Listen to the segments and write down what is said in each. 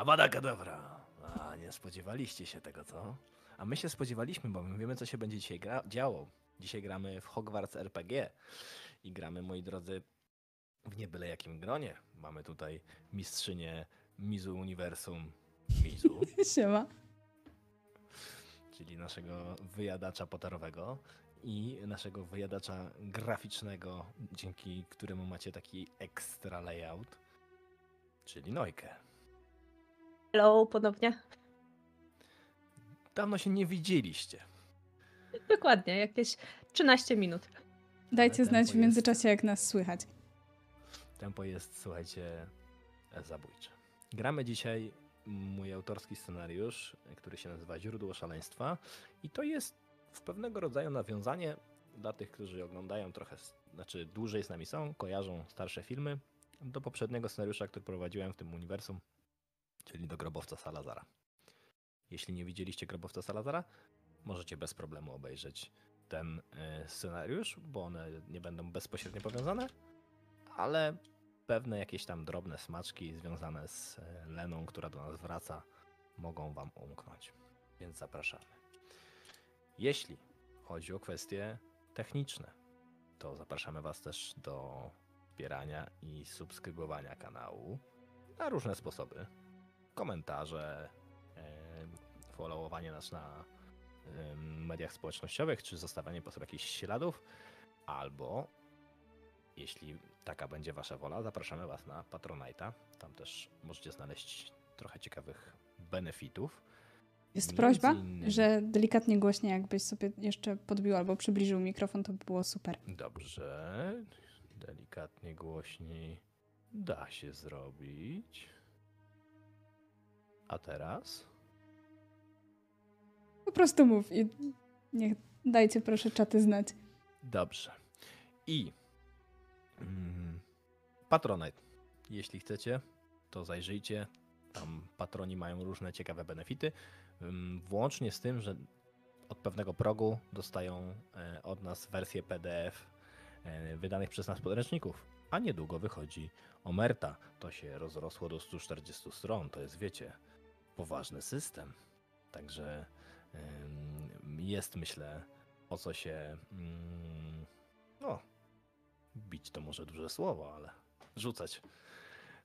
Abada kadabra. A, nie spodziewaliście się tego, co? A my się spodziewaliśmy, bo my wiemy, co się będzie dzisiaj działo. Dzisiaj gramy w Hogwarts RPG i gramy, moi drodzy, w nie byle jakim gronie. Mamy tutaj mistrzynię Mizu Uniwersum Mizu, Siema. czyli naszego wyjadacza potarowego i naszego wyjadacza graficznego, dzięki któremu macie taki ekstra layout, czyli Nojkę. Hello, ponownie. Dawno się nie widzieliście. Dokładnie, jakieś 13 minut. Dajcie znać w jest- międzyczasie, jak nas słychać. Tempo jest, słuchajcie, zabójcze. Gramy dzisiaj mój autorski scenariusz, który się nazywa Źródło Szaleństwa i to jest w pewnego rodzaju nawiązanie dla tych, którzy oglądają trochę, znaczy dłużej z nami są, kojarzą starsze filmy, do poprzedniego scenariusza, który prowadziłem w tym uniwersum, czyli do Grobowca Salazara. Jeśli nie widzieliście Grobowca Salazara, możecie bez problemu obejrzeć ten e, scenariusz, bo one nie będą bezpośrednio powiązane, ale pewne jakieś tam drobne smaczki związane z e, Leną, która do nas wraca, mogą Wam umknąć. Więc zapraszamy. Jeśli chodzi o kwestie techniczne, to zapraszamy Was też do wspierania i subskrybowania kanału na różne sposoby. Komentarze, e, followowanie nas na mediach społecznościowych, czy zostawianie po sobie jakichś śladów, albo jeśli taka będzie Wasza wola, zapraszamy Was na Patronite'a. Tam też możecie znaleźć trochę ciekawych benefitów. Jest Między prośba, innymi- że delikatnie głośniej, jakbyś sobie jeszcze podbił albo przybliżył mikrofon, to by było super. Dobrze. Delikatnie głośniej da się zrobić. A teraz? Po prostu mów i niech dajcie proszę czaty znać. Dobrze. I mm, Patronite. Jeśli chcecie, to zajrzyjcie. Tam patroni mają różne ciekawe benefity. Ym, Włącznie z tym, że od pewnego progu dostają e, od nas wersję PDF e, wydanych przez nas podręczników. A niedługo wychodzi Omerta. To się rozrosło do 140 stron. To jest, wiecie, poważny system. Także jest, myślę, o co się. Mm, no, bić to może duże słowo, ale rzucać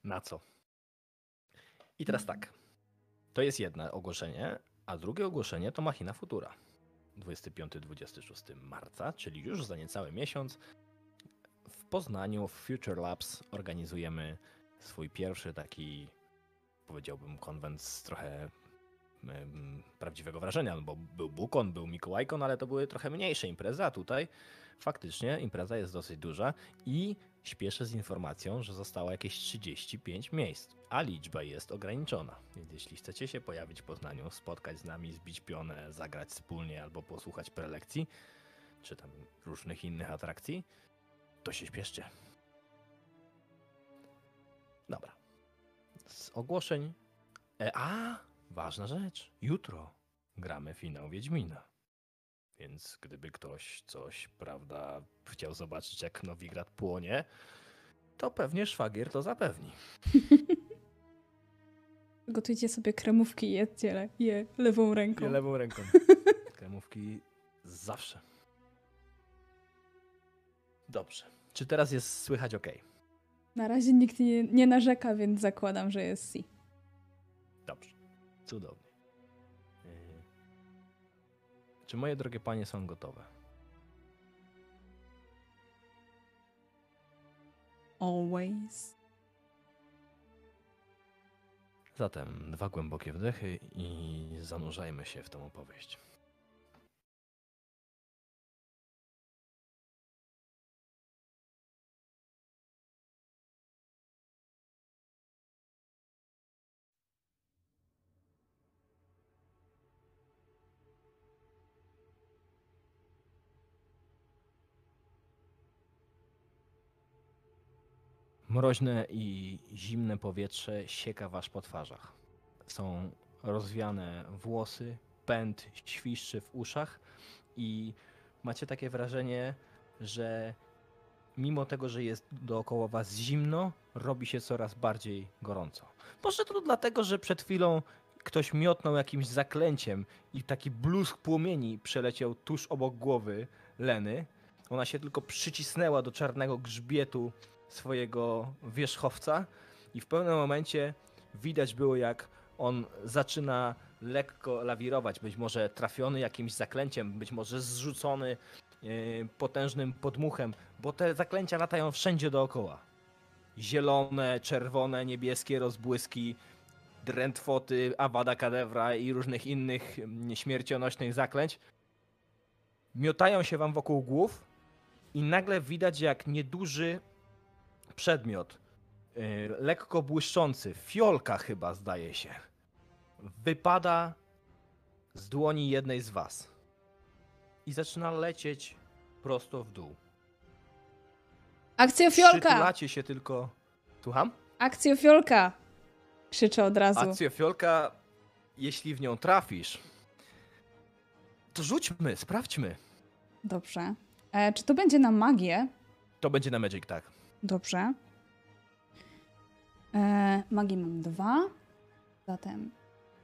na co. I teraz tak. To jest jedno ogłoszenie, a drugie ogłoszenie to Machina Futura. 25-26 marca, czyli już za niecały miesiąc, w Poznaniu w Future Labs organizujemy swój pierwszy taki, powiedziałbym, konwent z trochę prawdziwego wrażenia, no bo był Bukon, był Mikołajkon, ale to były trochę mniejsze imprezy, a tutaj faktycznie impreza jest dosyć duża i śpieszę z informacją, że zostało jakieś 35 miejsc, a liczba jest ograniczona. Więc jeśli chcecie się pojawić w Poznaniu, spotkać z nami, zbić pionę, zagrać wspólnie albo posłuchać prelekcji, czy tam różnych innych atrakcji, to się śpieszcie. Dobra. Z ogłoszeń. E, a, ważna rzecz. Jutro gramy finał Wiedźmina. Więc gdyby ktoś coś, prawda, chciał zobaczyć, jak Nowigrad płonie, to pewnie szwagier to zapewni. Gotujcie sobie kremówki i jedzcie je lewą ręką. Nie lewą ręką. Kremówki zawsze. Dobrze. Czy teraz jest słychać ok? Na razie nikt nie, nie narzeka, więc zakładam, że jest si. Dobrze. Cudownie. Yy. Czy moje drogie panie są gotowe? Always. Zatem dwa głębokie wdechy i zanurzajmy się w tą opowieść. Mroźne i zimne powietrze sieka was po twarzach. Są rozwiane włosy, pęd świszczy w uszach i macie takie wrażenie, że mimo tego, że jest dookoła was zimno, robi się coraz bardziej gorąco. Może to dlatego, że przed chwilą ktoś miotnął jakimś zaklęciem i taki blusk płomieni przeleciał tuż obok głowy Leny. Ona się tylko przycisnęła do czarnego grzbietu swojego wierzchowca i w pewnym momencie widać było, jak on zaczyna lekko lawirować, być może trafiony jakimś zaklęciem, być może zrzucony e, potężnym podmuchem, bo te zaklęcia latają wszędzie dookoła. Zielone, czerwone, niebieskie rozbłyski, drętwoty, awada kadewra i różnych innych śmiercionośnych zaklęć miotają się wam wokół głów i nagle widać jak nieduży przedmiot, yy, lekko błyszczący, fiolka chyba zdaje się, wypada z dłoni jednej z was i zaczyna lecieć prosto w dół. Akcjofiolka! Przytulacie się tylko... Słucham? Akcjofiolka! Krzyczę od razu. Akcjofiolka, jeśli w nią trafisz, to rzućmy, sprawdźmy. Dobrze. E, czy to będzie na magię? To będzie na Magic, tak. Dobrze. E, magii mam dwa. Zatem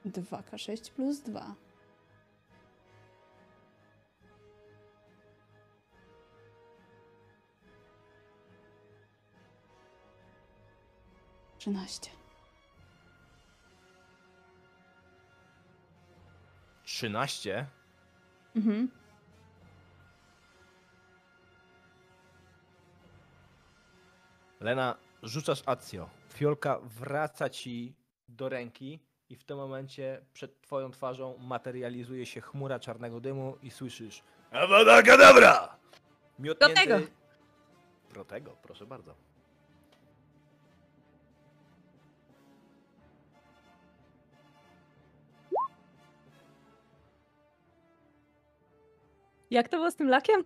2K6 plus 2. Trzynaście. 13. Mhm. Lena, rzucasz Acjo. Fiolka wraca ci do ręki i w tym momencie przed twoją twarzą materializuje się chmura czarnego dymu i słyszysz Awada kadabra! Miotnięty... Protego. Protego, proszę bardzo. Jak to było z tym lakiem?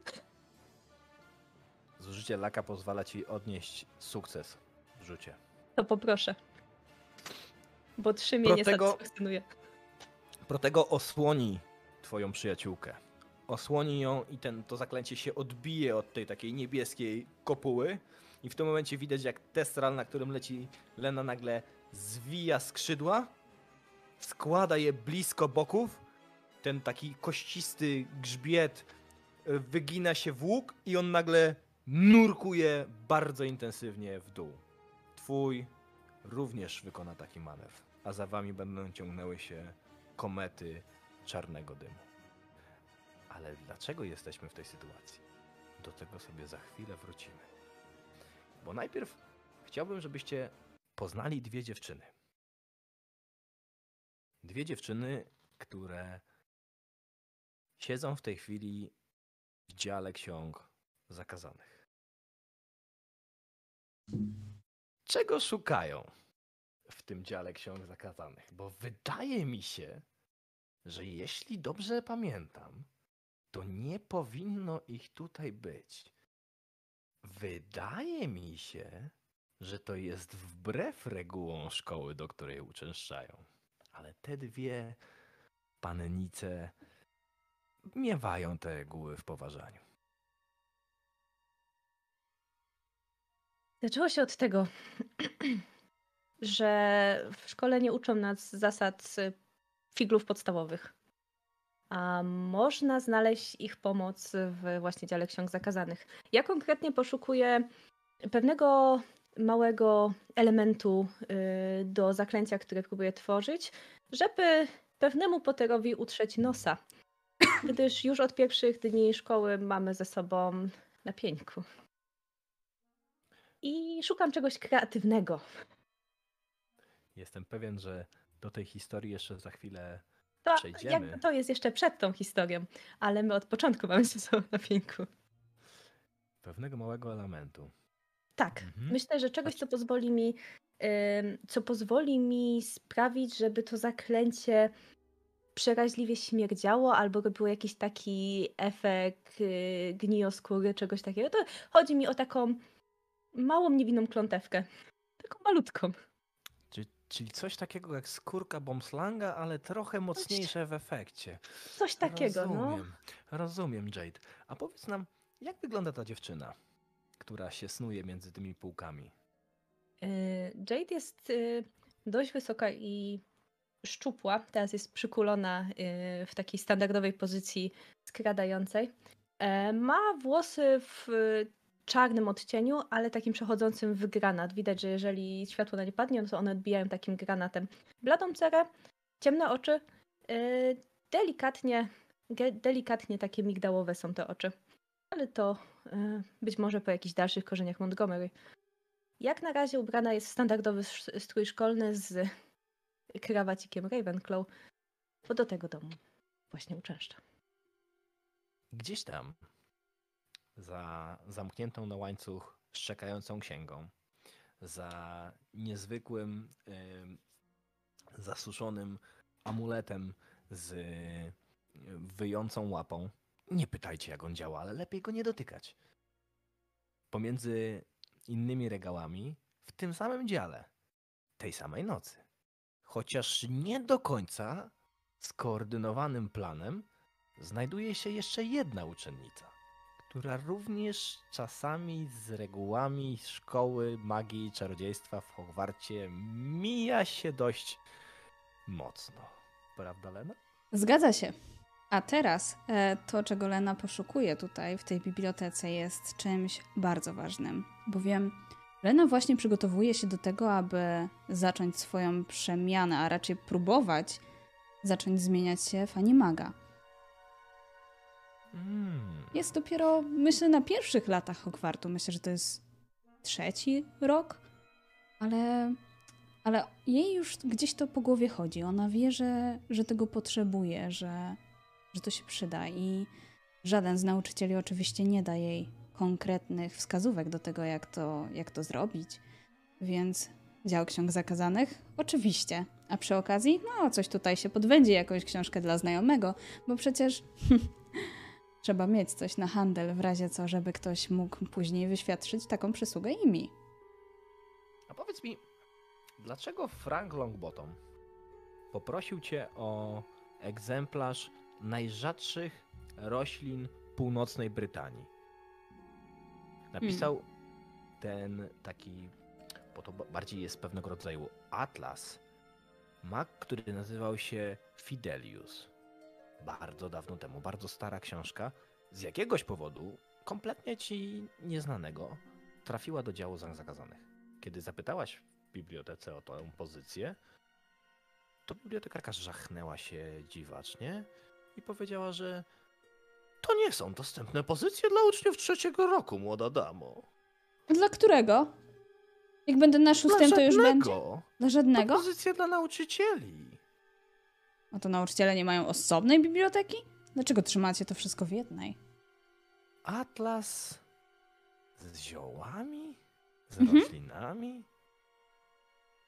Zużycie laka pozwala ci odnieść sukces w rzucie. To poproszę. Bo trzy mnie nie Protego- satysfakcjonuje. Protego osłoni twoją przyjaciółkę. Osłoni ją i ten, to zaklęcie się odbije od tej takiej niebieskiej kopuły. I w tym momencie widać, jak testral, na którym leci Lena, nagle zwija skrzydła, składa je blisko boków. Ten taki kościsty grzbiet y, wygina się w łuk i on nagle nurkuje bardzo intensywnie w dół. Twój również wykona taki manewr, a za wami będą ciągnęły się komety czarnego dymu. Ale dlaczego jesteśmy w tej sytuacji? Do tego sobie za chwilę wrócimy. Bo najpierw chciałbym, żebyście poznali dwie dziewczyny. Dwie dziewczyny, które siedzą w tej chwili w dziale ksiąg zakazanych. Czego szukają w tym dziale ksiąg zakazanych? Bo wydaje mi się, że jeśli dobrze pamiętam, to nie powinno ich tutaj być. Wydaje mi się, że to jest wbrew regułom szkoły, do której uczęszczają. Ale te dwie pannice miewają te reguły w poważaniu. Zaczęło się od tego, że w szkole nie uczą nas zasad y, figlów podstawowych. A można znaleźć ich pomoc w właśnie dziale ksiąg zakazanych. Ja konkretnie poszukuję pewnego małego elementu y, do zaklęcia, które próbuję tworzyć, żeby pewnemu Potterowi utrzeć nosa. Gdyż już od pierwszych dni szkoły mamy ze sobą na. I szukam czegoś kreatywnego. Jestem pewien, że do tej historii jeszcze za chwilę To, Przejdziemy. jak, to jest jeszcze przed tą historią, ale my od początku mamy ze sobą na pieńku. pewnego małego elementu. Tak, Mhm. myślę, że czegoś, co pozwoli mi, co pozwoli mi sprawić, żeby to zaklęcie przeraźliwie śmierdziało albo robiło jakiś taki efekt yy, gnioskóry, czegoś takiego. To chodzi mi o taką małą, niewinną klątewkę. Taką malutką. Czyli, czyli coś takiego jak skórka bombslanga, ale trochę mocniejsze w efekcie. Coś takiego, no. rozumiem, Rozumiem, Jade. A powiedz nam, jak wygląda ta dziewczyna, która się snuje między tymi półkami? Y, Jade jest y, dość wysoka i szczupła. Teraz jest przykulona y, w takiej standardowej pozycji skradającej. E, Ma włosy w czarnym odcieniu, ale takim przechodzącym w granat. Widać, że jeżeli światło na nie padnie, no to one odbijają takim granatem. Bladą cerę, ciemne oczy, delikatnie, delikatnie takie migdałowe są te oczy. Ale to być może po jakichś dalszych korzeniach Montgomery. Jak na razie ubrana jest w standardowy strój szkolny z krawacikiem Ravenclaw, bo do tego domu właśnie uczęszcza. Gdzieś tam, za zamkniętą na łańcuch szczekającą księgą, za niezwykłym, yy, zasuszonym amuletem z wyjącą łapą. Nie pytajcie, jak on działa, ale lepiej go nie dotykać. Pomiędzy innymi regałami w tym samym dziale, tej samej nocy. Chociaż nie do końca skoordynowanym planem znajduje się jeszcze jedna uczennica, która również czasami z regułami szkoły magii i czarodziejstwa w Hogwarcie mija się dość mocno. Prawda, Lena? Zgadza się. A teraz e, to, czego Lena poszukuje tutaj w tej bibliotece, jest czymś bardzo ważnym, bowiem Lena właśnie przygotowuje się do tego, aby zacząć swoją przemianę, a raczej próbować zacząć zmieniać się w animaga. Mm. Jest dopiero, myślę, na pierwszych latach Hogwartu. Myślę, że to jest trzeci rok, ale, ale jej już gdzieś to po głowie chodzi. Ona wie, że, że tego potrzebuje, że, że to się przyda i żaden z nauczycieli oczywiście nie da jej konkretnych wskazówek do tego, jak to, jak to zrobić. Więc dział ksiąg zakazanych? Oczywiście. A przy okazji, no coś tutaj się podwędzi, jakąś książkę dla znajomego, bo przecież trzeba mieć coś na handel w razie co, żeby ktoś mógł później wyświadczyć taką przysługę i mi. A powiedz mi, dlaczego Frank Longbottom poprosił cię o egzemplarz najrzadszych roślin północnej Brytanii. Napisał hmm. ten taki, bo to bardziej jest pewnego rodzaju atlas, mak, który nazywał się Fidelius. Bardzo dawno temu, bardzo stara książka. Z jakiegoś powodu, kompletnie ci nieznanego, trafiła do działu zakazanych. Kiedy zapytałaś w bibliotece o tę pozycję, to bibliotekarka żachnęła się dziwacznie i powiedziała, że to nie są dostępne pozycje dla uczniów trzeciego roku, młoda damo. Dla którego? Jak będę na szóstym, to już będzie? Dla żadnego? To pozycje dla nauczycieli. A to nauczyciele nie mają osobnej biblioteki? Dlaczego trzymacie to wszystko w jednej? Atlas z ziołami? Z mhm. roślinami?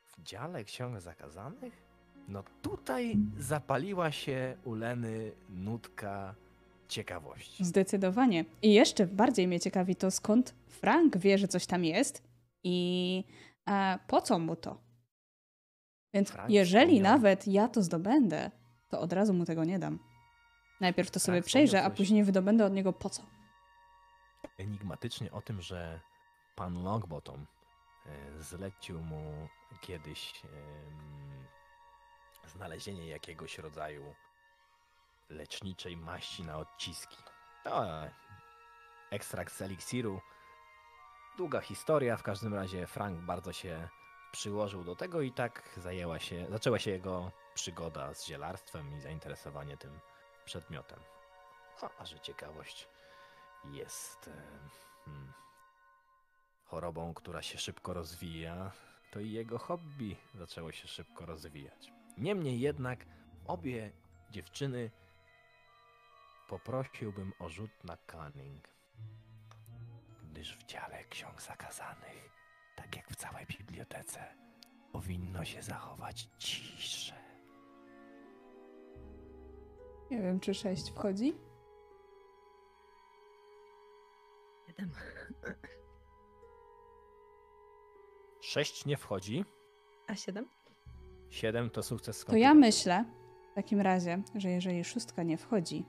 W dziale ksiąg zakazanych? No tutaj zapaliła się u Leny nutka ciekawości. Zdecydowanie. I jeszcze bardziej mnie ciekawi to, skąd Frank wie, że coś tam jest i e, po co mu to. Więc Frank jeżeli nawet ja to zdobędę, to od razu mu tego nie dam. Najpierw to sobie przejrzę, a później wydobędę od niego po co. Enigmatycznie o tym, że pan Longbottom e, zlecił mu kiedyś znalezienie jakiegoś rodzaju leczniczej maści na odciski. No, ekstrakt z eliksiru. Długa historia, w każdym razie Frank bardzo się przyłożył do tego i tak zajęła się, zaczęła się jego przygoda z zielarstwem i zainteresowanie tym przedmiotem. No, a że ciekawość jest hmm, chorobą, która się szybko rozwija, to i jego hobby zaczęło się szybko rozwijać. Niemniej jednak obie dziewczyny poprosiłbym o rzut na cunning, gdyż w dziale ksiąg zakazanych, tak jak w całej bibliotece, powinno się zachować ciszę. Nie wiem, czy sześć wchodzi? Siedem. Sześć nie wchodzi. A siedem? 7 to sukces To ja myślę w takim razie, że jeżeli szóstka nie wchodzi,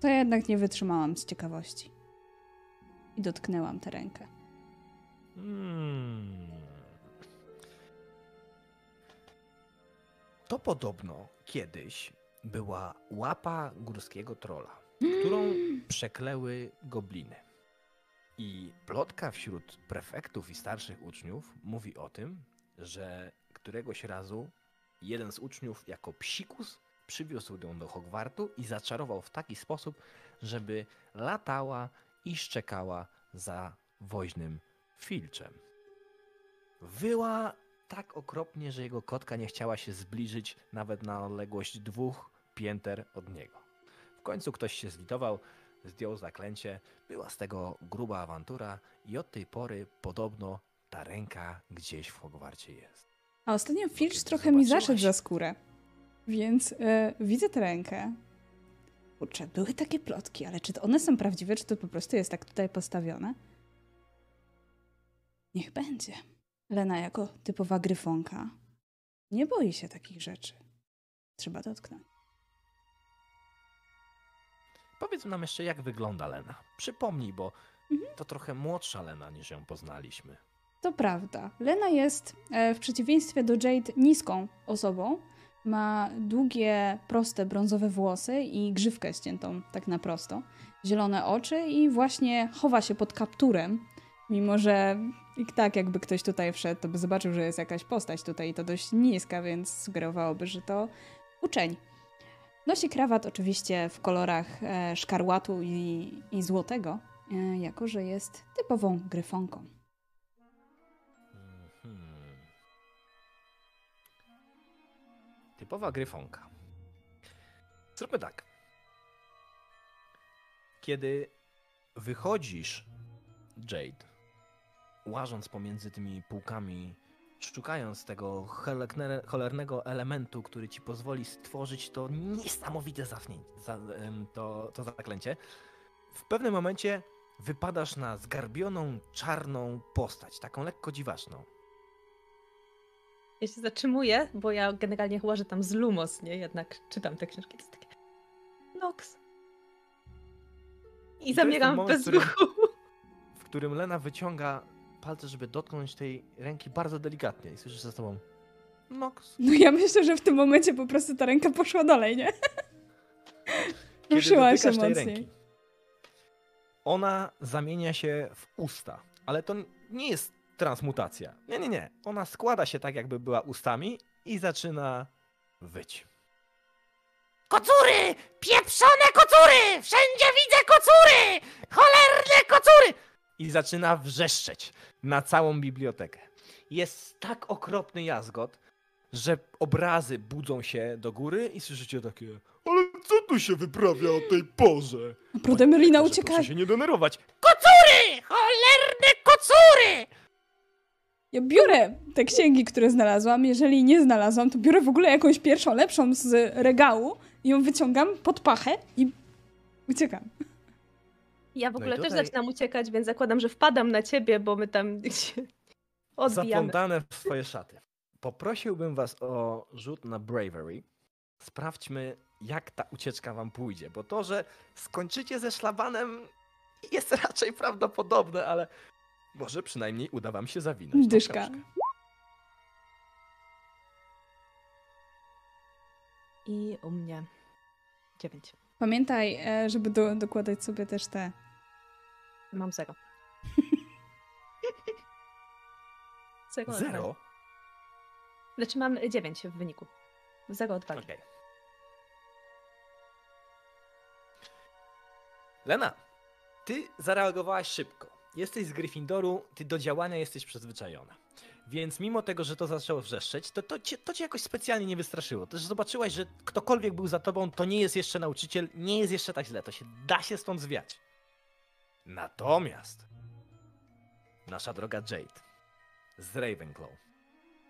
to ja jednak nie wytrzymałam z ciekawości. I dotknęłam tę rękę. Hmm. To podobno kiedyś była łapa górskiego trola, którą przekleły gobliny. I plotka wśród prefektów i starszych uczniów mówi o tym, że któregoś razu jeden z uczniów jako psikus przywiózł ją do Hogwartu i zaczarował w taki sposób, żeby latała i szczekała za woźnym filczem. Wyła tak okropnie, że jego kotka nie chciała się zbliżyć nawet na odległość dwóch pięter od niego. W końcu ktoś się zlitował, zdjął zaklęcie, była z tego gruba awantura i od tej pory podobno ta ręka gdzieś w Hogwarcie jest. A ostatnio kiedy trochę mi zaszedł za skórę. Więc e, widzę tę rękę. Kurczę, były takie plotki, ale czy to one są prawdziwe, czy to po prostu jest tak tutaj postawione? Niech będzie. Lena jako typowa gryfonka nie boi się takich rzeczy. Trzeba dotknąć. Powiedz nam jeszcze, jak wygląda Lena. Przypomnij, bo Mhm. to trochę młodsza Lena niż ją poznaliśmy. To prawda. Lena jest e, w przeciwieństwie do Jade niską osobą. Ma długie, proste, brązowe włosy i grzywkę ściętą tak na prosto. Zielone oczy i właśnie chowa się pod kapturem. Mimo, że i tak jakby ktoś tutaj wszedł, to by zobaczył, że jest jakaś postać tutaj i to dość niska, więc sugerowałoby, że to uczeń. Nosi krawat oczywiście w kolorach e, szkarłatu i, i złotego, e, jako że jest typową gryfonką. Mhm. Typowa gryfonka. Zróbmy tak. Kiedy wychodzisz, Jade, łażąc pomiędzy tymi półkami, szukając tego cholernego elementu, który ci pozwoli stworzyć to niesamowite to, to zaklęcie, w pewnym momencie wypadasz na zgarbioną, czarną postać, taką lekko dziwaczną. Ja się zatrzymuję, bo ja generalnie łażę tam z Lumos, nie? Jednak czytam te książki. To jest takie... Nox. I ten zamieram bez ruchu. w którym Lena wyciąga palce, żeby dotknąć tej ręki bardzo delikatnie i słyszysz za sobą Nox. No ja myślę, że w tym momencie po prostu ta ręka poszła dalej, nie? Kiedy Ruszyła się mocniej. ręki, ona zamienia się w usta, ale to nie jest transmutacja. Nie, nie, nie. Ona składa się tak, jakby była ustami i zaczyna wyć. Kocury! Pieprzone kocury! Wszędzie widzę kocury! Cholerne kocury! I zaczyna wrzeszczeć na całą bibliotekę. Jest tak okropny jazgot, że obrazy budzą się do góry i słyszycie takie ale co tu się wyprawia o tej porze? Proszę, ucieka. Proszę się nie denerwować. Kocury! Cholerne kocury! Ja biorę te księgi, które znalazłam. Jeżeli nie znalazłam, to biorę w ogóle jakąś pierwszą, lepszą z regału i ją wyciągam pod pachę i uciekam. Ja w No ogóle też tutaj- zaczynam uciekać, więc zakładam, że wpadam na ciebie, bo my tam się odbijamy. Zaplątane w swoje szaty. Poprosiłbym was o rzut na bravery. Sprawdźmy, jak ta ucieczka wam pójdzie, bo to, że skończycie ze szlabanem jest raczej prawdopodobne, ale może przynajmniej uda wam się zawinąć. Dyszka. książkę. I u mnie dziewięć. Pamiętaj, e, żeby do, dokładać sobie też te. Mam zero. zero. Zero? Znaczy mam dziewięć w wyniku. Zero od walki. Okej. Lena, ty zareagowałaś szybko. Jesteś z Gryffindoru, ty do działania jesteś przyzwyczajona. Więc mimo tego, że to zaczęło wrzeszczeć, to, to, cię, to cię jakoś specjalnie nie wystraszyło. Też zobaczyłaś, że ktokolwiek był za tobą, to nie jest jeszcze nauczyciel, nie jest jeszcze tak źle, to się da się stąd zwiać. Natomiast nasza droga Jade z Ravenclaw,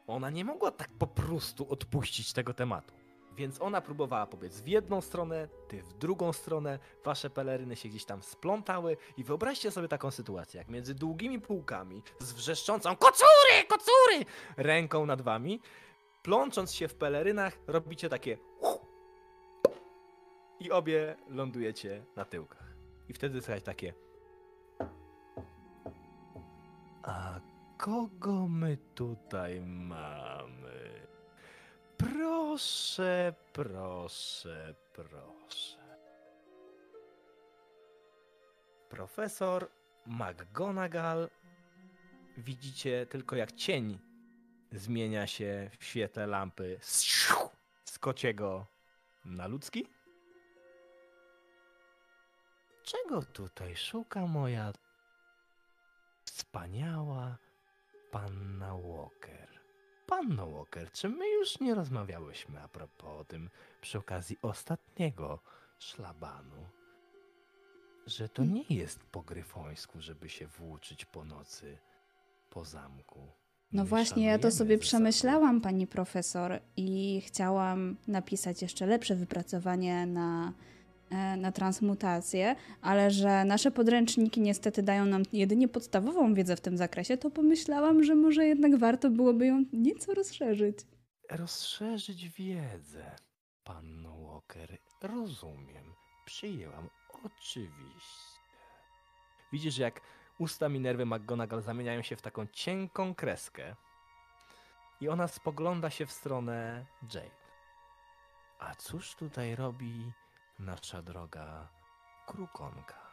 ona nie mogła tak po prostu odpuścić tego tematu. Więc ona próbowała pobiec w jedną stronę, ty w drugą stronę, wasze peleryny się gdzieś tam splątały i wyobraźcie sobie taką sytuację, jak między długimi półkami z wrzeszczącą kocury, kocury ręką nad wami, plącząc się w pelerynach, robicie takie i obie lądujecie na tyłkach. I wtedy słychać takie A kogo my tutaj mamy? Proszę, proszę, proszę. Profesor McGonagall. Widzicie tylko jak cień zmienia się w świetle lampy z kociego na ludzki? Czego tutaj szuka moja wspaniała panna Walker? Panno Walker, czy my już nie rozmawiałyśmy a propos o tym przy okazji ostatniego szlabanu? Że to nie jest po gryfońsku, żeby się włóczyć po nocy po zamku. No My właśnie, ja to sobie przemyślałam, pani profesor, i chciałam napisać jeszcze lepsze wypracowanie na, na transmutację, ale że nasze podręczniki niestety dają nam jedynie podstawową wiedzę w tym zakresie, to pomyślałam, że może jednak warto byłoby ją nieco rozszerzyć. Rozszerzyć wiedzę, panno Walker. Rozumiem. Przyjęłam. Oczywiście. Widzisz, jak usta Minerwy McGonagall zamieniają się w taką cienką kreskę i ona spogląda się w stronę Jade. A cóż tutaj robi nasza droga krukonka?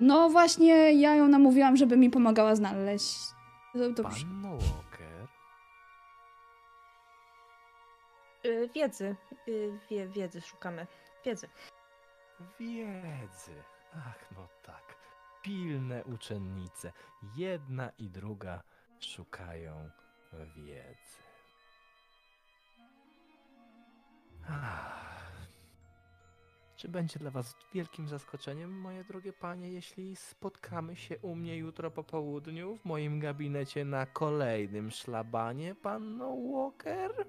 No właśnie, ja ją namówiłam, żeby mi pomagała znaleźć. Przy- Panno Walker? Y, Wiedzy. Y, Wie, wiedzy szukamy. Wiedzy. Wiedzy. Ach, no tak. Pilne uczennice. Jedna i druga szukają wiedzy. Ach. Czy będzie dla Was wielkim zaskoczeniem, moje drogie panie, jeśli spotkamy się u mnie jutro po południu w moim gabinecie na kolejnym szlabanie, panno Walker?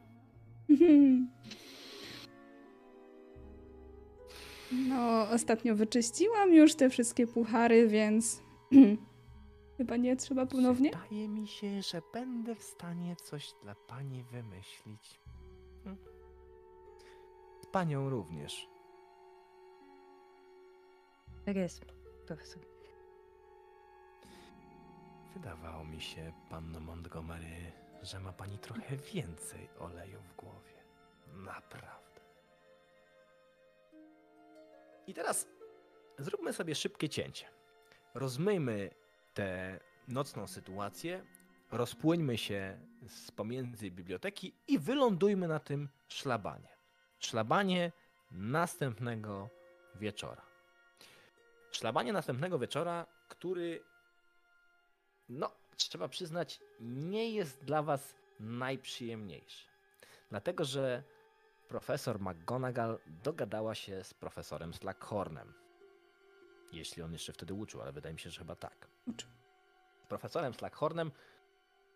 No, ostatnio wyczyściłam już te wszystkie puchary, więc chyba nie trzeba ponownie. Wydaje mi się, że będę w stanie coś dla pani wymyślić. Hm. Z panią również. Tak jest, profesor. Wydawało mi się, panno Montgomery, że ma pani trochę więcej oleju w głowie. Naprawdę. I teraz zróbmy sobie szybkie cięcie. Rozmyjmy tę nocną sytuację, rozpłyńmy się z pomiędzy biblioteki i wylądujmy na tym szlabanie. Szlabanie następnego wieczora. Szlabanie następnego wieczora, który no, trzeba przyznać, nie jest dla Was najprzyjemniejszy. Dlatego, że profesor McGonagall dogadała się z profesorem Slackhornem. Jeśli on jeszcze wtedy uczył, ale wydaje mi się, że chyba tak. Uczył. Z profesorem Slackhornem,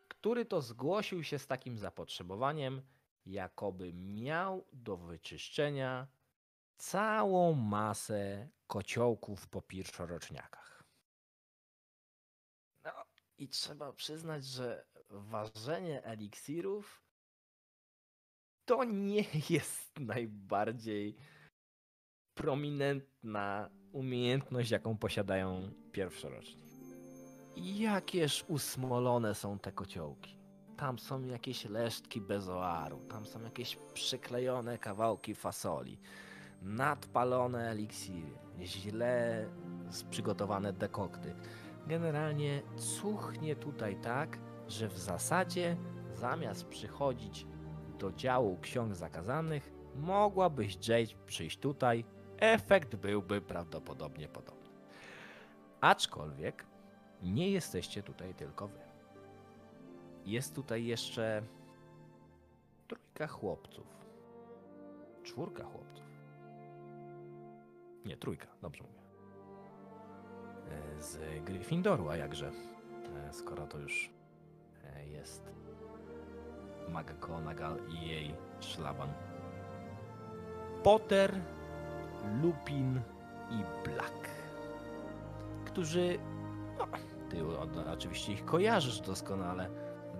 który to zgłosił się z takim zapotrzebowaniem, jakoby miał do wyczyszczenia całą masę kociołków po pierwszoroczniakach. No i trzeba przyznać, że ważenie eliksirów to nie jest najbardziej prominentna umiejętność, jaką posiadają pierwszoroczni. Jakież usmolone są te kociołki. Tam są jakieś lesztki bezoaru, tam są jakieś przyklejone kawałki fasoli, nadpalone eliksiry, źle przygotowane dekokty. Generalnie cuchnie tutaj tak, że w zasadzie zamiast przychodzić do działu ksiąg zakazanych, mogłabyś Jade przyjść tutaj. Efekt byłby prawdopodobnie podobny. Aczkolwiek nie jesteście tutaj tylko wy. Jest tutaj jeszcze trójka chłopców. Czwórka chłopców. Nie, trójka, dobrze mówię. E, Z Gryffindoru, a jakże, e, skoro to już e, jest McGonagall i jej szlaban. Potter, Lupin i Black, którzy, no, ty oczywiście ich kojarzysz doskonale,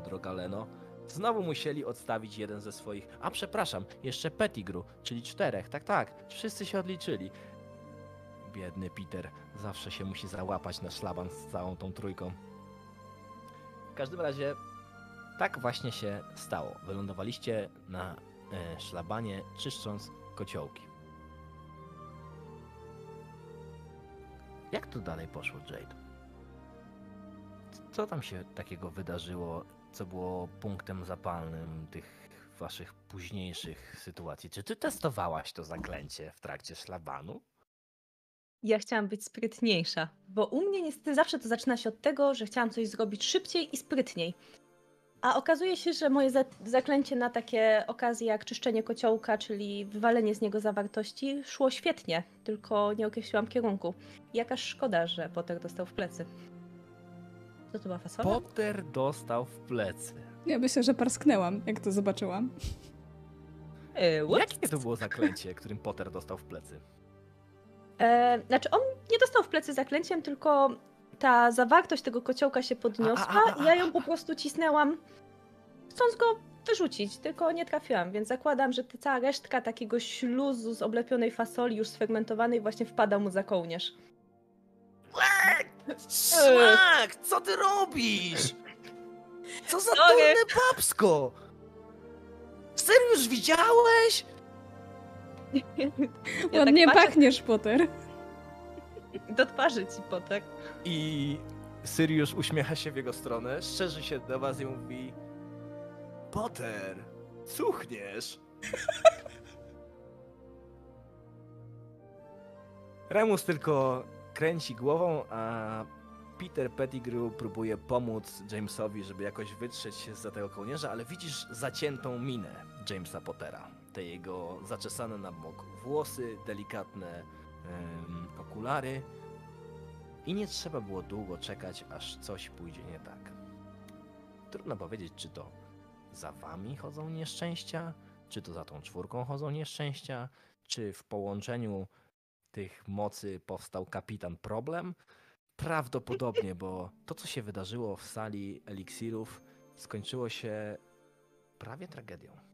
droga Leno, znowu musieli odstawić jeden ze swoich, a przepraszam, jeszcze Pettigrew, czyli czterech, tak, tak, wszyscy się odliczyli. Biedny Peter zawsze się musi załapać na szlaban z całą tą trójką. W każdym razie tak właśnie się stało. Wylądowaliście na e, szlabanie, czyszcząc kociołki. Jak to dalej poszło, Jade? Co tam się takiego wydarzyło, co było punktem zapalnym tych waszych późniejszych sytuacji? Czy ty testowałaś to zaklęcie w trakcie szlabanu? Ja chciałam być sprytniejsza, bo u mnie niestety zawsze to zaczyna się od tego, że chciałam coś zrobić szybciej i sprytniej. A okazuje się, że moje za zaklęcie na takie okazje jak czyszczenie kociołka, czyli wywalenie z niego zawartości, szło świetnie, tylko nie określiłam kierunku. Jakaż szkoda, że Potter dostał w plecy. Co to była fasola? Potter dostał w plecy. Ja myślę, że parsknęłam, jak to zobaczyłam. Yy, what? Jakie to było zaklęcie, którym Potter dostał w plecy? E, znaczy, on nie dostał w plecy zaklęciem, tylko ta zawartość tego kociołka się podniosła i ja ją po prostu cisnęłam, chcąc go wyrzucić, tylko nie trafiłam, więc zakładam, że cała resztka takiego śluzu z oblepionej fasoli już sfermentowanej właśnie wpada mu za kołnierz. Szlak! Co ty robisz? Co za Sorry. durne babsko! Serio już widziałeś? Ja Ładnie tak patrzę pachniesz, Potter. do twarzy ci potek. I Syriusz uśmiecha się w jego stronę, szczerzy się do was i mówi Potter, cuchniesz. Remus tylko kręci głową, a Peter Pettigrew próbuje pomóc Jamesowi, żeby jakoś wytrzeć się za tego kołnierza, ale widzisz zaciętą minę Jamesa Pottera. Te jego zaczesane na bok włosy, delikatne em, okulary. I nie trzeba było długo czekać, aż coś pójdzie nie tak. Trudno powiedzieć, czy to za wami chodzą nieszczęścia, czy to za tą czwórką chodzą nieszczęścia, czy w połączeniu tych mocy powstał kapitan problem. Prawdopodobnie, bo to, co się wydarzyło w sali eliksirów, skończyło się prawie tragedią.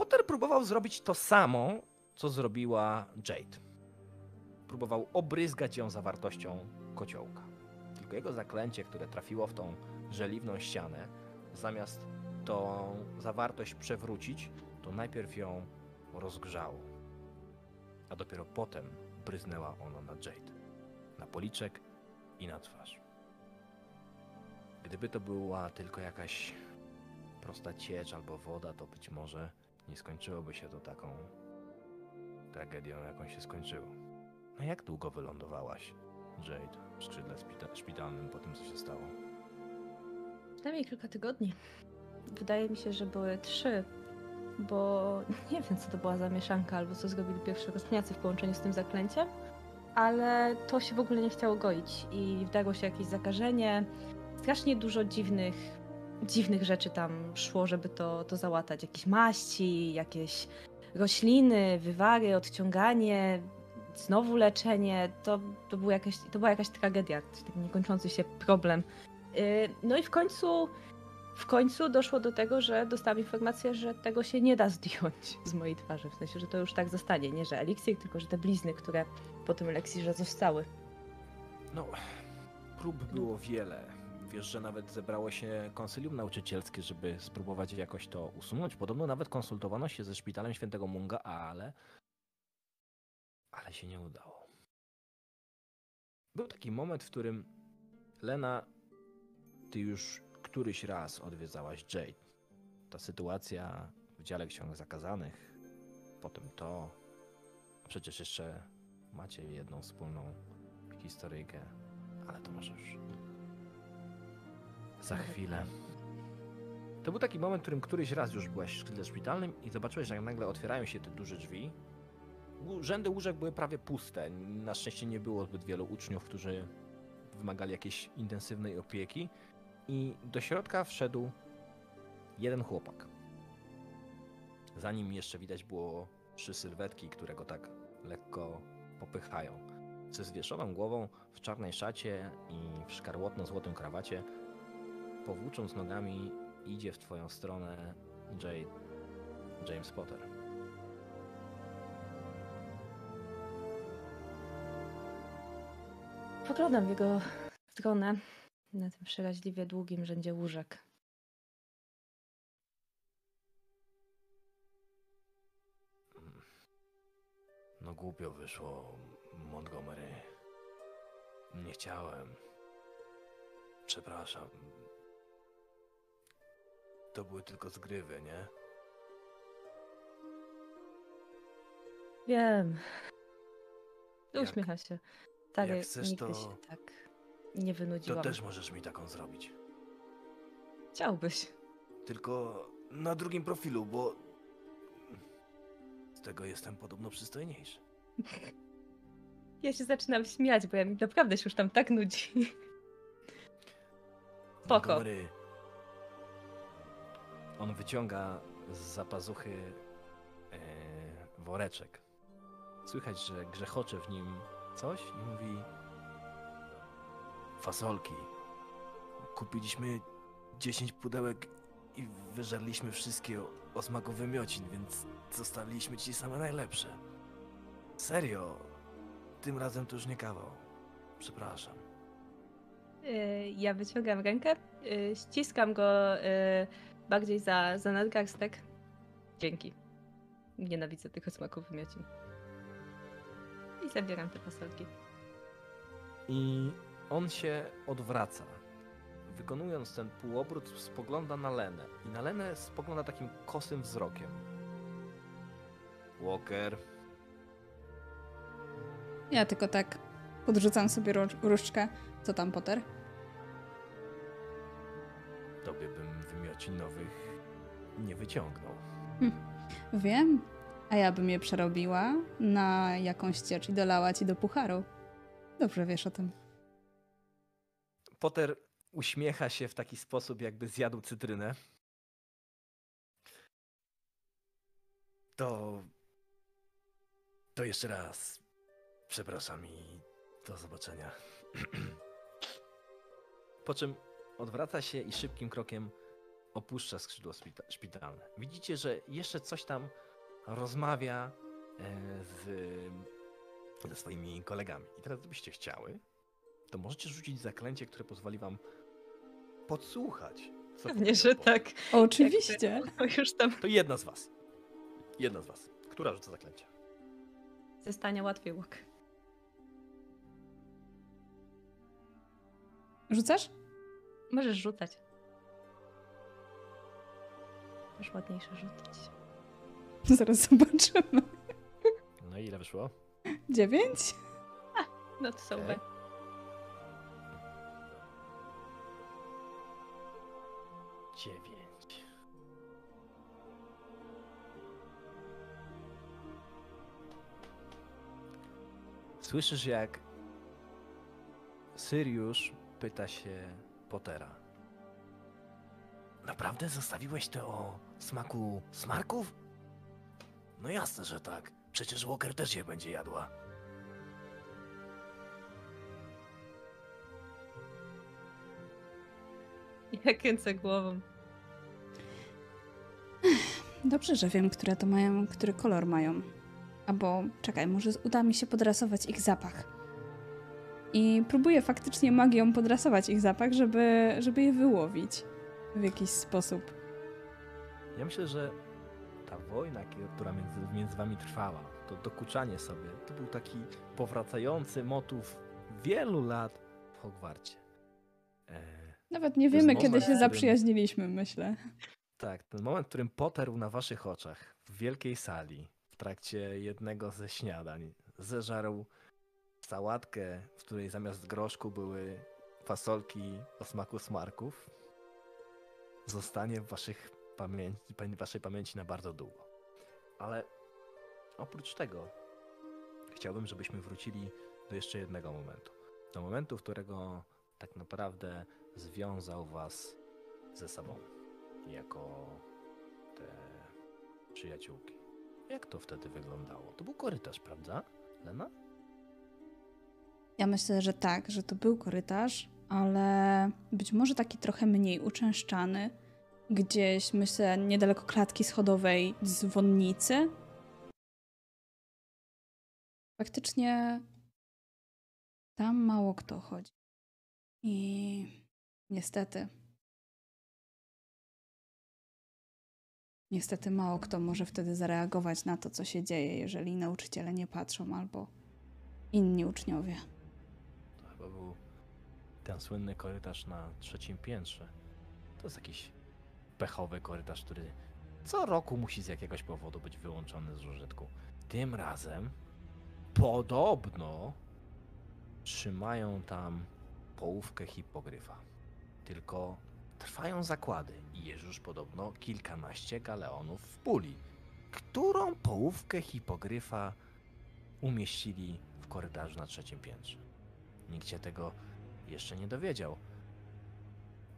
Potter próbował zrobić to samo, co zrobiła Jade próbował obryzgać ją zawartością kociołka. Tylko jego zaklęcie, które trafiło w tą żeliwną ścianę, zamiast tą zawartość przewrócić, to najpierw ją rozgrzało. A dopiero potem bryznęła ona na Jade. Na policzek i na twarz. Gdyby to była tylko jakaś prosta ciecz albo woda, to być może nie skończyłoby się to taką tragedią, jaką się skończyło. A jak długo wylądowałaś, Jade, w skrzydle szpitalnym po tym, co się stało? Przynajmniej kilka tygodni. Wydaje mi się, że były trzy, bo nie wiem, co to była za mieszanka, albo co zrobili pierwsi rozpniacy w połączeniu z tym zaklęciem, ale to się w ogóle nie chciało goić i wdarło się jakieś zakażenie. Strasznie dużo dziwnych, dziwnych rzeczy tam szło, żeby to, to załatać. Jakieś maści, jakieś rośliny, wywary, odciąganie, znowu leczenie. To, to, był jakaś, to była jakaś tragedia, taki niekończący się problem. Yy, No i w końcu, w końcu doszło do tego, że dostałam informację, że tego się nie da zdjąć z mojej twarzy. W sensie, że to już tak zostanie. Nie, że eliksir, tylko że te blizny, które po tym eliksirze zostały. No, prób było wiele. Wiesz, że nawet zebrało się konsylium nauczycielskie, żeby spróbować jakoś to usunąć. Podobno nawet konsultowano się ze szpitalem świętego Munga, ale. Ale się nie udało. Był taki moment, w którym Lena, ty już któryś raz odwiedzałaś Jade. Ta sytuacja w dziale ksiąg zakazanych, potem to. Przecież jeszcze macie jedną wspólną historyjkę, ale to może już za chwilę. To był taki moment, w którym któryś raz już byłaś w skrzydle szpitalnym i zobaczyłeś, jak nagle otwierają się te duże drzwi. Rzędy łóżek były prawie puste. Na szczęście nie było zbyt wielu uczniów, którzy wymagali jakiejś intensywnej opieki. I do środka wszedł jeden chłopak. Za nim jeszcze widać było trzy sylwetki, które go tak lekko popychają. Ze zwieszoną głową, w czarnej szacie i w szkarłotno-złotym krawacie, powłócząc nogami, idzie w twoją stronę Jade, James Potter. Poglądam w jego stronę. na tym przeraźliwie długim rzędzie łóżek. No głupio wyszło, Montgomery. Nie chciałem. Przepraszam. To były tylko zgrywy, nie? Wiem. Jak- Uśmiecha się. Tak, jak chcesz, nigdy to- się tak nie To wynudziłam. też możesz mi taką zrobić. Chciałbyś. Tylko na drugim profilu, bo z tego jestem podobno przystojniejszy. Ja się zaczynam śmiać, bo ja mi naprawdę się już tam tak nudzi. Spoko. Montgomery. On wyciąga z zapazuchy e, woreczek. Słychać, że grzechocze w nim coś i mówi fasolki. Kupiliśmy 10 pudełek i wyżarliśmy wszystkie o, o smaku wymiocin, więc zostawiliśmy ci same najlepsze. Serio. Tym razem to już nie kawał. Przepraszam. Y, Ja wyciągam rękę, y, ściskam go bardziej za, za nadgarstek. Dzięki. Nienawidzę tych smaków wymiocin. I zabieram te fasolki. I on się odwraca. Wykonując ten półobrót, spogląda na Lenę. I na Lenę spogląda takim kosym wzrokiem. Walker, Ja tylko tak podrzucam sobie różdżkę. Co tam, Potter? tobie bym wymiocin nowych nie wyciągnął. Wiem. A ja bym je przerobiła na jakąś ciecz i dolała ci do pucharu. Dobrze wiesz o tym. Potter uśmiecha się w taki sposób, jakby zjadł cytrynę. To. To jeszcze raz. Przepraszam i do zobaczenia. Po czym odwraca się i szybkim krokiem opuszcza skrzydło szpita- szpitalne. Widzicie, że jeszcze coś tam rozmawia e, z, ze swoimi kolegami. I teraz, gdybyście chciały, to możecie rzucić zaklęcie, które pozwoli wam podsłuchać. co Pewnie, że Potter. tak. Oczywiście. No już tam To jedna z was. Jedna z was. Która rzuca zaklęcie? ze stania łatwiej łuk. Rzucasz? Możesz rzucać. Już ładniejsze rzucać. Zaraz zobaczymy. No i ile wyszło? Dziewięć? No to są okay. Dziewięć. Słyszysz, jak Syriusz pyta się Pottera. Naprawdę zostawiłeś to o smaku smarków? No jasne, że tak. Przecież Walker też je będzie jadła. Ja kręcę głową. Dobrze, że wiem, które to mają, który kolor mają. Albo czekaj, może uda mi się podrasować ich zapach. I próbuję faktycznie magią podrasować ich zapach, żeby, żeby je wyłowić w jakiś sposób. Ja myślę, że ta wojna, która między, między wami trwała, to dokuczanie sobie, to był taki powracający motyw wielu lat w Hogwarcie. E, Nawet nie wiemy, moment, kiedy się zaprzyjaźniliśmy, myślę. tak, ten moment, w którym potarł na waszych oczach w wielkiej sali w trakcie jednego ze śniadań, zeżarł sałatkę, w której zamiast groszku były fasolki o smaku smarków, zostanie w waszych pamięci, pamię- waszej pamięci na bardzo długo. Ale oprócz tego chciałbym, żebyśmy wrócili do jeszcze jednego momentu. Do momentu, którego tak naprawdę związał was ze sobą jako te przyjaciółki. Jak to wtedy wyglądało? To był korytarz, prawda, Lena? Ja myślę, że tak, że to był korytarz, ale być może taki trochę mniej uczęszczany. Gdzieś, myślę, niedaleko klatki schodowej dzwonnicy. Faktycznie tam mało kto chodzi. I Niestety. Niestety mało kto może wtedy zareagować na to, co się dzieje, jeżeli nauczyciele nie patrzą albo inni uczniowie. To chyba był ten słynny korytarz na trzecim piętrze. To jest jakiś pechowy korytarz, który co roku musi z jakiegoś powodu być wyłączony z użytku. Tym razem podobno trzymają tam połówkę hipogryfa. Tylko trwają zakłady i jest już podobno kilkanaście galeonów w puli. Którą połówkę hipogryfa umieścili w korytarzu na trzecim piętrze? Nikt się tego jeszcze nie dowiedział.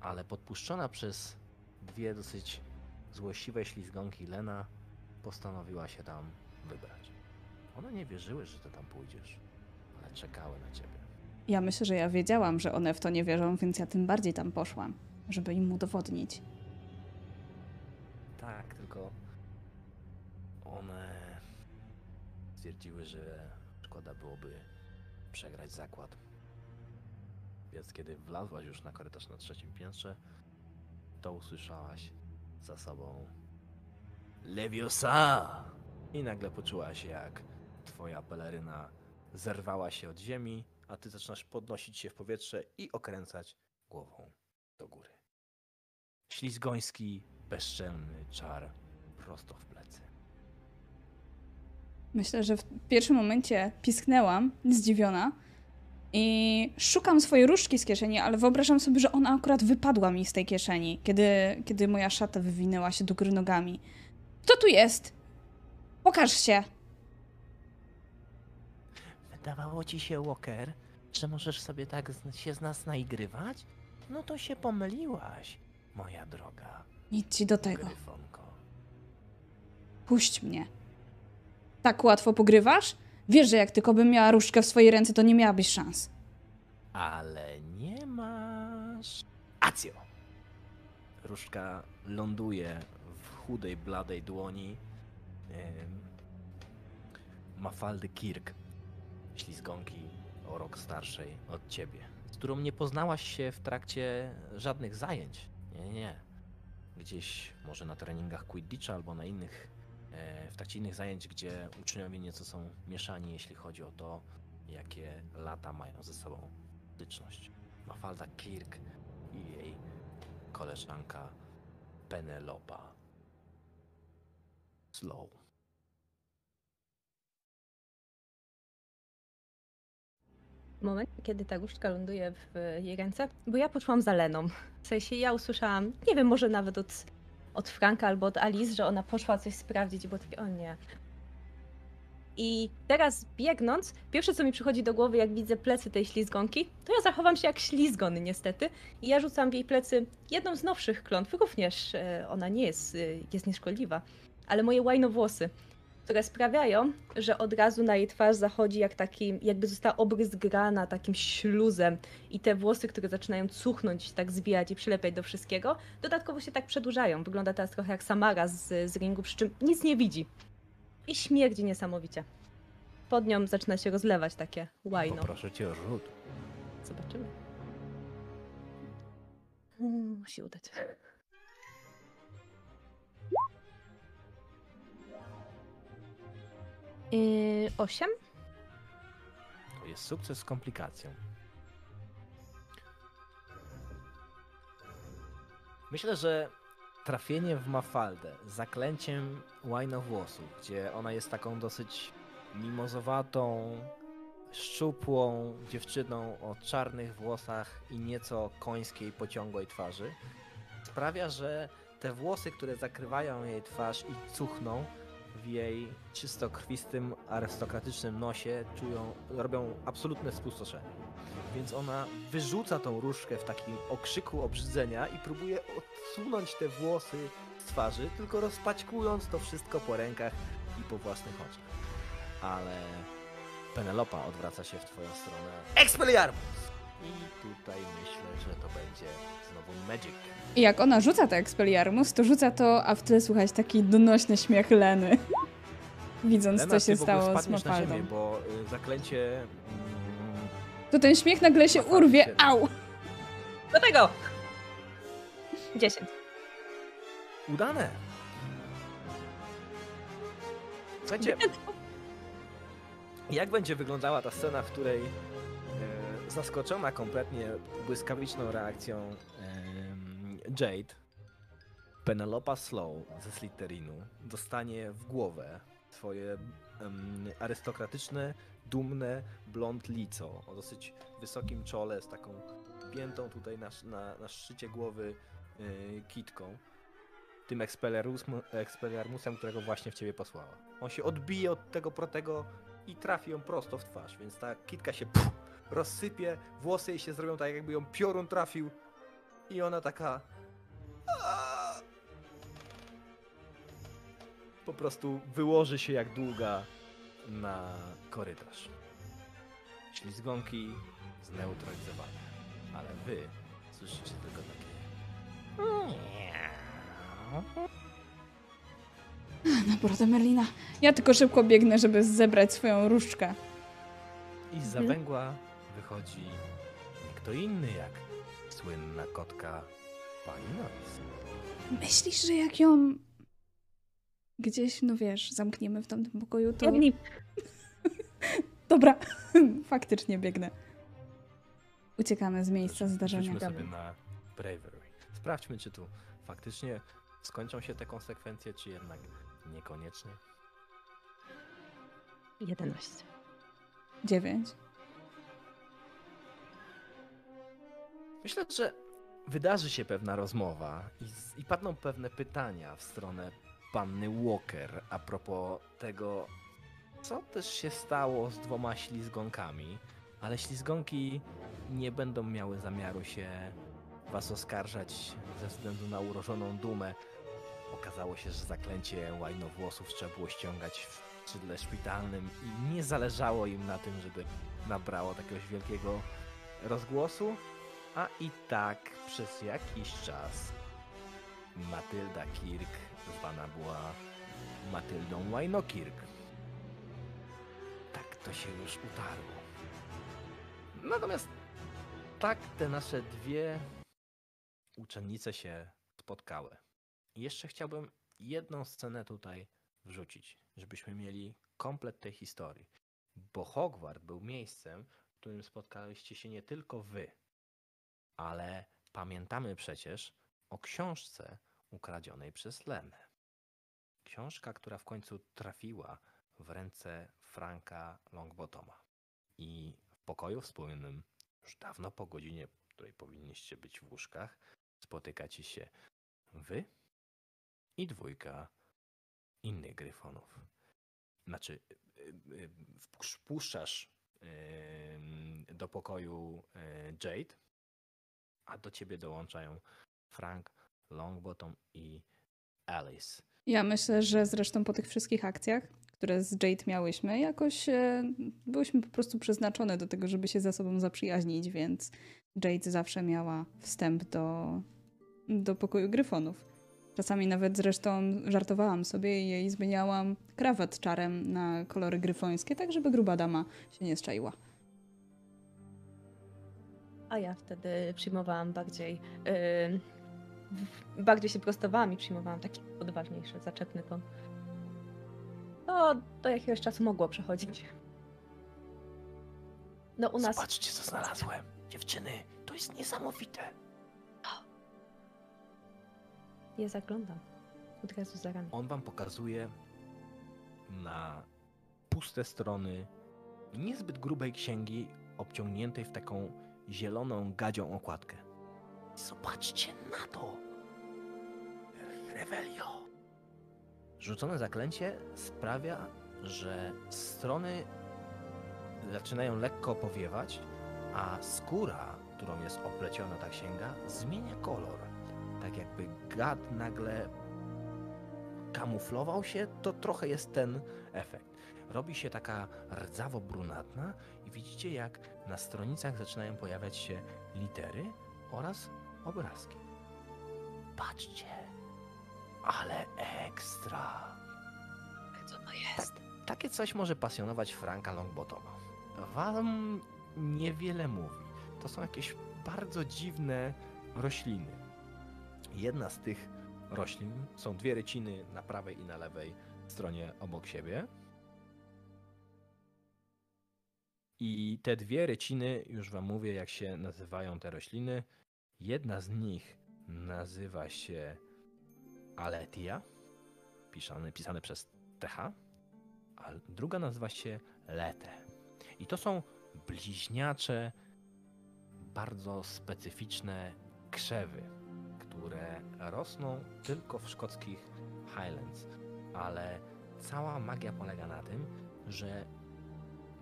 Ale podpuszczona przez dwie dosyć złośliwe ślizgonki Lena postanowiła się tam wybrać. One nie wierzyły, że ty tam pójdziesz, ale czekały na ciebie. Ja myślę, że ja wiedziałam, że one w to nie wierzą, więc ja tym bardziej tam poszłam, żeby im udowodnić. Tak, tylko one stwierdziły, że szkoda byłoby przegrać zakład. Więc kiedy wlazłaś już na korytarz na trzecim piętrze, to usłyszałaś za sobą Leviosa! I nagle poczułaś, jak twoja peleryna zerwała się od ziemi, a ty zaczynasz podnosić się w powietrze i okręcać głową do góry. Ślizgoński, bezczelny czar prosto w plecy. Myślę, że w pierwszym momencie pisknęłam, zdziwiona, i szukam swojej różdżki z kieszeni, ale wyobrażam sobie, że ona akurat wypadła mi z tej kieszeni, kiedy, kiedy moja szata wywinęła się do góry nogami. Kto tu jest? Pokaż się! Wydawało ci się, Walker, że możesz sobie tak się z nas naigrywać? No to się pomyliłaś, moja droga Nic ci do tego. gryfonko. Puść mnie. Tak łatwo pogrywasz? Wiesz, że jak tylko bym miała różdżkę w swojej ręce, to nie miałabyś szans. Ale nie masz. Acjo! Różdżka ląduje w chudej, bladej dłoni Mafaldy Kirk, ślizgonki o rok starszej od ciebie, z którą nie poznałaś się w trakcie żadnych zajęć. Nie, nie, nie. Gdzieś może na treningach Quidditcha albo na innych, w trakcie innych zajęć, gdzie uczniowie nieco są mieszani, jeśli chodzi o to, jakie lata mają ze sobą styczność. Mafalda Kirk i jej koleżanka Penelopa Slow. Moment, kiedy ta różdżka ląduje w jej ręce, bo ja poczułam za Leną. W sensie ja usłyszałam, nie wiem, może nawet od, od Franka albo od Alice, że ona poszła coś sprawdzić było takie, o nie. I teraz biegnąc, pierwsze co mi przychodzi do głowy, jak widzę plecy tej ślizgonki, to ja zachowam się jak ślizgon niestety. I ja rzucam w jej plecy jedną z nowszych klątw, również e, ona nie jest, e, jest nieszkodliwa, ale moje łajnowłosy, które sprawiają, że od razu na jej twarz zachodzi jak taki, jakby została obryzgrana takim śluzem i te włosy, które zaczynają cuchnąć, tak zbijać i przylepiać do wszystkiego, dodatkowo się tak przedłużają. Wygląda teraz trochę jak Samara z, z ringu, przy czym nic nie widzi. I śmierdzi niesamowicie. Pod nią zaczyna się rozlewać takie łajno. Poproszę cię o rzut. Zobaczymy. Mm, Musi udać. Yy, osiem? To jest sukces z komplikacją. Myślę, że trafienie w Mafaldę zaklęciem łajnowłosów, gdzie ona jest taką dosyć mimozowatą, szczupłą dziewczyną o czarnych włosach i nieco końskiej, pociągłej twarzy, sprawia, że te włosy, które zakrywają jej twarz i cuchną w jej czysto krwistym, arystokratycznym nosie, czują, robią absolutne spustoszenie. Więc ona wyrzuca tą różdżkę w takim okrzyku obrzydzenia i próbuje odsunąć te włosy z twarzy, tylko rozpaćkując to wszystko po rękach i po własnych oczach. Ale Penelopa odwraca się w twoją stronę. Expelliarmus! I tutaj myślę, że to będzie znowu Magic. I jak ona rzuca to Expelliarmus, to rzuca to, a w tle słychać taki donośny śmiech Leny. Widząc, Lena, co ty się w ogóle stało z spadniesz na ziemię, Mafaldą. bo y, zaklęcie... Mm, To ten śmiech nagle się Mafaldy urwie. się- Au! Do tego! 10. Udane! Słuchajcie, jak będzie wyglądała ta scena, w której zaskoczona kompletnie błyskawiczną reakcją Jade, Penelopa Slow ze Slytherinu dostanie w głowę swoje em, arystokratyczne, dumne, blond lico o dosyć wysokim czole z taką piętą tutaj na, na, na szczycie głowy y, kitką. Tym Expelliarmusem, którego właśnie w ciebie posłała. On się odbije od tego protego i trafi ją prosto w twarz, więc ta kitka się rozsypie, włosy jej się zrobią tak, jakby ją piorun trafił i ona taka... Po prostu wyłoży się jak długa na korytarz. Ślizgonki zneutralizowane, ale wy słyszycie tylko takie... Naprawdę, Merlina. Ja tylko szybko biegnę, żeby zebrać swoją różdżkę. I zawęgła wychodzi nie kto inny jak słynna kotka pani Noc. Myślisz, że jak ją gdzieś, no wiesz, zamkniemy w tamtym pokoju, to... Biegnij. Dobra, faktycznie biegnę. Uciekamy z miejsca zdarzenia. Rzućmy sobie na Bravery. Sprawdźmy, czy tu faktycznie skończą się te konsekwencje, czy jednak niekoniecznie. 11. Dziewięć. Myślę, że wydarzy się pewna rozmowa i, i padną pewne pytania w stronę panny Walker a propos tego, co też się stało z dwoma ślizgonkami, ale ślizgonki nie będą miały zamiaru się was oskarżać ze względu na urożoną dumę. Okazało się, że zaklęcie łajnowłosów trzeba było ściągać w skrzydle szpitalnym i nie zależało im na tym, żeby nabrało takiegoś wielkiego rozgłosu. A i tak przez jakiś czas Matylda Kirk zwana była Matyldą Łajnokirk. Tak to się już utarło. Natomiast tak te nasze dwie uczennice się spotkały. Jeszcze chciałbym jedną scenę tutaj wrzucić, żebyśmy mieli komplet tej historii. Bo Hogwart był miejscem, w którym spotkaliście się nie tylko wy, ale pamiętamy przecież o książce ukradzionej przez Lemę. Książka, która w końcu trafiła w ręce Franka Longbotoma. I w pokoju wspólnym, już dawno po godzinie, w której powinniście być w łóżkach, spotykacie się wy i dwójka innych gryfonów. Znaczy, y, y, wpuszczasz do pokoju y, Jade, a do ciebie dołączają Frank, Longbottom i Alice. Ja myślę, że zresztą po tych wszystkich akcjach, które z Jade miałyśmy, jakoś e, byłyśmy po prostu przeznaczone do tego, żeby się ze sobą zaprzyjaźnić, więc Jade zawsze miała wstęp do, do pokoju gryfonów. Czasami nawet zresztą żartowałam sobie i jej zmieniałam krawat czarem na kolory gryfońskie, tak żeby gruba dama się nie zczaiła. A ja wtedy przyjmowałam bardziej. Yy, bardziej się prostowałam i przyjmowałam taki odważniejszy, zaczepny ton. To do jakiegoś czasu mogło przechodzić. No u nas. Zobaczcie, co znalazłem. Dziewczyny, to jest niesamowite. Nie zaglądam. Od razu za ramię. On wam pokazuje na puste strony niezbyt grubej księgi, obciągniętej w taką zieloną gadzią okładkę. Zobaczcie na to! Revelio! Rzucone zaklęcie sprawia, że strony zaczynają lekko powiewać, a skóra, którą jest opleciona ta księga, zmienia kolor. Tak jakby gad nagle kamuflował się, to trochę jest ten efekt. Robi się taka rdzawo-brunatna i widzicie jak na stronicach zaczynają pojawiać się litery oraz obrazki. Patrzcie, ale ekstra. Co to jest? Takie coś może pasjonować Franka Longbottoma. Wam niewiele mówi. To są jakieś bardzo dziwne rośliny. Jedna z tych roślin są dwie ryciny na prawej i na lewej stronie obok siebie. I te dwie ryciny, już wam mówię, jak się nazywają te rośliny. Jedna z nich nazywa się Aletia, pisane, pisane przez TH, a druga nazywa się Lete. I to są bliźniacze, bardzo specyficzne krzewy, które rosną tylko w szkockich Highlands. Ale cała magia polega na tym, że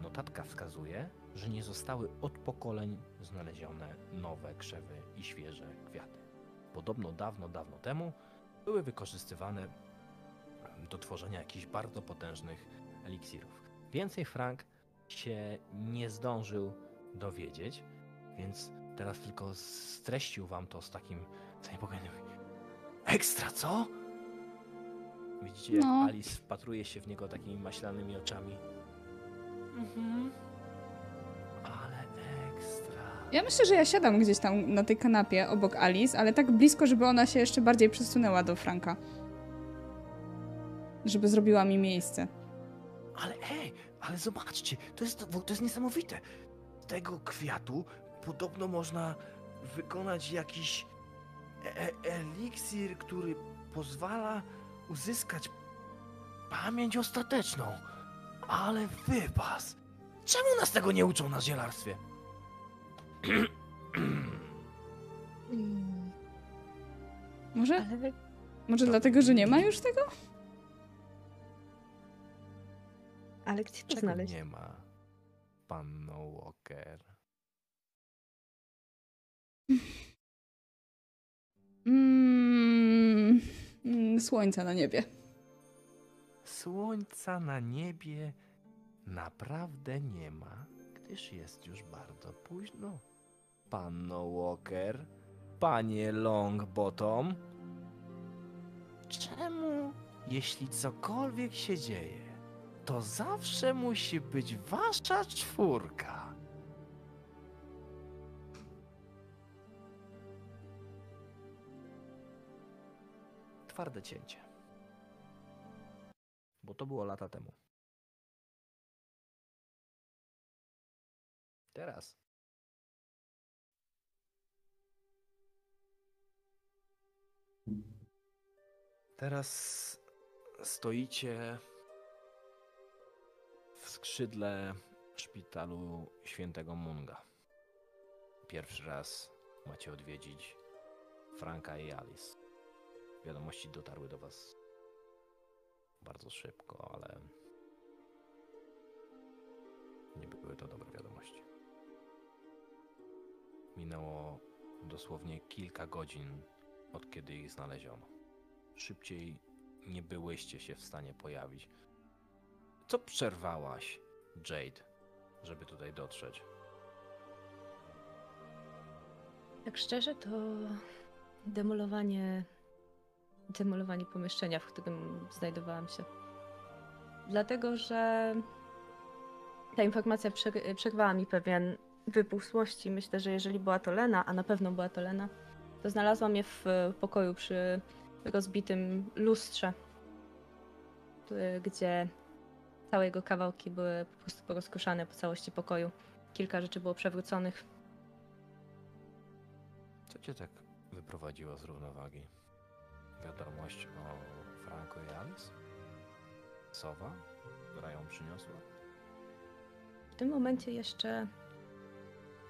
notatka wskazuje, że nie zostały od pokoleń znalezione nowe krzewy i świeże kwiaty. Podobno dawno, dawno temu były wykorzystywane do tworzenia jakichś bardzo potężnych eliksirów. Więcej Frank się nie zdążył dowiedzieć, więc teraz tylko streścił wam to z takim zaniepokojeniem. Ekstra, co? Widzicie, jak No. Alice wpatruje się w niego takimi maślanymi oczami. Mhm. Ale ekstra. Ja myślę, że ja siadam gdzieś tam na tej kanapie obok Alice, ale tak blisko, żeby ona się jeszcze bardziej przesunęła do Franka. Żeby zrobiła mi miejsce. Ale ej, ale zobaczcie, to jest, to jest niesamowite. Z tego kwiatu podobno można wykonać jakiś e eliksir, który pozwala uzyskać pamięć ostateczną. Ale wypas! Czemu nas tego nie uczą na zielarstwie? Mm, Może, Ale może dlatego, że nie ma już tego? Ale gdzie to znaleźć? nie ma, panno Walker? Mm, mm, słońca na niebie. Słońca na niebie naprawdę nie ma, gdyż jest już bardzo późno. Panno Walker, panie Longbottom, czemu, jeśli cokolwiek się dzieje, to zawsze musi być wasza czwórka? Twarde cięcie. Bo to było lata temu. Teraz. Teraz stoicie w skrzydle szpitalu świętego Munga. Pierwszy raz macie odwiedzić Franka i Alice. Wiadomości dotarły do was bardzo szybko, ale nie były to dobre wiadomości. Minęło dosłownie kilka godzin od kiedy ich znaleziono. Szybciej nie byłyście się w stanie pojawić. Co przerwałaś, Jade, żeby tutaj dotrzeć? Tak szczerze, to demolowanie, demolowanie pomieszczenia, w którym znajdowałam się. Dlatego, że ta informacja prze- przerwała mi pewien wybuch złości. Myślę, że jeżeli była to Lena, a na pewno była to Lena, to znalazłam je w pokoju przy rozbitym lustrze, gdzie całe jego kawałki były po prostu porozkruszane po całości pokoju. Kilka rzeczy było przewróconych. Co cię tak wyprowadziło z równowagi? Wiadomość o Franco i Alice? Sowa, która ją przyniosła? W tym momencie jeszcze,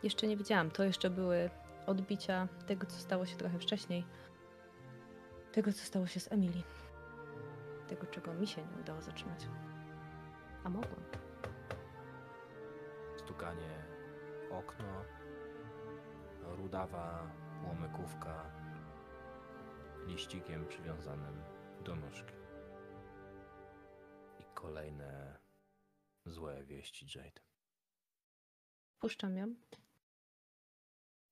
jeszcze nie wiedziałam. To jeszcze były odbicia tego, co stało się trochę wcześniej. Tego, co stało się z Emily. Tego, czego mi się nie udało zatrzymać. A mogłam. Stukanie okno, rudawa łomykówka liścikiem przywiązanym do nóżki. I kolejne złe wieści Jade. Puszczam ją.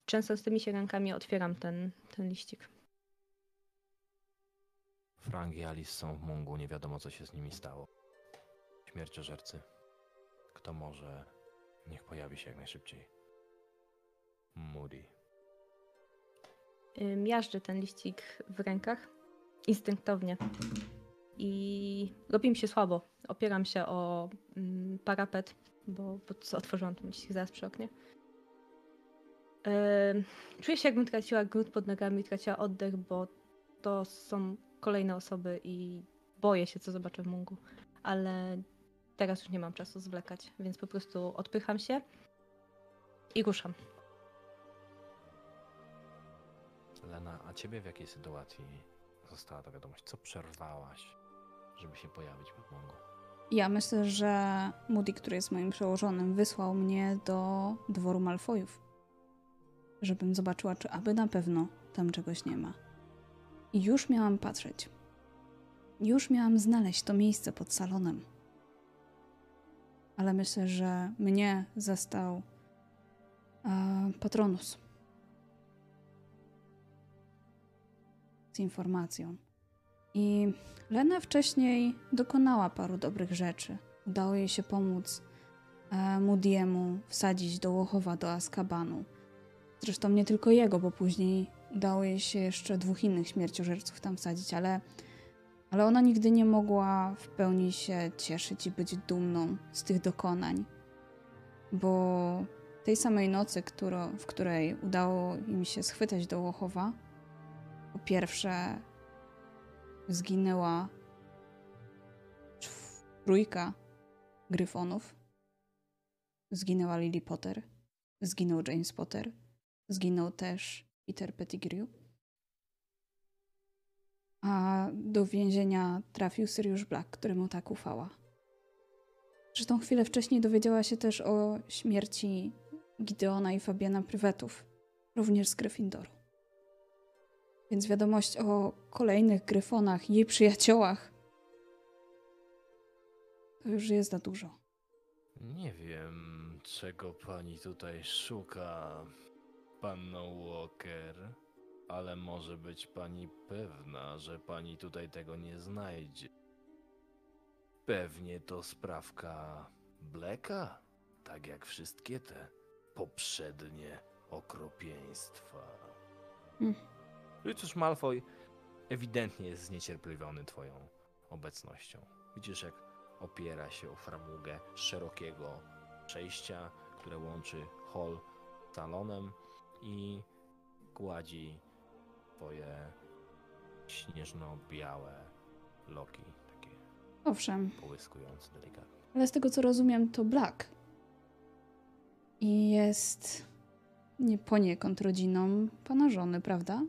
Często z tymi się rękami otwieram ten, ten liścik. Frank i Alice są w Mungu, nie wiadomo co się z nimi stało. Śmierciożercy. Kto może, niech pojawi się jak najszybciej. Moody. Y, miażdżę ten liścik w rękach instynktownie i robi mi się słabo. Opieram się o mm, parapet, bo, bo otworzyłam ten liścik zaraz przy oknie. Czuję się, jakbym traciła grunt pod nogami, traciła oddech, bo to są kolejne osoby i boję się, co zobaczę w Mungu. Ale teraz już nie mam czasu zwlekać, więc po prostu odpycham się i ruszam. Lena, a ciebie w jakiej sytuacji została ta wiadomość? Co przerwałaś, żeby się pojawić w Mungu? Ja myślę, że Moody, który jest moim przełożonym, wysłał mnie do dworu Malfojów żebym zobaczyła, czy aby na pewno tam czegoś nie ma. I już miałam patrzeć. Już miałam znaleźć to miejsce pod salonem. Ale myślę, że mnie zastał e, patronus. Informacją. I Lena wcześniej dokonała paru dobrych rzeczy. Udało jej się pomóc e, Moody'emu wsadzić do Łochowa do Azkabanu Zresztą nie tylko jego, bo później udało jej się jeszcze dwóch innych śmierciożerców tam wsadzić, ale, ale ona nigdy nie mogła w pełni się cieszyć i być dumną z tych dokonań. Bo tej samej nocy, którą, w której udało im się schwytać do Łochowa, po pierwsze zginęła trójka gryfonów. Zginęła Lily Potter, zginął James Potter Zginął też Peter Pettigrew. A do więzienia trafił Sirius Black, któremu tak ufała. Zresztą chwilę wcześniej dowiedziała się też o śmierci Gideona i Fabiana Prywetów, również z Gryffindoru. Więc wiadomość o kolejnych Gryfonach, jej przyjaciołach, to już jest za dużo. Nie wiem, czego pani tutaj szuka, panno Walker, ale może być pani pewna, że pani tutaj tego nie znajdzie. Pewnie to sprawka Bleka, tak jak wszystkie te poprzednie okropieństwa. Hmm. Cóż, Malfoy ewidentnie jest zniecierpliwiony twoją obecnością. Widzisz, jak opiera się o framugę szerokiego przejścia, które łączy hall z salonem i gładzi twoje śnieżno-białe loki, takie Owszem. połyskujące delikatnie. Ale z tego co rozumiem, to Black. I jest nie poniekąd rodziną pana żony, prawda?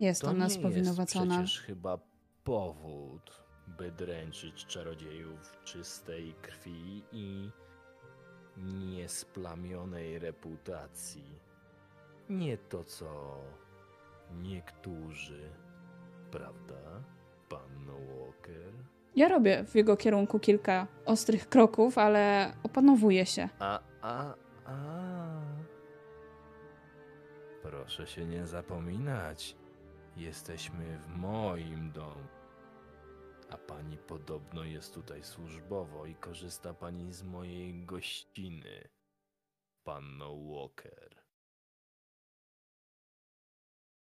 Jest to ona spowinowacona. To przecież chyba powód, by dręczyć czarodziejów czystej krwi i niesplamionej reputacji. Nie to co niektórzy, prawda, panno Walker? Ja robię w jego kierunku kilka ostrych kroków, ale opanowuję się. A, a, a. Proszę się nie zapominać. Jesteśmy w moim domu. A pani podobno jest tutaj służbowo i korzysta pani z mojej gościny, panno Walker.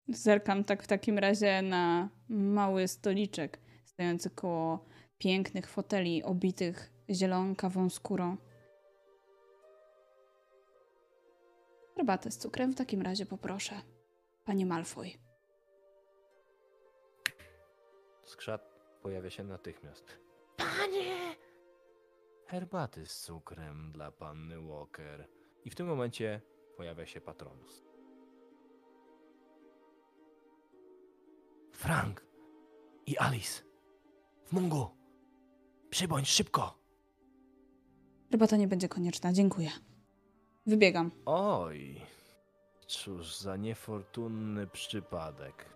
Zerkam tak w takim razie na mały stoliczek stojący koło pięknych foteli obitych zielonkawą skórą. Herbatę z cukrem w takim razie poproszę. Panie Malfoy. Skrzat pojawia się natychmiast. Panie! Herbaty z cukrem dla panny Walker. I w tym momencie pojawia się patronus. Frank i Alice. W Mungu. Przybądź szybko. Herbata nie będzie konieczna, dziękuję. Wybiegam. Oj, cóż za niefortunny przypadek.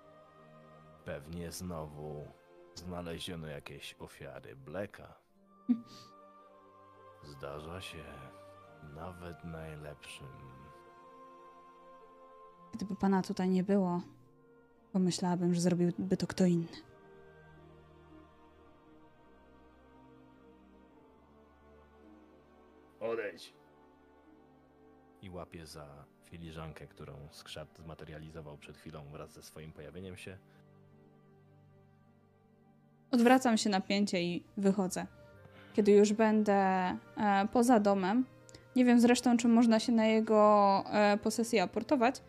Pewnie znowu znaleziono jakieś ofiary Bleka. Zdarza się nawet najlepszym. Gdyby pana tutaj nie było, Pomyślałabym, że zrobiłby to kto inny. Odejdź. i łapie za filiżankę, którą skrzat zmaterializował przed chwilą wraz ze swoim pojawieniem się. Odwracam się napięcie i wychodzę. Kiedy już będę e, poza domem, nie wiem zresztą, czy można się na jego e, posesję aportować,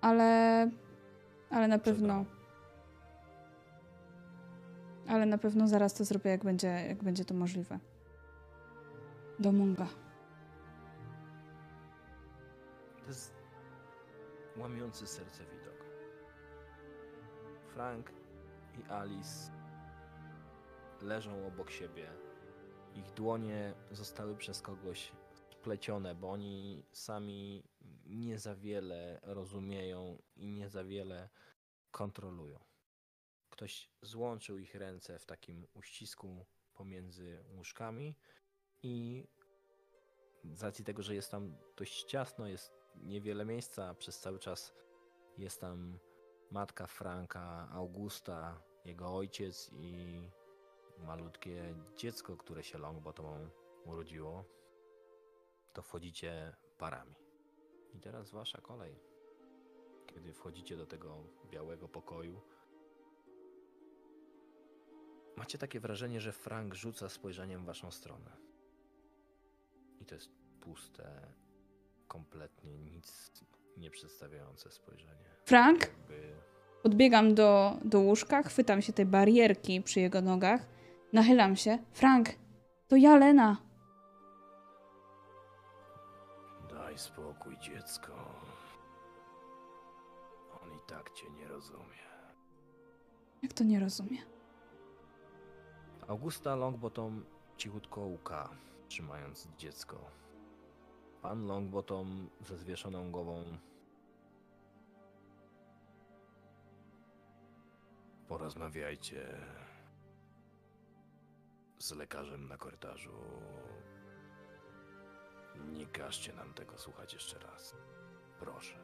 ale, ale na pewno. Ale na pewno zaraz to zrobię, jak będzie, jak będzie to możliwe. Do Munga. To jest łamiący serce widok. Frank i Alice leżą obok siebie. Ich dłonie zostały przez kogoś splecione, bo oni sami nie za wiele rozumieją i nie za wiele kontrolują. Ktoś złączył ich ręce w takim uścisku pomiędzy łóżkami i z racji tego, że jest tam dość ciasno, jest niewiele miejsca, przez cały czas jest tam matka Franka, Augusta, jego ojciec i malutkie dziecko, które się Longbottom urodziło, to wchodzicie parami. I teraz wasza kolej. Kiedy wchodzicie do tego białego pokoju, macie takie wrażenie, że Frank rzuca spojrzeniem w waszą stronę. I to jest puste, kompletnie nic nie przedstawiające spojrzenie. Frank? Jakby Podbiegam do, do łóżka, chwytam się tej barierki przy jego nogach, nachylam się. Frank, to ja, Lena. Daj spokój, dziecko. On i tak cię nie rozumie. Jak to nie rozumie? Augusta Longbottom cichutko łka, trzymając dziecko. Pan Longbottom ze zwieszoną głową Porozmawiajcie z lekarzem na korytarzu. Nie każcie nam tego słuchać jeszcze raz. Proszę.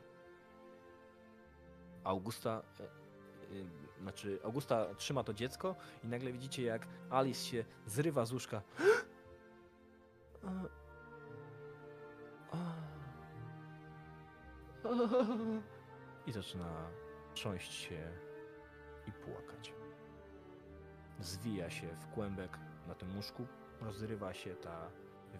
Augusta, e, e, znaczy Augusta trzyma to dziecko i nagle widzicie jak Alice się zrywa z łóżka. I zaczyna trząść się i płakać. Zwija się w kłębek na tym łóżku, rozrywa się ta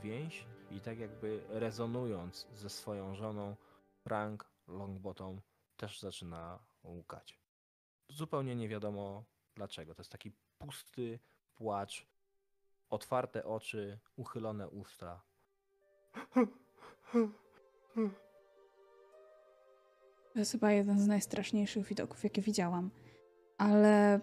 więź i tak jakby rezonując ze swoją żoną, Frank Longbottom też zaczyna łukać. Zupełnie nie wiadomo dlaczego. To jest taki pusty płacz, otwarte oczy, uchylone usta. To jest chyba jeden z najstraszniejszych widoków, jakie widziałam. Ale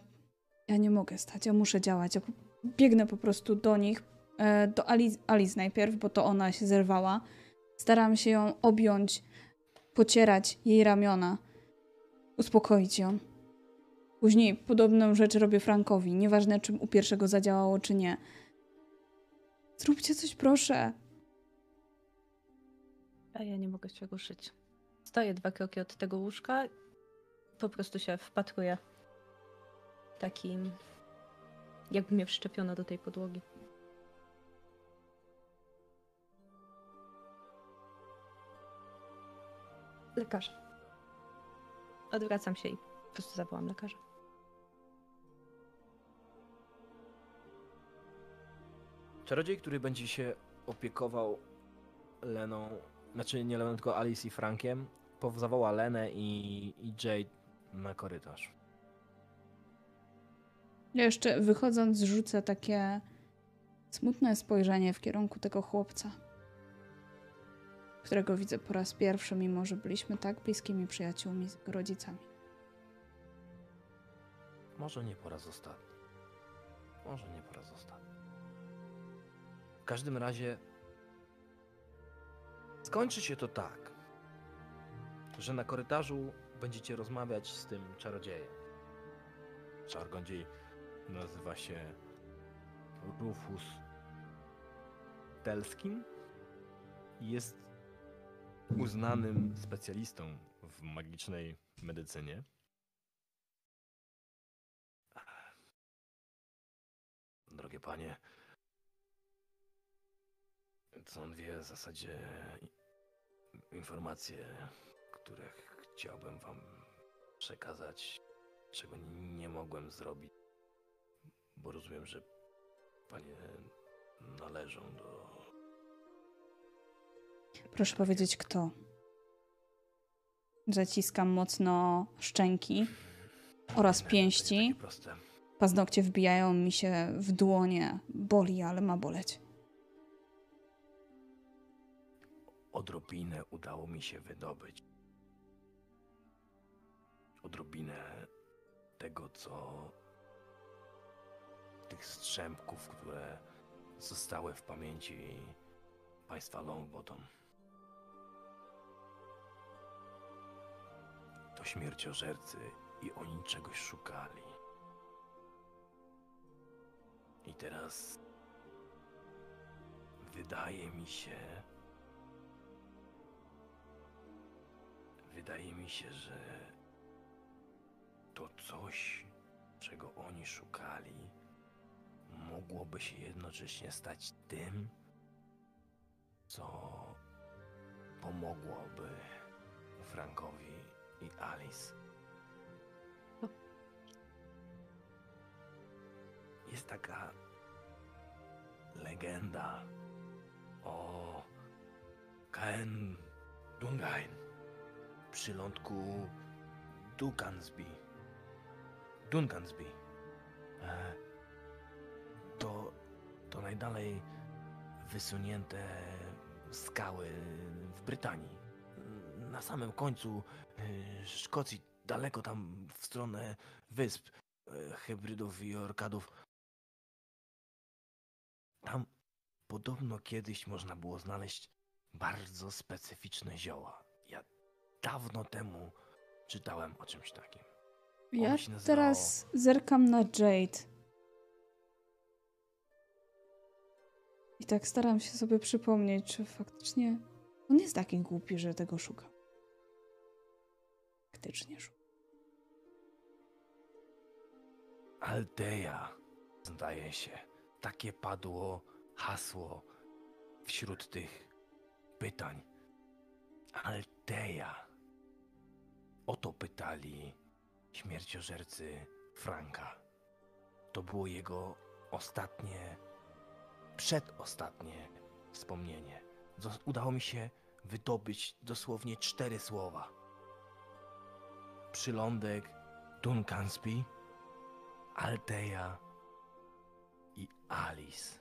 ja nie mogę stać, ja muszę działać. Ja biegnę po prostu do nich, e, do Alice, Alice najpierw, bo to ona się zerwała. Staram się ją objąć, pocierać jej ramiona, uspokoić ją. Później podobną rzecz robię Frankowi, nieważne czym u pierwszego zadziałało, czy nie. Zróbcie coś, proszę. A ja nie mogę się ruszyć. Stoję dwa kroki od tego łóżka, po prostu się wpatruję. Takim, jakby mnie wszczepiono do tej podłogi. Lekarz. Odwracam się i po prostu zawołam lekarza. Czarodziej, który będzie się opiekował Leną, znaczy nie Leną, tylko Alice i Frankiem, zawoła Lenę i, i Jade na korytarz. Ja jeszcze wychodząc rzucę takie smutne spojrzenie w kierunku tego chłopca, którego widzę po raz pierwszy, mimo że byliśmy tak bliskimi przyjaciółmi z rodzicami. Może nie po raz ostatni. Może nie po raz ostatni. W każdym razie skończy się to tak, że na korytarzu będziecie rozmawiać z tym czarodziejem. Czargodziej nazywa się Rufus Telskin jest uznanym specjalistą w magicznej medycynie. Drogie panie, co on wie w zasadzie informacje, które chciałbym wam przekazać, czego nie mogłem zrobić, bo rozumiem, że panie należą do. Proszę powiedzieć, kto. Zaciskam mocno szczęki oraz pięści. Paznokcie wbijają mi się w dłonie. Boli, ale ma boleć. Odrobinę udało mi się wydobyć. Odrobinę tego, co. tych strzępków, które zostały w pamięci państwa Longbottom. To śmierciożercy i oni czegoś szukali. I teraz wydaje mi się, wydaje mi się, że to coś, czego oni szukali, mogłoby się jednocześnie stać tym, co pomogłoby Frankowi i Alice. Jest taka legenda o Caen Dungain przy lądku Ducansby. Duncansby. E, To, to najdalej wysunięte skały w Brytanii. Na samym końcu e, Szkocji, daleko tam w stronę wysp, e, hybrydów i orkadów. Tam podobno kiedyś można było znaleźć bardzo specyficzne zioła. Ja dawno temu czytałem o czymś takim. Ja teraz zerkam na Jade. I tak staram się sobie przypomnieć, czy faktycznie on jest taki głupi, że tego szuka. Faktycznie szuka. Aldeja, zdaje się. Takie padło hasło wśród tych pytań. Aldeja. O to pytali śmierciożercy Franka. To było jego ostatnie, przedostatnie wspomnienie. Udało mi się wydobyć dosłownie cztery słowa. Przylądek Duncansby, Alteja i Alice.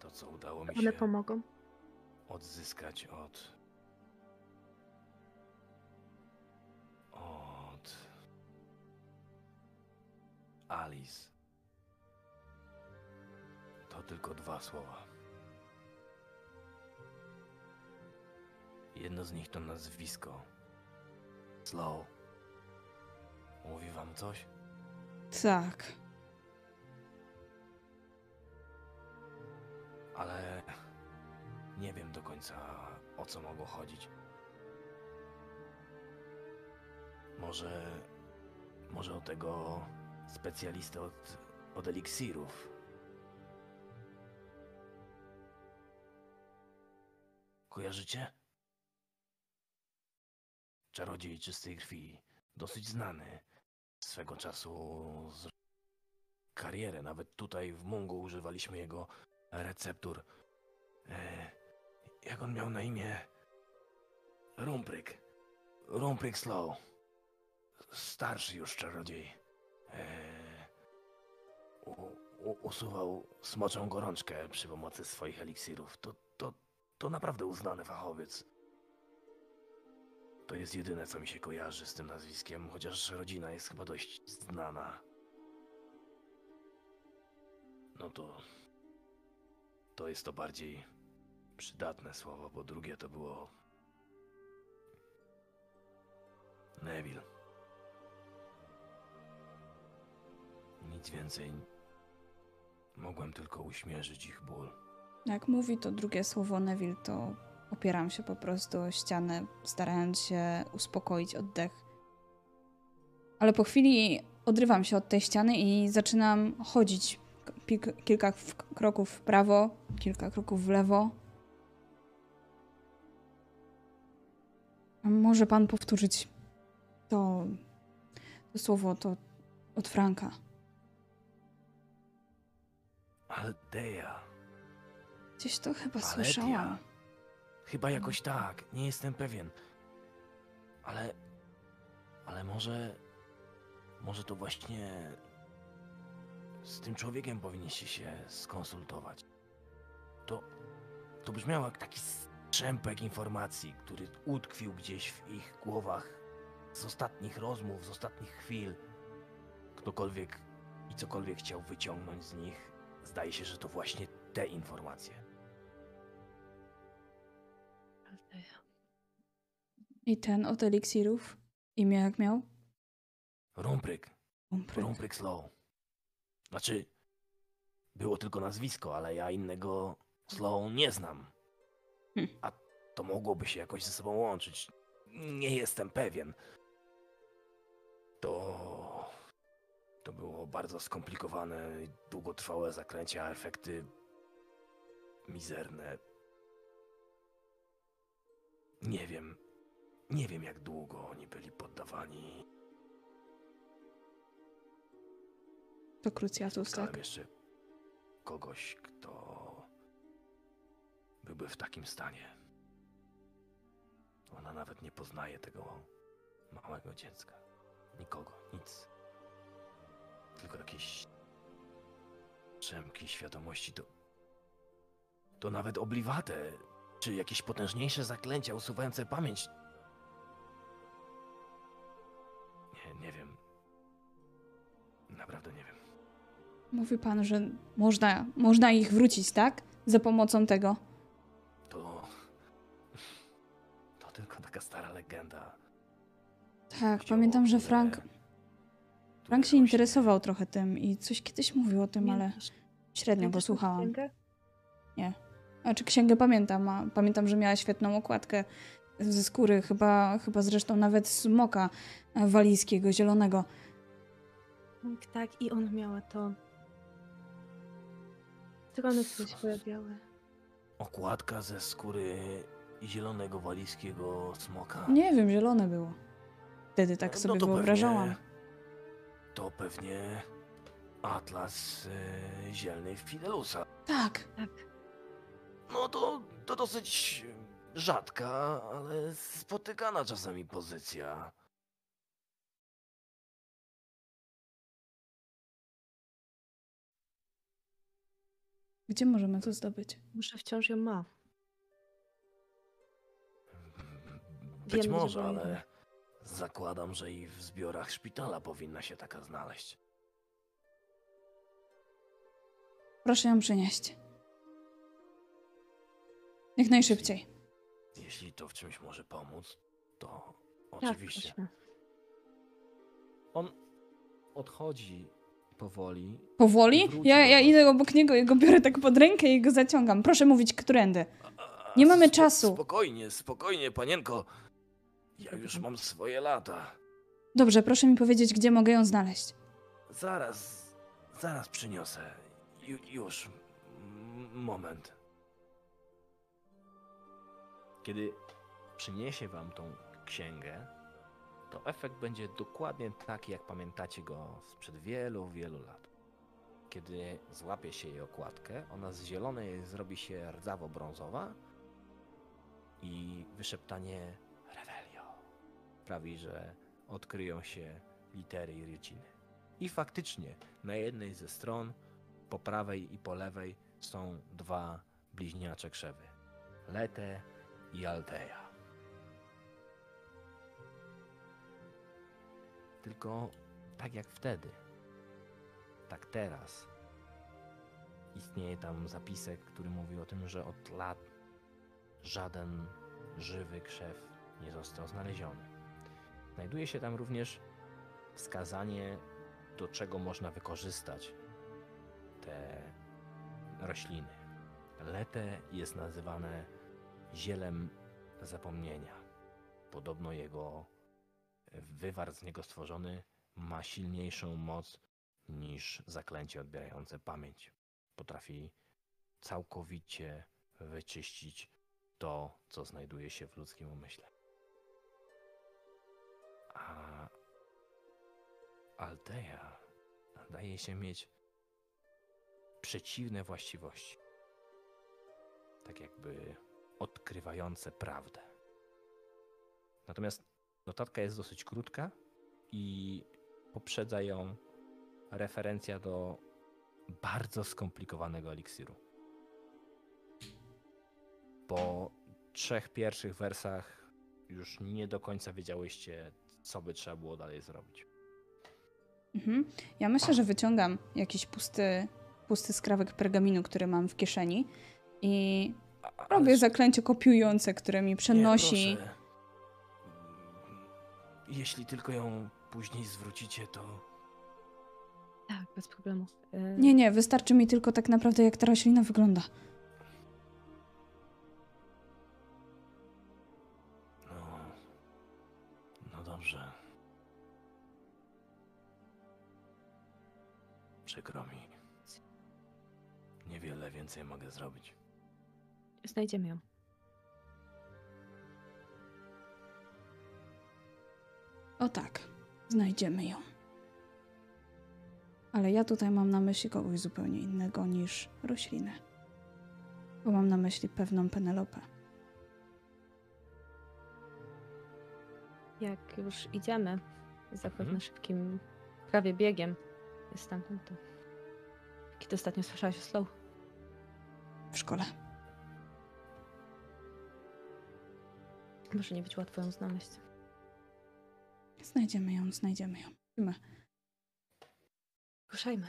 To, co udało mi One się pomogą. odzyskać od. od. Alice. To tylko dwa słowa. Jedno z nich to nazwisko. Slow. Mówi wam coś? Tak. ale nie wiem do końca o co mogło chodzić. Może. Może o tego specjalistę od, od eliksirów. Kojarzycie? Czarodziej czystej krwi, dosyć znany. Swego czasu z karierę, nawet tutaj w Mungu używaliśmy jego receptur. E, jak on miał na imię? Rumpryk. Rumpryk Slow. Starszy już czarodziej. E, usuwał smoczą gorączkę przy pomocy swoich eliksirów. To, to, to naprawdę uznany fachowiec. To jest jedyne, co mi się kojarzy z tym nazwiskiem, chociaż rodzina jest chyba dość znana. No to to jest to bardziej przydatne słowo, bo drugie to było. Neville. Nic więcej. Mogłem tylko uśmierzyć ich ból. Jak mówi to drugie słowo Neville, to opieram się po prostu o ścianę, starając się uspokoić oddech. Ale po chwili odrywam się od tej ściany i zaczynam chodzić kilka kroków w prawo, kilka kroków w lewo. Może pan powtórzyć to, to słowo, to od Franka? Aldeja. Gdzieś to chyba Valeria. słyszałam. Chyba jakoś tak, nie jestem pewien. Ale. Ale może. Może to właśnie. Z tym człowiekiem powinniście się skonsultować. To. To brzmiało jak taki strzępek informacji, który utkwił gdzieś w ich głowach z ostatnich rozmów, z ostatnich chwil. Ktokolwiek i cokolwiek chciał wyciągnąć z nich, zdaje się, że to właśnie te informacje. I ten od eliksirów? Imię jak miał? Rumpryk. Umpryk. Rumpryk Slow. Znaczy, było tylko nazwisko, ale ja innego Slow nie znam. Hm. A to mogłoby się jakoś ze sobą łączyć. Nie jestem pewien. To. To było bardzo skomplikowane, długotrwałe zaklęcia, a efekty mizerne. Nie wiem. Nie wiem, jak długo oni byli poddawani To krucjatus, tak? jeszcze kogoś, kto byłby w takim stanie. Ona nawet nie poznaje tego małego dziecka. Nikogo, nic. Tylko jakieś przemki świadomości. To, to nawet obliwate, czy jakieś potężniejsze zaklęcia usuwające pamięć. Nie, nie wiem. Naprawdę nie wiem. Mówi pan, że można, można ich wrócić, tak? Za pomocą tego. To. To tylko taka stara legenda. Tak, pamiętam, że Frank, Frank się interesował trochę tym i coś kiedyś mówił o tym, ale średnio go słuchałam. księgę? Znaczy księgę pamiętam, a pamiętam, że miała świetną okładkę ze skóry, chyba, chyba zresztą nawet smoka e, walijskiego, zielonego. Tak, tak, i ona miała to. Strony które się pojawiały. Okładka ze skóry zielonego walijskiego smoka. Nie wiem, zielone było. Wtedy tak No sobie to wyobrażałam. Pewnie, to pewnie atlas e, zielny Fidelusa. Tak, Tak. No to, to dosyć rzadka, ale spotykana czasami pozycja. gdzie możemy to zdobyć? Muszę wciąż ją ma. Być Wiemy, że może, ale. Zakładam, że i w zbiorach szpitala powinna się taka znaleźć. Proszę ją przynieść. Jak najszybciej. Jeśli to w czymś może pomóc, to Tak, oczywiście. proszę. On odchodzi powoli. Powoli? Ja, ja idę obok niego i go biorę tak pod rękę i go zaciągam. Proszę mówić, którędy. Nie mamy czasu. Spokojnie, spokojnie, panienko. Ja już mam swoje lata. Dobrze, proszę mi powiedzieć, gdzie mogę ją znaleźć. Zaraz, zaraz przyniosę. Ju, już. M- Moment. Kiedy przyniesie wam tą księgę, to efekt będzie dokładnie taki, jak pamiętacie go sprzed wielu, wielu lat. Kiedy złapie się jej okładkę, ona z zielonej zrobi się rdzawo-brązowa i wyszeptanie sprawi, że odkryją się litery i ryciny. I faktycznie na jednej ze stron, po prawej i po lewej, są dwa bliźniacze krzewy. Lete i Alteja. Tylko tak jak wtedy, tak teraz istnieje tam zapisek, który mówi o tym, że od lat żaden żywy krzew nie został znaleziony. Znajduje się tam również wskazanie, do czego można wykorzystać te rośliny. Lete jest nazywane zielem zapomnienia. Podobno jego wywar z niego stworzony ma silniejszą moc niż zaklęcie odbierające pamięć. Potrafi całkowicie wyczyścić to, co znajduje się w ludzkim umyśle. A Altea zdaje się mieć przeciwne właściwości. Tak jakby odkrywające prawdę. Natomiast notatka jest dosyć krótka i poprzedza ją referencja do bardzo skomplikowanego eliksiru. Po trzech pierwszych wersach już nie do końca wiedziałyście, co by trzeba było dalej zrobić. Mhm. Ja myślę, że wyciągam jakiś pusty, pusty skrawek pergaminu, który mam w kieszeni i A- robię zaklęcie kopiujące, które mi przenosi. Nie, proszę. Jeśli tylko ją później zwrócicie, to Tak, bez problemu. Y, Nie, nie, wystarczy mi tylko tak naprawdę, jak ta roślina wygląda. Więcej mogę zrobić. Znajdziemy ją. O tak, znajdziemy ją. Ale ja tutaj mam na myśli kogoś zupełnie innego niż roślinę. Bo mam na myśli pewną Penelopę. Jak już idziemy, zapewne Mhm. szybkim prawie biegiem stamtąd, to... Kiedy ostatnio słyszałaś o Slow? W szkole. Może nie być łatwo ją znaleźć. Znajdziemy ją, znajdziemy ją. Idziemy. Ruszajmy.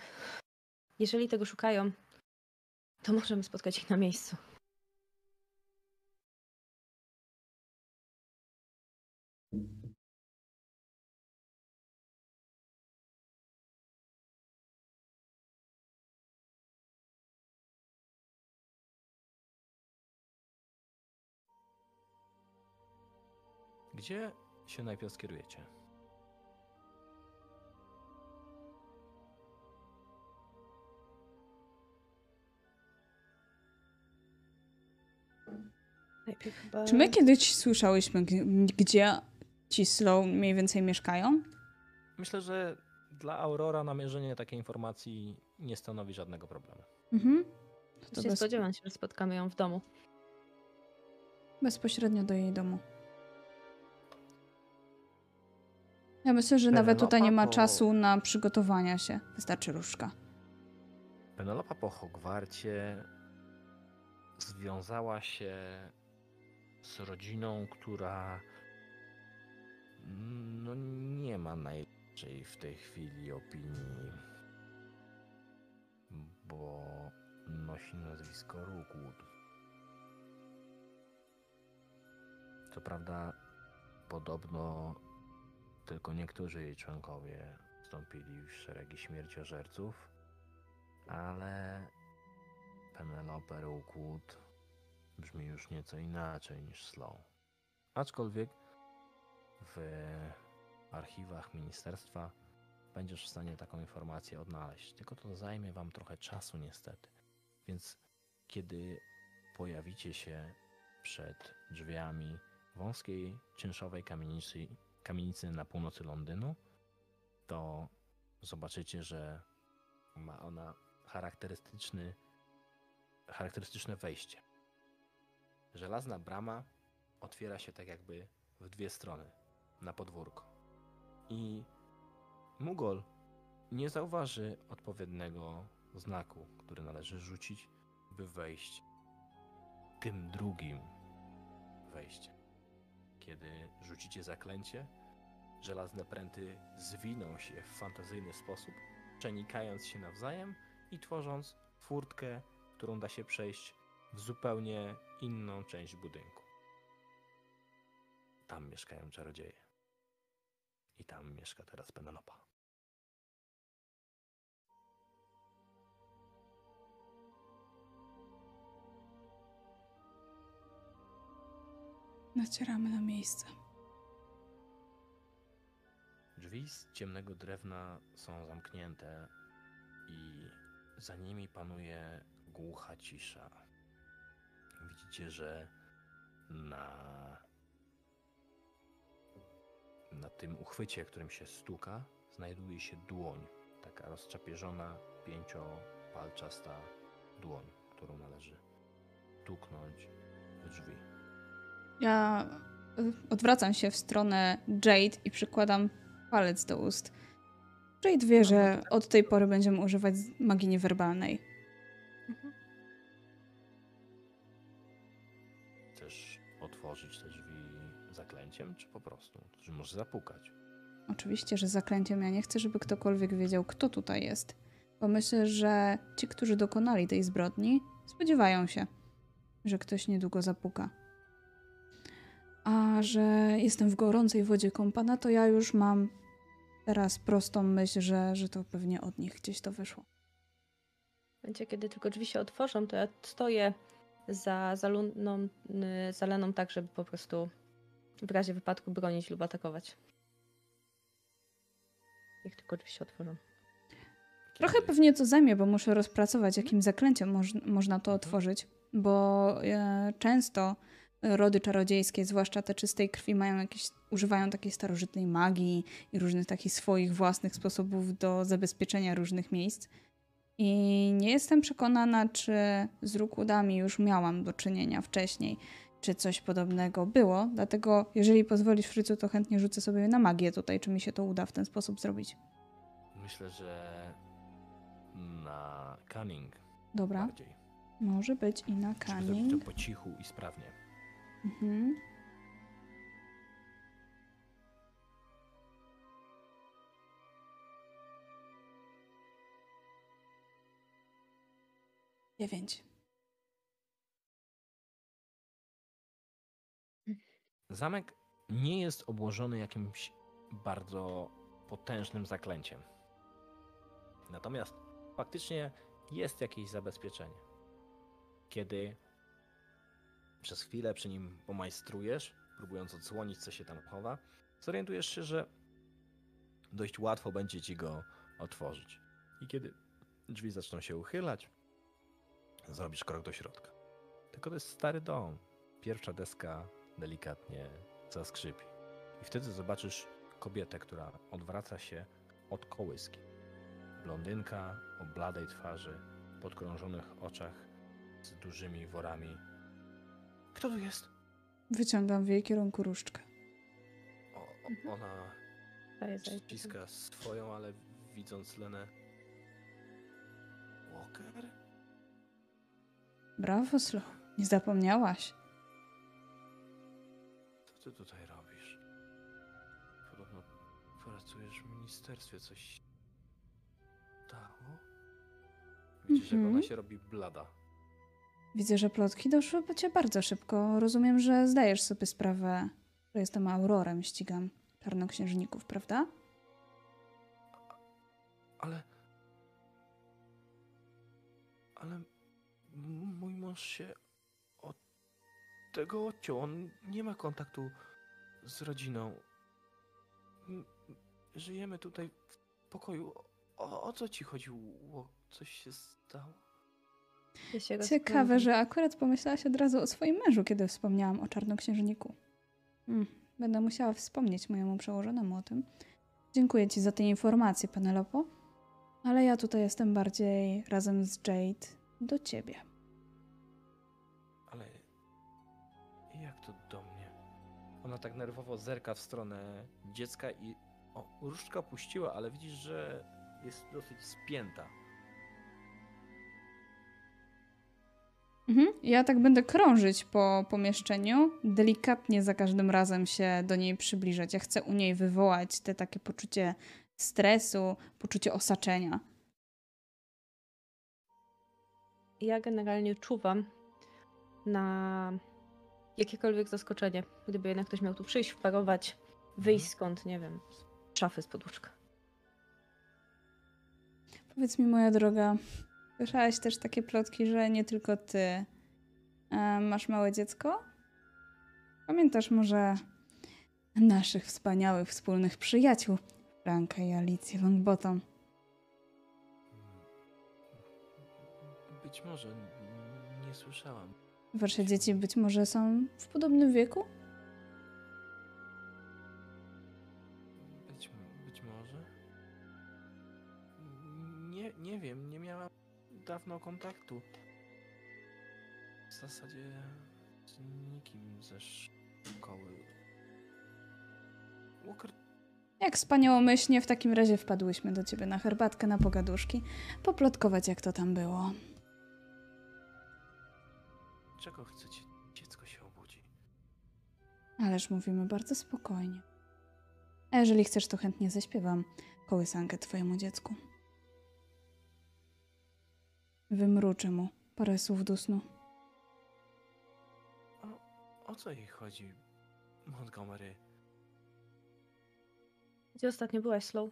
Jeżeli tego szukają, to możemy spotkać ich na miejscu. Gdzie się najpierw skierujecie? Najpierw chyba... Czy my kiedyś słyszałyśmy, g- gdzie ci Slow mniej więcej mieszkają? Myślę, że dla Aurora namierzenie takiej informacji nie stanowi żadnego problemu. Mhm. To się bez, spodziewam się, że spotkamy ją w domu. bezpośrednio do jej domu. Ja myślę, że nawet tutaj nie ma bo- czasu na przygotowania się. Wystarczy różdżka. Penelopa po Hogwarcie związała się z rodziną, która no, nie ma najlepszej w tej chwili opinii, bo nosi nazwisko Rookwood. Co prawda, podobno tylko niektórzy jej członkowie wstąpili w szeregi śmierciożerców, ale Penelope Rookwood brzmi już nieco inaczej niż Slow. Aczkolwiek w archiwach ministerstwa będziesz w stanie taką informację odnaleźć. Tylko to zajmie wam trochę czasu niestety. Więc kiedy pojawicie się przed drzwiami wąskiej, czynszowej kamienicy, kamienicy na północy Londynu, to zobaczycie, że ma ona charakterystyczny, charakterystyczne wejście. Żelazna brama otwiera się tak jakby w dwie strony, na podwórko. I Mugol nie zauważy odpowiedniego znaku, który należy rzucić, by wejść tym drugim wejściem. Kiedy rzucicie zaklęcie, żelazne pręty zwiną się w fantazyjny sposób, przenikając się nawzajem i tworząc furtkę, którą da się przejść w zupełnie inną część budynku. Tam mieszkają czarodzieje. I tam mieszka teraz Penelopa. Nacieramy na miejsce. Drzwi z ciemnego drewna są zamknięte i za nimi panuje głucha cisza. Widzicie, że na, na tym uchwycie, którym się stuka, znajduje się dłoń. Taka rozczapieżona, pięciopalczasta dłoń, którą należy tuknąć w drzwi. Ja odwracam się w stronę Jade i przykładam palec do ust. Jade wie, że od tej pory będziemy używać magii niewerbalnej. Mhm. Chcesz otworzyć te drzwi zaklęciem, czy po prostu? Czy możesz zapukać? Oczywiście, że zaklęciem ja nie chcę, żeby ktokolwiek wiedział, kto tutaj jest. Bo myślę, że ci, którzy dokonali tej zbrodni, spodziewają się, że ktoś niedługo zapuka. A że jestem w gorącej wodzie kąpana, to ja już mam teraz prostą myśl, że, że to pewnie od nich gdzieś to wyszło. W momencie, kiedy tylko drzwi się otworzą, to ja stoję za zalaną, y, zalaną tak, żeby po prostu w razie wypadku bronić lub atakować. Jak tylko drzwi się otworzą. Trochę pewnie to zajmie, bo muszę rozpracować, jakim zaklęciem moż, można to otworzyć, bo e, często rody czarodziejskie, zwłaszcza te czystej krwi, mają jakieś, używają takiej starożytnej magii i różnych takich swoich własnych sposobów do zabezpieczenia różnych miejsc. I nie jestem przekonana, czy z Rukudami już miałam do czynienia wcześniej, czy coś podobnego było. Dlatego, jeżeli pozwolisz, Frycu, to chętnie rzucę sobie na magię tutaj, czy mi się to uda w ten sposób zrobić. Myślę, że na cunning Dobra. bardziej. Może być i na Żeby cunning. to po cichu i sprawnie. Mhm. Dziewięć. Zamek nie jest obłożony jakimś bardzo potężnym zaklęciem. Natomiast faktycznie jest jakieś zabezpieczenie. Kiedy przez chwilę przy nim pomajstrujesz, próbując odsłonić, co się tam chowa, zorientujesz się, że dość łatwo będzie ci go otworzyć. I kiedy drzwi zaczną się uchylać, zrobisz krok do środka. Tylko to jest stary dom. Pierwsza deska delikatnie zaskrzypi. I wtedy zobaczysz kobietę, która odwraca się od kołyski. Blondynka o bladej twarzy, podkrążonych oczach z dużymi worami. Kto tu jest? Wyciągam w jej kierunku różdżkę. O, o, Mhm. ona za- ściska swoją, ale widząc Lenę. Walker? Brawo, Slo. Nie zapomniałaś. Co ty tutaj robisz? Podobno pracujesz w ministerstwie. Coś stało? Widzisz, jak Mhm. ona się robi blada. Widzę, że plotki doszły po cię bardzo szybko. Rozumiem, że zdajesz sobie sprawę, że jestem Aurorem, ścigam czarnoksiężników, prawda? Ale... Ale mój mąż się od tego odciął. On nie ma kontaktu z rodziną. Żyjemy tutaj w pokoju. O, o co ci chodziło? Coś się stało? Ciekawe, że akurat pomyślałaś od razu o swoim mężu, kiedy wspomniałam o czarnoksiężniku. Mm, będę musiała wspomnieć mojemu przełożonemu o tym. Dziękuję ci za te informacje, Penelopo. Ale ja tutaj jestem bardziej razem z Jade do ciebie. Ale jak to do mnie? Ona tak nerwowo zerka w stronę dziecka i o, różdżka puściła, ale widzisz, że jest dosyć spięta. Mhm. Ja tak będę krążyć po pomieszczeniu, delikatnie za każdym razem się do niej przybliżać. Ja chcę u niej wywołać te takie poczucie stresu, poczucie osaczenia. Ja generalnie czuwam na jakiekolwiek zaskoczenie. Gdyby jednak ktoś miał tu przyjść, wparować, wyjść skąd, nie wiem, z szafy z poduszka. Powiedz mi, moja droga, słyszałaś też takie plotki, że nie tylko ty masz małe dziecko? Pamiętasz może naszych wspaniałych wspólnych przyjaciół, Franka i Alicję Longbottom? Być może nie słyszałam. Wasze dzieci być może są w podobnym wieku? Być, być może. Nie, nie wiem, nie miałam dawno kontaktu. W zasadzie z nikim ze szkoły. Walker, Jak wspaniałomyślnie w takim razie wpadłyśmy do ciebie na herbatkę, na pogaduszki, poplotkować jak to tam było. czego chcecie? Dziecko się obudzi. Ależ mówimy bardzo spokojnie. A jeżeli chcesz, to chętnie zaśpiewam kołysankę twojemu dziecku. Wymruczę mu parę słów do snu. O co jej chodzi, Montgomery? Gdzie ostatnio byłaś, Slow?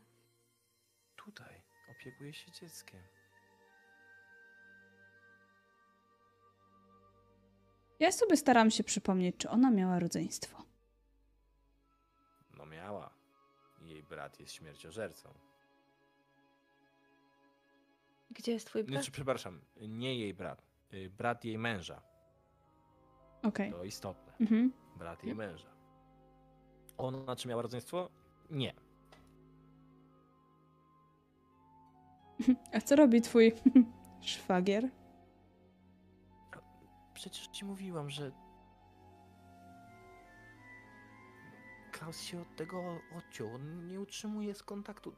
Tutaj opiekuje się dzieckiem. Ja sobie staram się przypomnieć, czy ona miała rodzeństwo. No miała. Jej brat jest śmierciożercą. Gdzie jest twój brat? Znaczy, przepraszam, nie jej brat. y, Brat jej męża. Okej. To istotne. Mhm. Brat jej męża. Ona czy miała rodzeństwo? Nie. A co robi twój szwagier? Przecież ci mówiłam, że. Klaus się od tego odciął. On nie utrzymuje z kontaktu.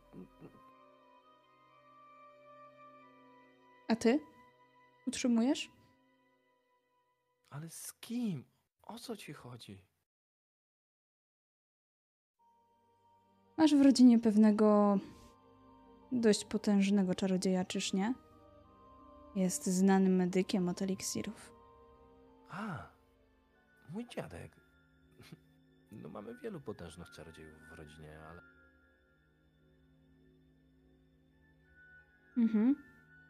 A ty? Utrzymujesz? Ale z kim? O co ci chodzi? Masz w rodzinie pewnego dość potężnego czarodzieja, czyż nie? Jest znanym medykiem od eliksirów. A, mój dziadek. No mamy wielu potężnych czarodziejów w rodzinie, ale Mhm.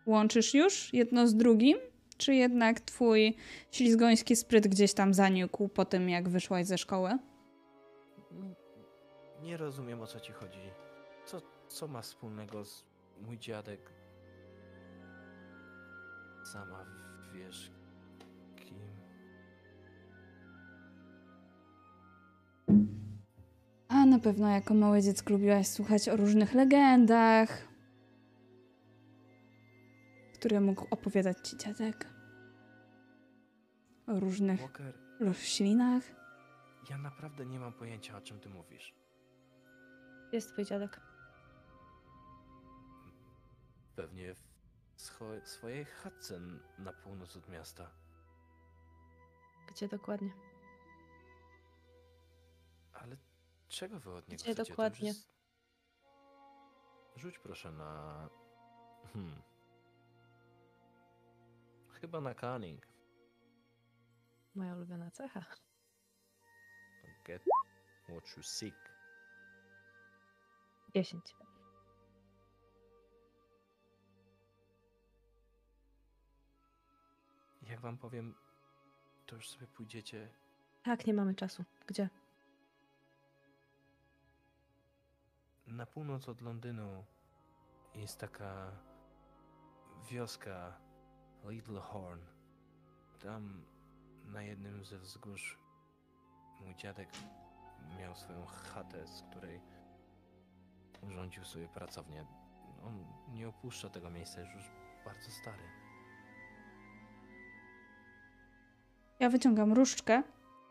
Łączysz już jedno z drugim? Czy jednak twój ślizgoński spryt gdzieś tam zanikł po tym, jak wyszłaś ze szkoły? nie rozumiem o co ci chodzi. Co, co ma wspólnego z mój dziadek? Sama wiesz kim. A na pewno jako małe dziecko lubiłaś słuchać o różnych legendach, które mógł opowiadać ci dziadek. O różnych Walker, roślinach. ja naprawdę nie mam pojęcia o czym ty mówisz. Gdzie jest twój dziadek? Pewnie w scho- swojej chatce na północ od miasta. Gdzie dokładnie? Ale czego wy od niego Gdzie dokładnie? jest- Rzuć proszę na... Hmm. Chyba na cunning. Moja ulubiona cecha. Get what you seek. 10. Jak wam powiem, to już sobie pójdziecie. Tak, nie mamy czasu. Gdzie? Na północ od Londynu jest taka wioska Little Horn. Tam na jednym ze wzgórz mój dziadek miał swoją chatę, z której urządził sobie pracownię. On nie opuszcza tego miejsca, jest już bardzo stary. Ja wyciągam różdżkę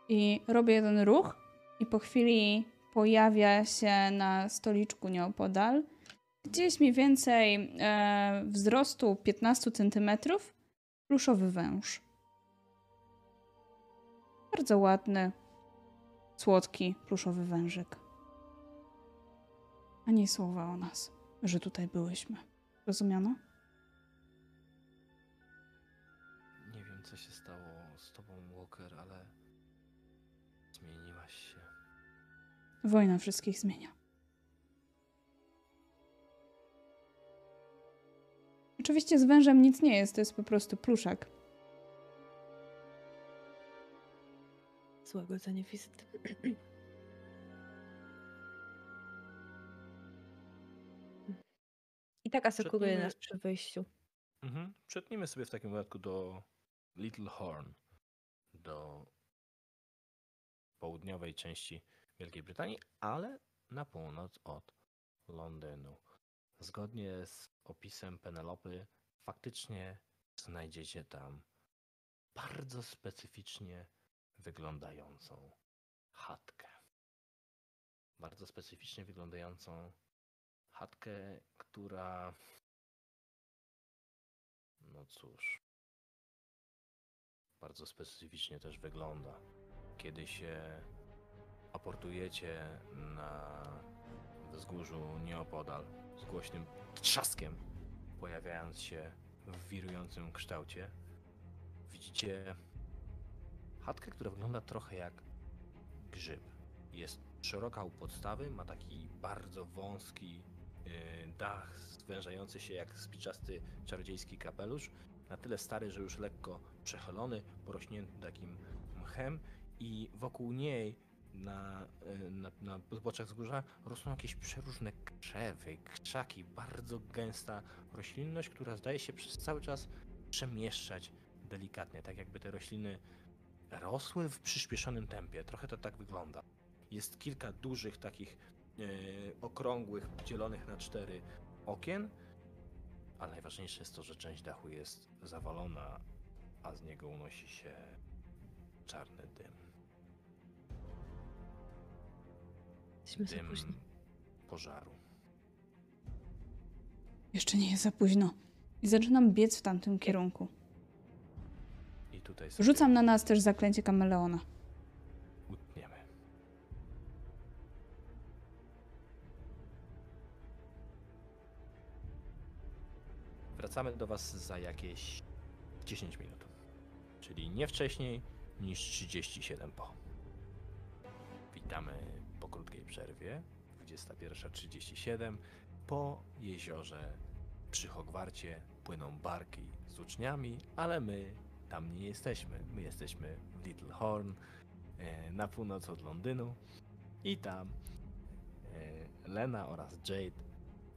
i robię jeden ruch i po chwili pojawia się na stoliczku nieopodal gdzieś mniej więcej e, wzrostu 15 cm pluszowy węż. Bardzo ładny, słodki pluszowy wężyk. Ani słowa o nas, że tutaj byłyśmy. Rozumiano? Nie wiem, co się stało z tobą, Walker, ale zmieniłaś się. Wojna wszystkich zmienia. Oczywiście z wężem nic nie jest, to jest po prostu pluszak. Złagodzenie wizyty. I tak asekuje Przednimy- nas przy wyjściu. Mhm. Przetnijmy sobie w takim wypadku do Little Horn, do południowej części Wielkiej Brytanii, ale na północ od Londynu. Zgodnie z opisem Penelopy, faktycznie znajdziecie tam bardzo specyficznie wyglądającą chatkę. Bardzo specyficznie wyglądającą chatkę, która. No cóż. Bardzo specyficznie też wygląda. Kiedy się aportujecie na wzgórzu nieopodal z głośnym trzaskiem, pojawiając się w wirującym kształcie, widzicie chatkę, która wygląda trochę jak grzyb. Jest szeroka u podstawy, ma taki bardzo wąski yy, dach zwężający się jak spiczasty czarodziejski kapelusz, na tyle stary, że już lekko przechylony, porośnięty takim mchem i wokół niej na, na, na zboczach wzgórza rosną jakieś przeróżne krzewy, krzaki, bardzo gęsta roślinność, która zdaje się przez cały czas przemieszczać delikatnie, tak jakby te rośliny rosły w przyspieszonym tempie. Trochę to tak wygląda. Jest kilka dużych takich e, okrągłych, dzielonych na cztery okien, ale najważniejsze jest to, że część dachu jest zawalona, a z niego unosi się czarny dym. Jesteśmy za Dym późno. pożaru. Jeszcze nie jest za późno. I zaczynam biec w tamtym kierunku. I tutaj sobie Rzucam na nas też zaklęcie kameleona. utniemy. Wracamy do Was za jakieś 10 minut. Czyli nie wcześniej niż 37 po. Witamy krótkiej przerwie. 21.37. Po jeziorze przy Hogwarcie płyną barki z uczniami, ale my tam nie jesteśmy. My jesteśmy w Little Horn, e, na północ od Londynu i tam e, Lena oraz Jade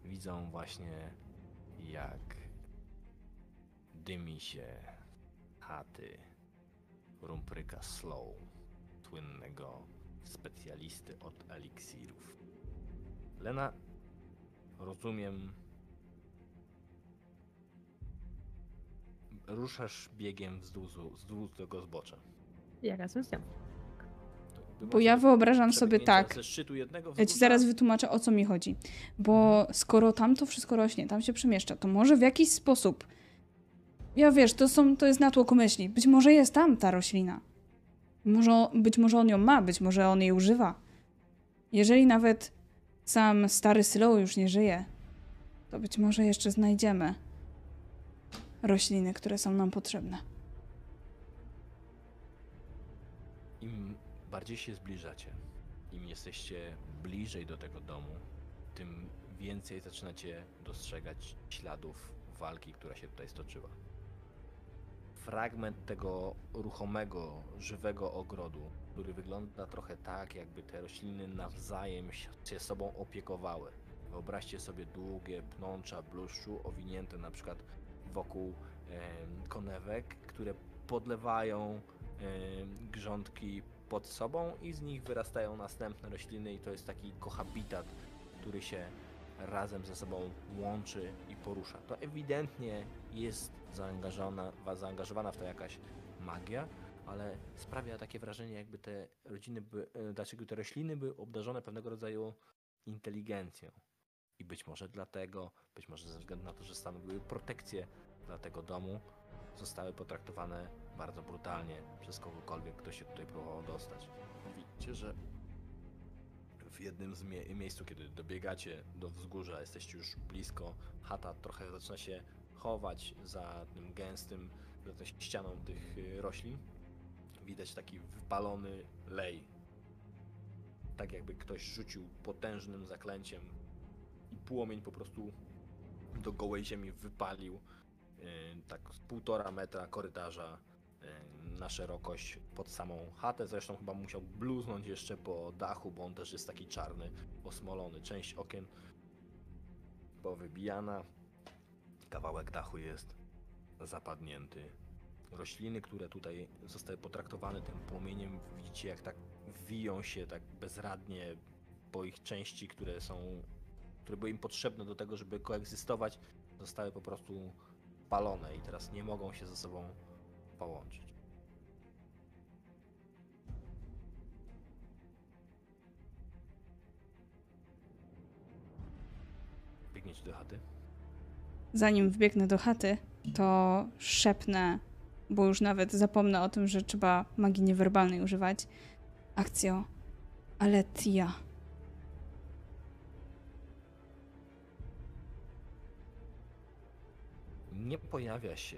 widzą właśnie jak dymi się chaty Rumpryka Slow, słynnego specjalisty od eliksirów. Lena, rozumiem, ruszasz biegiem wzdłuż, wzdłuż tego zbocza. Ja razem z nią. Bo ja wyobrażam sobie tak. Ja ci zaraz wytłumaczę o co mi chodzi. Bo skoro tam to wszystko rośnie, tam się przemieszcza, to może w jakiś sposób. Ja wiesz, to, są, to jest natłok myśli. Być może jest tam ta roślina. Może, być może on ją ma, być może on jej używa. Jeżeli nawet sam stary Slow już nie żyje, to być może jeszcze znajdziemy rośliny, które są nam potrzebne. Im bardziej się zbliżacie, im jesteście bliżej do tego domu, tym więcej zaczynacie dostrzegać śladów walki, która się tutaj stoczyła. Fragment tego ruchomego, żywego ogrodu, który wygląda trochę tak, jakby te rośliny nawzajem się sobą opiekowały. Wyobraźcie sobie długie pnącza bluszczu owinięte na przykład wokół em, konewek, które podlewają em, grządki pod sobą i z nich wyrastają następne rośliny i to jest taki kohabitat, który się razem ze sobą łączy i porusza. To ewidentnie jest zaangażowana, wa- zaangażowana w to jakaś magia, ale sprawia takie wrażenie, jakby te rodziny, by, e, dlaczego te rośliny były obdarzone pewnego rodzaju inteligencją. I być może dlatego, być może ze względu na to, że stanowiły protekcję dla tego domu, zostały potraktowane bardzo brutalnie przez kogokolwiek, kto się tutaj próbował dostać. Widzicie, że w jednym z mie- miejscu, kiedy dobiegacie do wzgórza, jesteście już blisko, chata trochę zaczyna się chować za tym gęstym, za tą ścianą tych y, roślin. Widać taki wypalony lej. Tak jakby ktoś rzucił potężnym zaklęciem i płomień po prostu do gołej ziemi wypalił y, tak z półtora metra korytarza y, na szerokość pod samą chatę. Zresztą chyba musiał bluznąć jeszcze po dachu, bo on też jest taki czarny, osmolony. Część okien powybijana. Kawałek dachu jest zapadnięty. Rośliny, które tutaj zostały potraktowane tym płomieniem, widzicie jak tak wiją się tak bezradnie po ich części, które są, które były im potrzebne do tego, żeby koegzystować, zostały po prostu palone i teraz nie mogą się ze sobą połączyć. Do chaty? Zanim wbiegnę do chaty, to szepnę, bo już nawet zapomnę o tym, że trzeba magii niewerbalnej używać. Akcjo, ale Tia. Nie pojawia się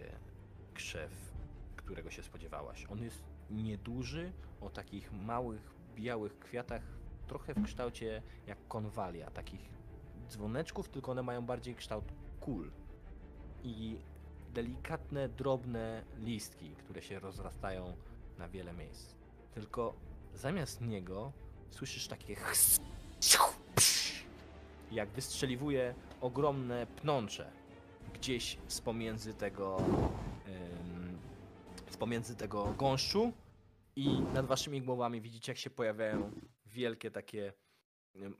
krzew, którego się spodziewałaś. On jest nieduży, o takich małych, białych kwiatach, trochę w kształcie jak konwalia, takich dzwoneczków, tylko one mają bardziej kształt kul. I delikatne, drobne listki, które się rozrastają na wiele miejsc. Tylko zamiast niego słyszysz takie jak wystrzeliwuje ogromne pnącze gdzieś z pomiędzy tego z pomiędzy tego gąszczu i nad waszymi głowami widzicie jak się pojawiają wielkie takie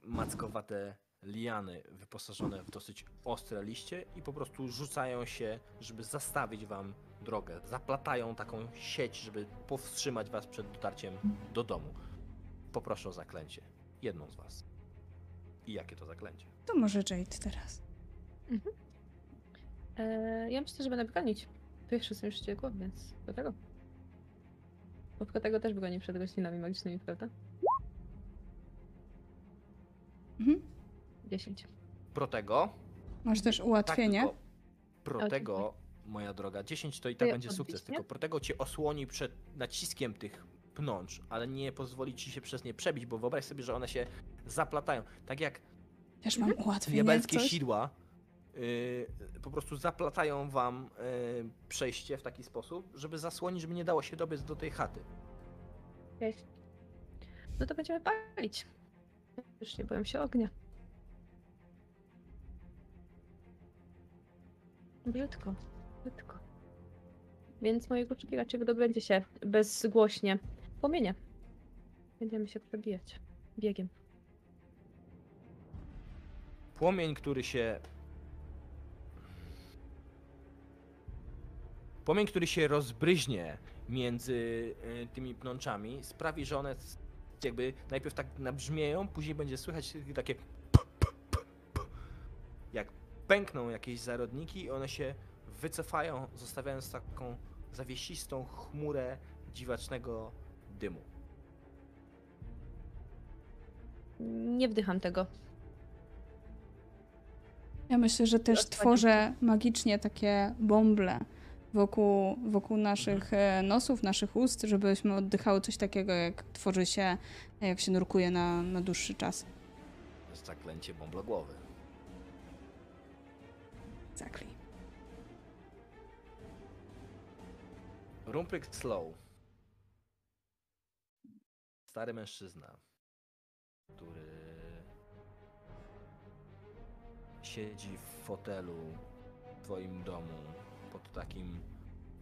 mackowate liany wyposażone w dosyć ostre liście i po prostu rzucają się, żeby zastawić wam drogę. Zaplatają taką sieć, żeby powstrzymać was przed dotarciem do domu. Poproszę o zaklęcie. Jedną z was. I jakie to zaklęcie? To może Jade teraz. E, ja myślę, że będę bronić. Pierwszy są już wściekło, więc do tego. Bo tego też broni przed roślinami magicznymi, prawda? Mhm. 10. Protego. Masz też Tak, ułatwienie. tylko Protego, moja droga, 10 to i tak ja będzie sukces, tylko Protego cię osłoni przed naciskiem tych pnącz, ale nie pozwoli ci się przez nie przebić, bo wyobraź sobie, że one się zaplatają. Tak jak Też mam ułatwienie. diabelskie sidła yy, po prostu zaplatają wam yy, przejście w taki sposób, żeby zasłonić, żeby nie dało się dobiec do tej chaty. No to będziemy palić. Już nie boję się ognia. Brzydko, brzydko. Więc moje kluczyki raczej wydobędzie się bezgłośnie. Płomienie. Będziemy się przebijać. Biegiem. Płomień, który się. Płomień, który się rozbryźnie między y, tymi pnączami, sprawi, że one jakby najpierw tak nabrzmieją, później będzie słychać takie. Pękną jakieś zarodniki, i one się wycofają, zostawiając taką zawiesistą chmurę dziwacznego dymu. Nie wdycham tego. Ja myślę, że też tworzę magicznie takie bąble wokół, wokół naszych Mhm. e, nosów, naszych ust, żebyśmy oddychały coś takiego, jak tworzy się, jak się nurkuje na, na dłuższy czas. To jest zaklęcie bąblogłowy. Exactly. Rumpryk Slow. Stary mężczyzna, który siedzi w fotelu w twoim domu pod takim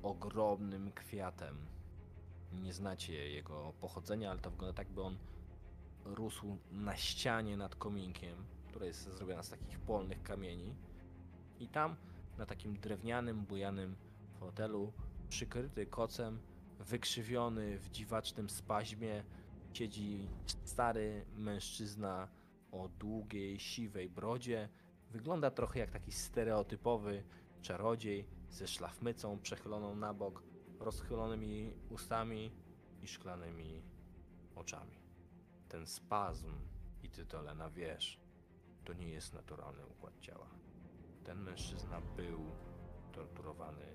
ogromnym kwiatem. Nie znacie jego pochodzenia, ale to wygląda tak, by on rósł na ścianie nad kominkiem, która jest zrobiona z takich polnych kamieni. I tam na takim drewnianym, bujanym fotelu przykryty kocem, wykrzywiony w dziwacznym spaźmie, siedzi stary mężczyzna o długiej, siwej brodzie. Wygląda trochę jak taki stereotypowy czarodziej ze szlafmycą przechyloną na bok, rozchylonymi ustami i szklanymi oczami. Ten spazm i tytolena wiesz, to nie jest naturalny układ ciała. Ten mężczyzna był torturowany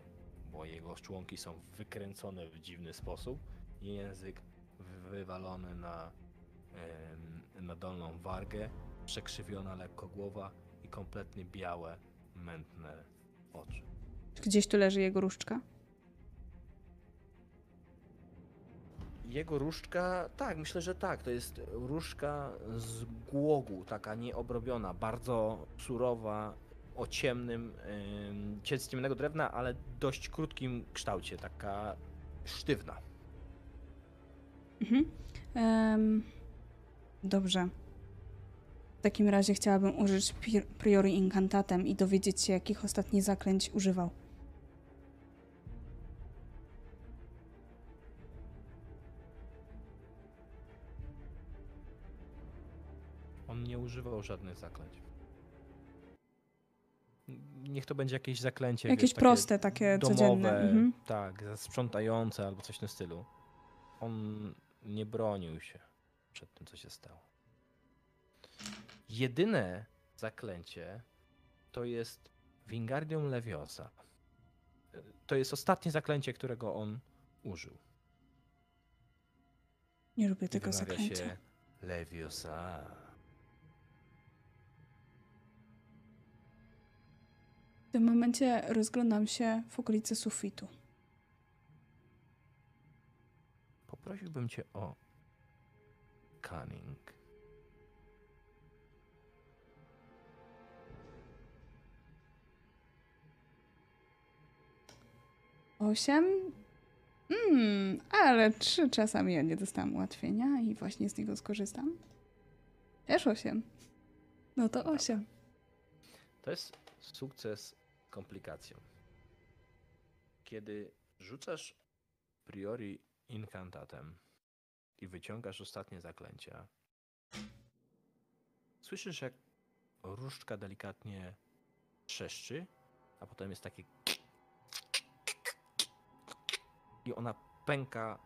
bo jego członki są wykręcone w dziwny sposób język wywalony na, na dolną wargę, przekrzywiona lekko głowa i kompletnie białe, mętne oczy. Czy Gdzieś tu leży jego różdżka? Jego różdżka, tak, myślę, że tak. To jest różdżka z głogu, taka nieobrobiona, bardzo surowa o ciemnym, yy, z ciemnego drewna, ale dość krótkim kształcie, taka sztywna. Mhm. Dobrze. W takim razie chciałabym użyć priori incantatem i dowiedzieć się, jakich ostatnich zaklęć używał. On nie używał żadnych zaklęć. Niech to będzie jakieś zaklęcie. Jakieś wiesz, takie proste, takie domowe, codzienne. Mhm. Tak, sprzątające albo coś w tym stylu. On nie bronił się przed tym, co się stało. Jedyne zaklęcie to jest Wingardium Leviosa. To jest ostatnie zaklęcie, którego on użył. Nie lubię tego wymawia zaklęcia. Leviosa. Tym momencie rozglądam się w okolicy sufitu. Poprosiłbym cię o cunning. Osiem? Mm, ale trzy czasami ja nie dostałam ułatwienia i właśnie z niego skorzystam. Też osiem. No to osiem. To jest sukces komplikacją. Kiedy rzucasz priori incantatem i wyciągasz ostatnie zaklęcia, słyszysz jak różdżka delikatnie trzeszczy, a potem jest takie i ona pęka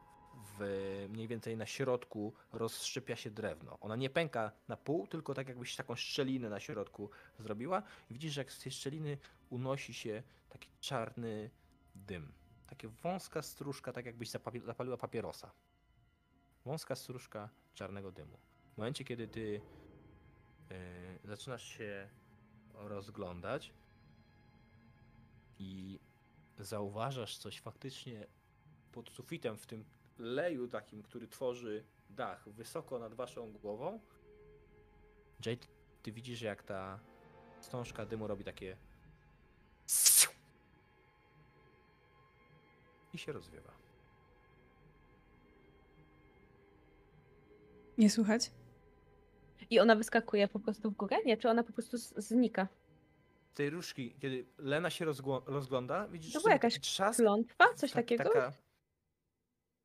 w mniej więcej na środku rozszczepia się drewno. Ona nie pęka na pół, tylko tak jakbyś taką szczelinę na środku zrobiła i widzisz, że jak z tej szczeliny unosi się taki czarny dym. Takie wąska stróżka, tak jakbyś zapaliła papierosa. Wąska stróżka czarnego dymu. W momencie, kiedy ty yy, zaczynasz się rozglądać i zauważasz coś faktycznie pod sufitem, w tym leju takim, który tworzy dach wysoko nad waszą głową, Jade, ty widzisz, jak ta wstążka dymu robi takie i się rozwiewa. Nie słychać? I ona wyskakuje po prostu w górę? Nie, czy ona po prostu znika? Z tej różki, kiedy Lena się rozgląda, widzisz, To że była jakaś trzask, Klątwa? Coś tak- takiego? Taka,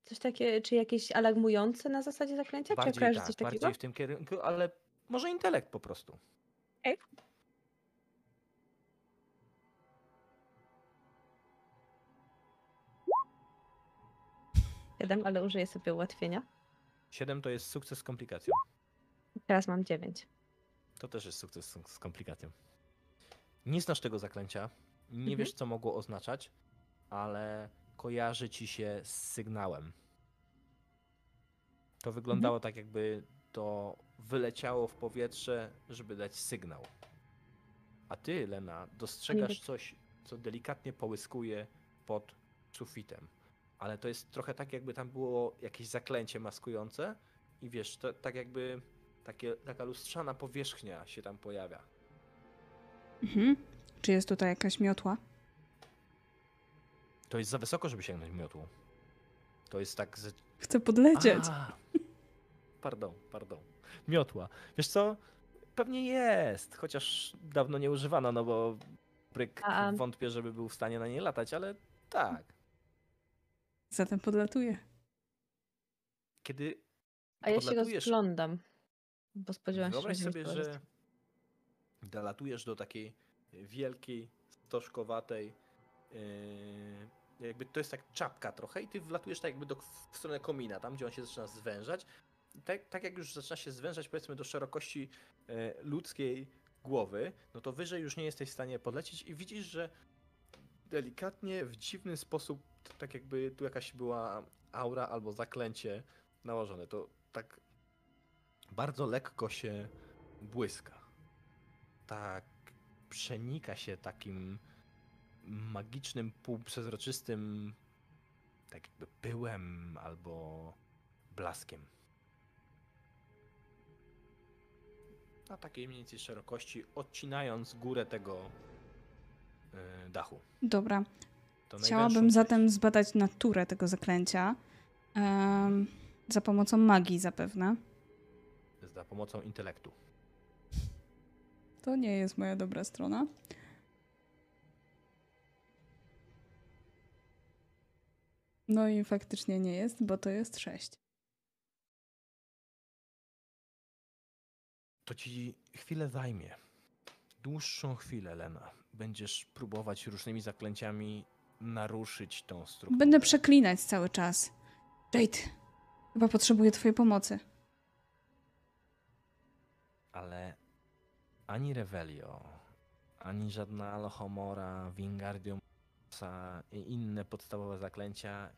Coś takie, czy jakieś alarmujące na zasadzie zaklęcia? Czy bardziej, kojarzysz tak, coś takiego? bardziej w tym kierunku, ale może intelekt po prostu. Okej. Siedem, ale użyję sobie ułatwienia. 7 to jest sukces z komplikacją. Teraz mam dziewięć. To też jest sukces z- z komplikacją. Nie znasz tego zaklęcia, nie Mhm. wiesz co mogło oznaczać, ale kojarzy ci się z sygnałem. To wyglądało tak, jakby to wyleciało w powietrze, żeby dać sygnał. A ty, Lena, dostrzegasz coś, co delikatnie połyskuje pod sufitem. Ale to jest trochę tak, jakby tam było jakieś zaklęcie maskujące i wiesz, to, tak jakby takie, taka lustrzana powierzchnia się tam pojawia. Mhm. Czy jest tutaj jakaś miotła? To jest za wysoko, żeby sięgnąć miotłą. To jest tak z... Chcę podlecieć. A, pardon, pardon. Miotła. Wiesz co? Pewnie jest, chociaż dawno nie używano, no bo Bryk A- wątpię, żeby był w stanie na niej latać, ale tak. Zatem podlatuję. Kiedy A ja się rozglądam. Bo spodziewałam się, Wyobraź że sobie, że dolatujesz do takiej wielkiej, stożkowatej, yy, jakby to jest tak czapka trochę i ty wlatujesz tak jakby do, w stronę komina, tam gdzie on się zaczyna zwężać. Tak, tak jak już zaczyna się zwężać powiedzmy do szerokości e, ludzkiej głowy, no to wyżej już nie jesteś w stanie podlecieć i widzisz, że delikatnie, w dziwny sposób, tak jakby tu jakaś była aura albo zaklęcie nałożone. To tak bardzo lekko się błyska. Tak przenika się takim magicznym, półprzezroczystym tak jakby pyłem albo blaskiem. Na takiej mniej więcej szerokości, odcinając górę tego y, dachu. Dobra. To Chciałabym zatem zbadać naturę tego zaklęcia. em, za pomocą magii zapewne. Za pomocą intelektu. To nie jest moja dobra strona. No i faktycznie nie jest, bo to jest 6. To ci chwilę zajmie. Dłuższą chwilę, Lena. Będziesz próbować różnymi zaklęciami naruszyć tą strukturę. Będę przeklinać cały czas. Jade, chyba potrzebuję twojej pomocy. Ale ani Revelio, ani żadna Alohomora, Wingardium Leviosa i inne podstawowe zaklęcia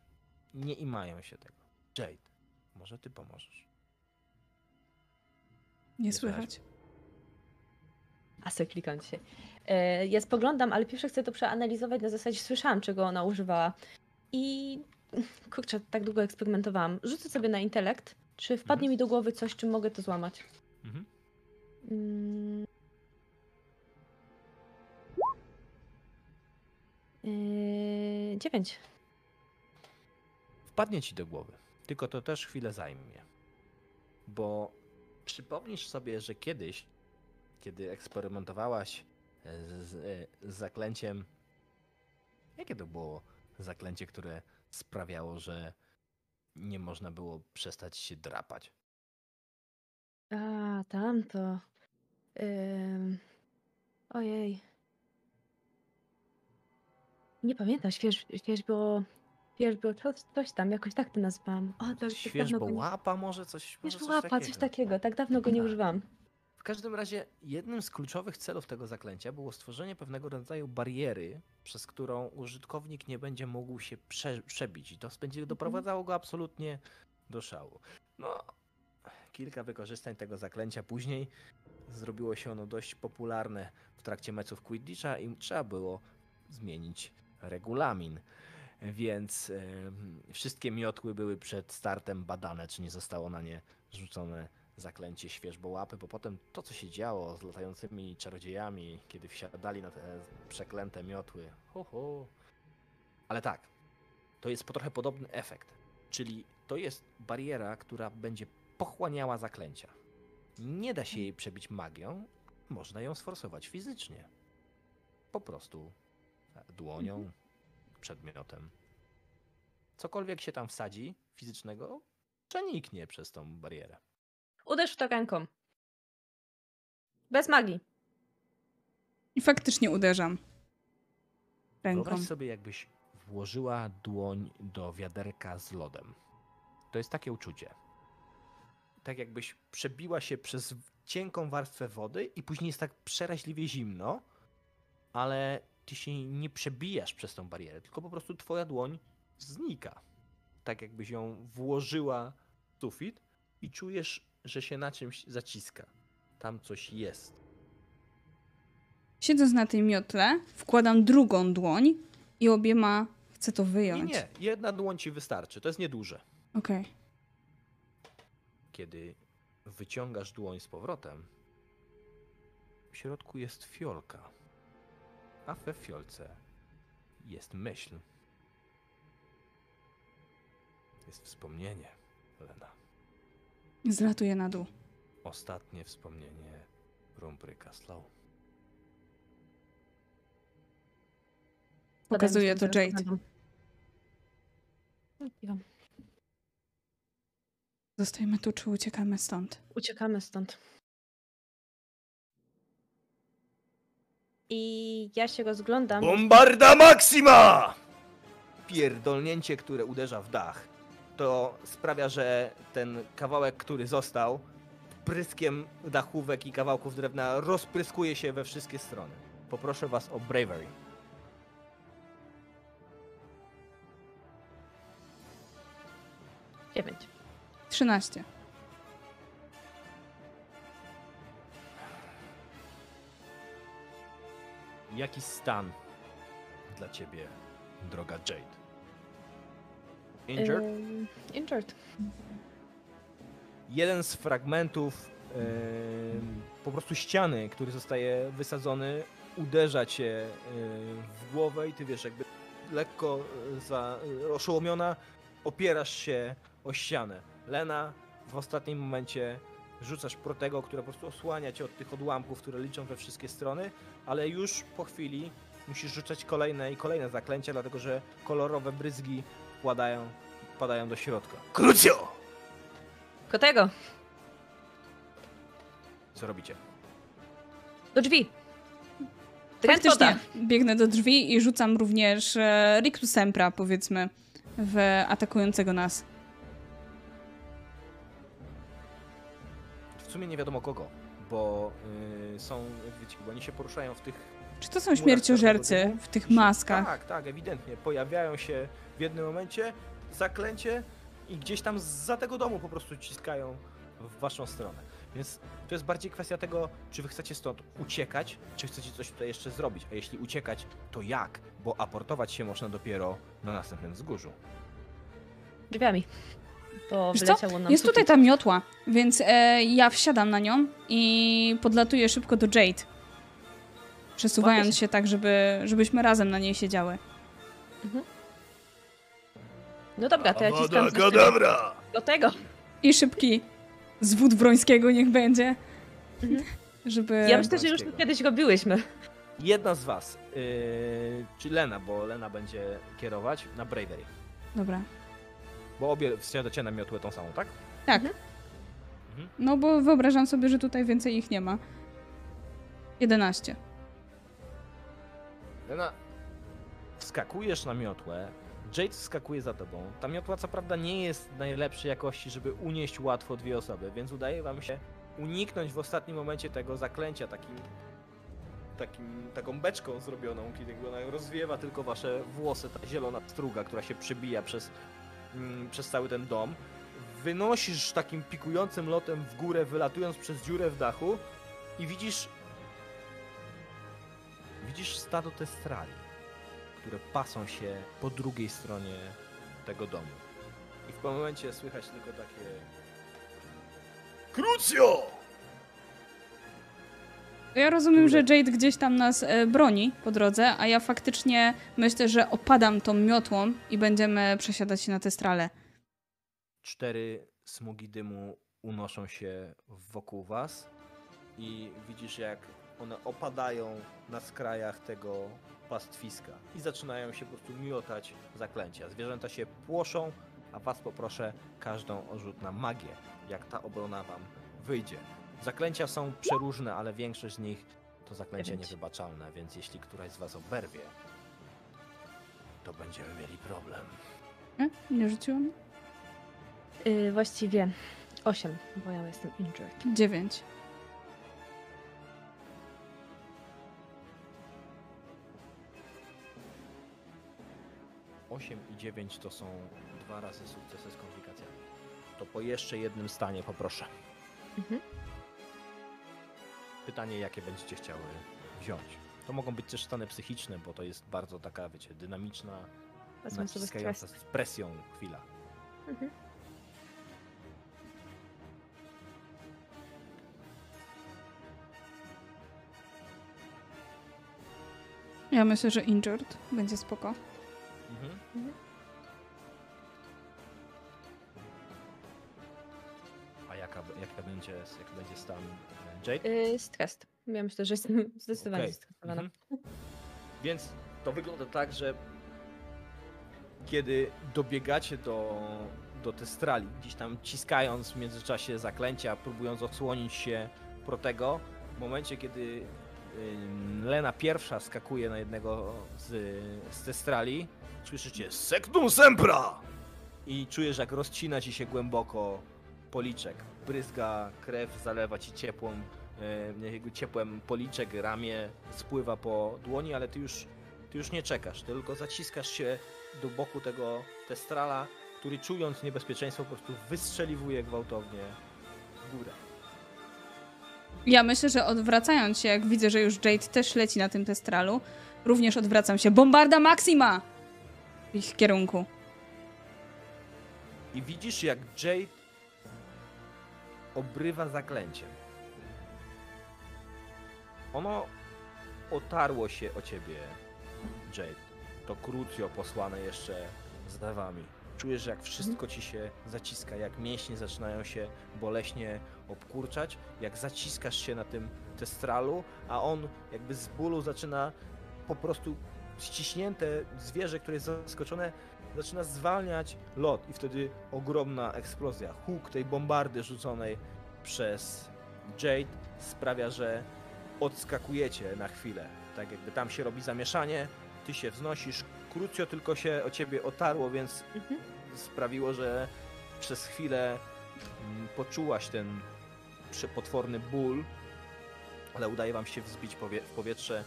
nie imają się tego. Jade, może ty pomożesz? Nie Nie słychać. A se klikam dzisiaj. E, Ja spoglądam, ale pierwsze chcę to przeanalizować na zasadzie słyszałam, czego ona używała. I kurczę, tak długo eksperymentowałam. Rzucę sobie na intelekt. Czy wpadnie Mhm. mi do głowy coś, czym mogę to złamać? Mhm. Mm. Yy, Dziewięć. Wpadnie ci do głowy, tylko to też chwilę zajmie. Bo przypomnisz sobie, że kiedyś, kiedy eksperymentowałaś z, z, z zaklęciem. Jakie to było zaklęcie, które sprawiało, że nie można było przestać się drapać? A, tamto. Ym... Ojej. Nie pamiętam, śwież, świeżbo... Świeżbo, coś, coś tam, jakoś tak to nazwałam. O, tak Świeżbo go łapa, może coś. Może Świeżbo coś łapa, coś takiego. Tak dawno go nie Tak. używałam. W każdym razie jednym z kluczowych celów tego zaklęcia było stworzenie pewnego rodzaju bariery, przez którą użytkownik nie będzie mógł się prze, przebić. I to będzie doprowadzało go absolutnie do szału. No, kilka wykorzystań tego zaklęcia później zrobiło się ono dość popularne w trakcie meczów Quidditcha i trzeba było zmienić regulamin. Więc em, wszystkie miotły były przed startem badane, czy nie zostało na nie rzucone zaklęcie świeżbołapy, bo potem to, co się działo z latającymi czarodziejami, kiedy wsiadali na te przeklęte miotły. Ho, ho. Ale tak, to jest po trochę podobny efekt. Czyli to jest bariera, która będzie pochłaniała zaklęcia. Nie da się jej przebić magią, można ją sforsować fizycznie. Po prostu dłonią, przedmiotem. Cokolwiek się tam wsadzi fizycznego, przeniknie przez tą barierę. Uderz w to ręką. Bez magii. I faktycznie uderzam. Ręką. Wyobraź sobie, jakbyś włożyła dłoń do wiaderka z lodem. To jest takie uczucie. Tak jakbyś przebiła się przez cienką warstwę wody i później jest tak przeraźliwie zimno, ale ty się nie przebijasz przez tą barierę, tylko po prostu twoja dłoń znika. Tak jakbyś ją włożyła w sufit i czujesz, że się na czymś zaciska. Tam coś jest. Siedząc na tej miotle, wkładam drugą dłoń i obiema chcę to Nie, wyjąć. nie, jedna dłoń ci wystarczy, to jest nieduże. Okej. Kiedy wyciągasz dłoń z powrotem, w środku jest fiolka, a we fiolce jest myśl. Jest wspomnienie, Lena. Zlatuję na dół. Ostatnie wspomnienie Rumbryka Slow. Pokazuję to Jade. Zostajemy tu, czy uciekamy stąd? Uciekamy stąd. I ja się rozglądam. Bombarda Maxima! Pierdolnięcie, które uderza w dach, to sprawia, że ten kawałek, który został, pryskiem dachówek i kawałków drewna rozpryskuje się we wszystkie strony. Poproszę was o bravery. Dziewięć. 13. Jaki stan dla ciebie, droga Jade? Injured? Injured. jeden z fragmentów em, po prostu ściany, który zostaje wysadzony, uderza cię y, w głowę i ty wiesz, jakby lekko y, za, y, oszołomiona opierasz się o ścianę. Lena w ostatnim momencie rzucasz protego, które po prostu osłania cię od tych odłamków, które liczą we wszystkie strony, ale już po chwili musisz rzucać kolejne i kolejne zaklęcia, dlatego że kolorowe bryzgi wpadają, wpadają do środka. Krucjo! Kotego, Co robicie? do drzwi. Trend Faktycznie woda. biegnę do drzwi i rzucam również e, Rictus Sempra, powiedzmy, w atakującego nas. Sumie nie wiadomo kogo, bo y, są, wiecie, bo oni się poruszają w tych Czy to są śmierciożercy w tych maskach? Tak, tak, ewidentnie. Pojawiają się w jednym momencie, zaklęcie i gdzieś tam za tego domu po prostu ciskają w waszą stronę. Więc to jest bardziej kwestia tego, czy wy chcecie stąd uciekać, czy chcecie coś tutaj jeszcze zrobić. A jeśli uciekać, to jak? Bo aportować się można dopiero na następnym wzgórzu. Drzwiami. Bo Wiesz co? wyleciało nam Jest sufit. tutaj ta miotła, więc e, ja wsiadam na nią i podlatuję szybko do Jade. Przesuwając Łapię się. się tak, żeby, żebyśmy razem na niej siedziały. No dobra, to ja ciskam za szybę. Do tego. I szybki zwód Wrońskiego niech będzie. Mhm. Żeby... Ja myślę, że już to kiedyś robiłyśmy. Jedna z was, yy, czy Lena, bo Lena będzie kierować na Bravery. Dobra. Bo obie wsiadacie na miotłę tą samą, tak? Tak. Mhm. Mhm. No bo wyobrażam sobie, że tutaj więcej ich nie ma. 11. Lena, wskakujesz na miotłę, Jade wskakuje za tobą. Ta miotła co prawda nie jest najlepszej jakości, żeby unieść łatwo dwie osoby, więc udaje wam się uniknąć w ostatnim momencie tego zaklęcia takim, takim taką beczką zrobioną, kiedy ona rozwiewa tylko wasze włosy, ta zielona struga, która się przebija przez, przez cały ten dom. Wynosisz takim pikującym lotem w górę, wylatując przez dziurę w dachu i widzisz Widzisz stado testrali, które pasą się po drugiej stronie tego domu. I w pewnym momencie słychać tylko takie... Krucjo! Ja rozumiem, że Jade gdzieś tam nas e, broni po drodze, a ja faktycznie myślę, że opadam tą miotłą i będziemy przesiadać się na te strale. Cztery smugi dymu unoszą się wokół was i widzisz jak one opadają na skrajach tego pastwiska i zaczynają się po prostu miotać zaklęcia. Zwierzęta się płoszą, a was poproszę każdą o rzut na magię, jak ta obrona wam wyjdzie. Zaklęcia są przeróżne, ale większość z nich to zaklęcia Dziewięć. niewybaczalne, więc jeśli któraś z was oberwie, to będziemy mieli problem. E? Nie rzuciłam? Yy, właściwie 8, bo ja jestem injured. 9. Osiem i 9 to są dwa razy sukcesy z komplikacjami. To po jeszcze jednym stanie poproszę. Mhm. Pytanie, jakie będziecie chciały wziąć. To mogą być też stany psychiczne, bo to jest bardzo taka, wiecie, dynamiczna, Wezmę naciskająca z presją chwila. Mhm. Ja myślę, że injured będzie spoko. Mhm. Mhm. Będzie, jaki będzie stan e, Jade? Yy, stres. Ja myślę, że jestem zdecydowanie Okej. zestresowana. Mhm. Więc to wygląda tak, że kiedy dobiegacie do, do testrali, gdzieś tam ciskając w międzyczasie zaklęcia, próbując odsłonić się protego, w momencie kiedy Lena pierwsza skakuje na jednego z, z testrali, słyszycie Sectum Sempra! I czujesz, jak rozcina ci się głęboko policzek. Bryzga krew, zalewa ci ciepłą e, ciepłem policzek, ramię spływa po dłoni, ale ty już, ty już nie czekasz, tylko zaciskasz się do boku tego testrala, który czując niebezpieczeństwo po prostu wystrzeliwuje gwałtownie w górę. Ja myślę, że odwracając się, jak widzę, że już Jade też leci na tym testralu, również odwracam się. Bombarda Maxima! W ich kierunku. I widzisz, jak Jade obrywa zaklęciem. Ono otarło się o ciebie, Jade, to krucjo posłane jeszcze z wami. Czujesz, jak wszystko ci się zaciska, jak mięśnie zaczynają się boleśnie obkurczać, jak zaciskasz się na tym testralu, a on jakby z bólu zaczyna po prostu ściśnięte zwierzę, które jest zaskoczone, zaczyna zwalniać lot i wtedy ogromna eksplozja. Huk tej bombardy rzuconej przez Jade sprawia, że odskakujecie na chwilę. Tak jakby tam się robi zamieszanie, ty się wznosisz, krótko tylko się o ciebie otarło, więc Mhm. sprawiło, że przez chwilę mm, poczułaś ten przepotworny ból, ale udaje wam się wzbić powie- w powietrze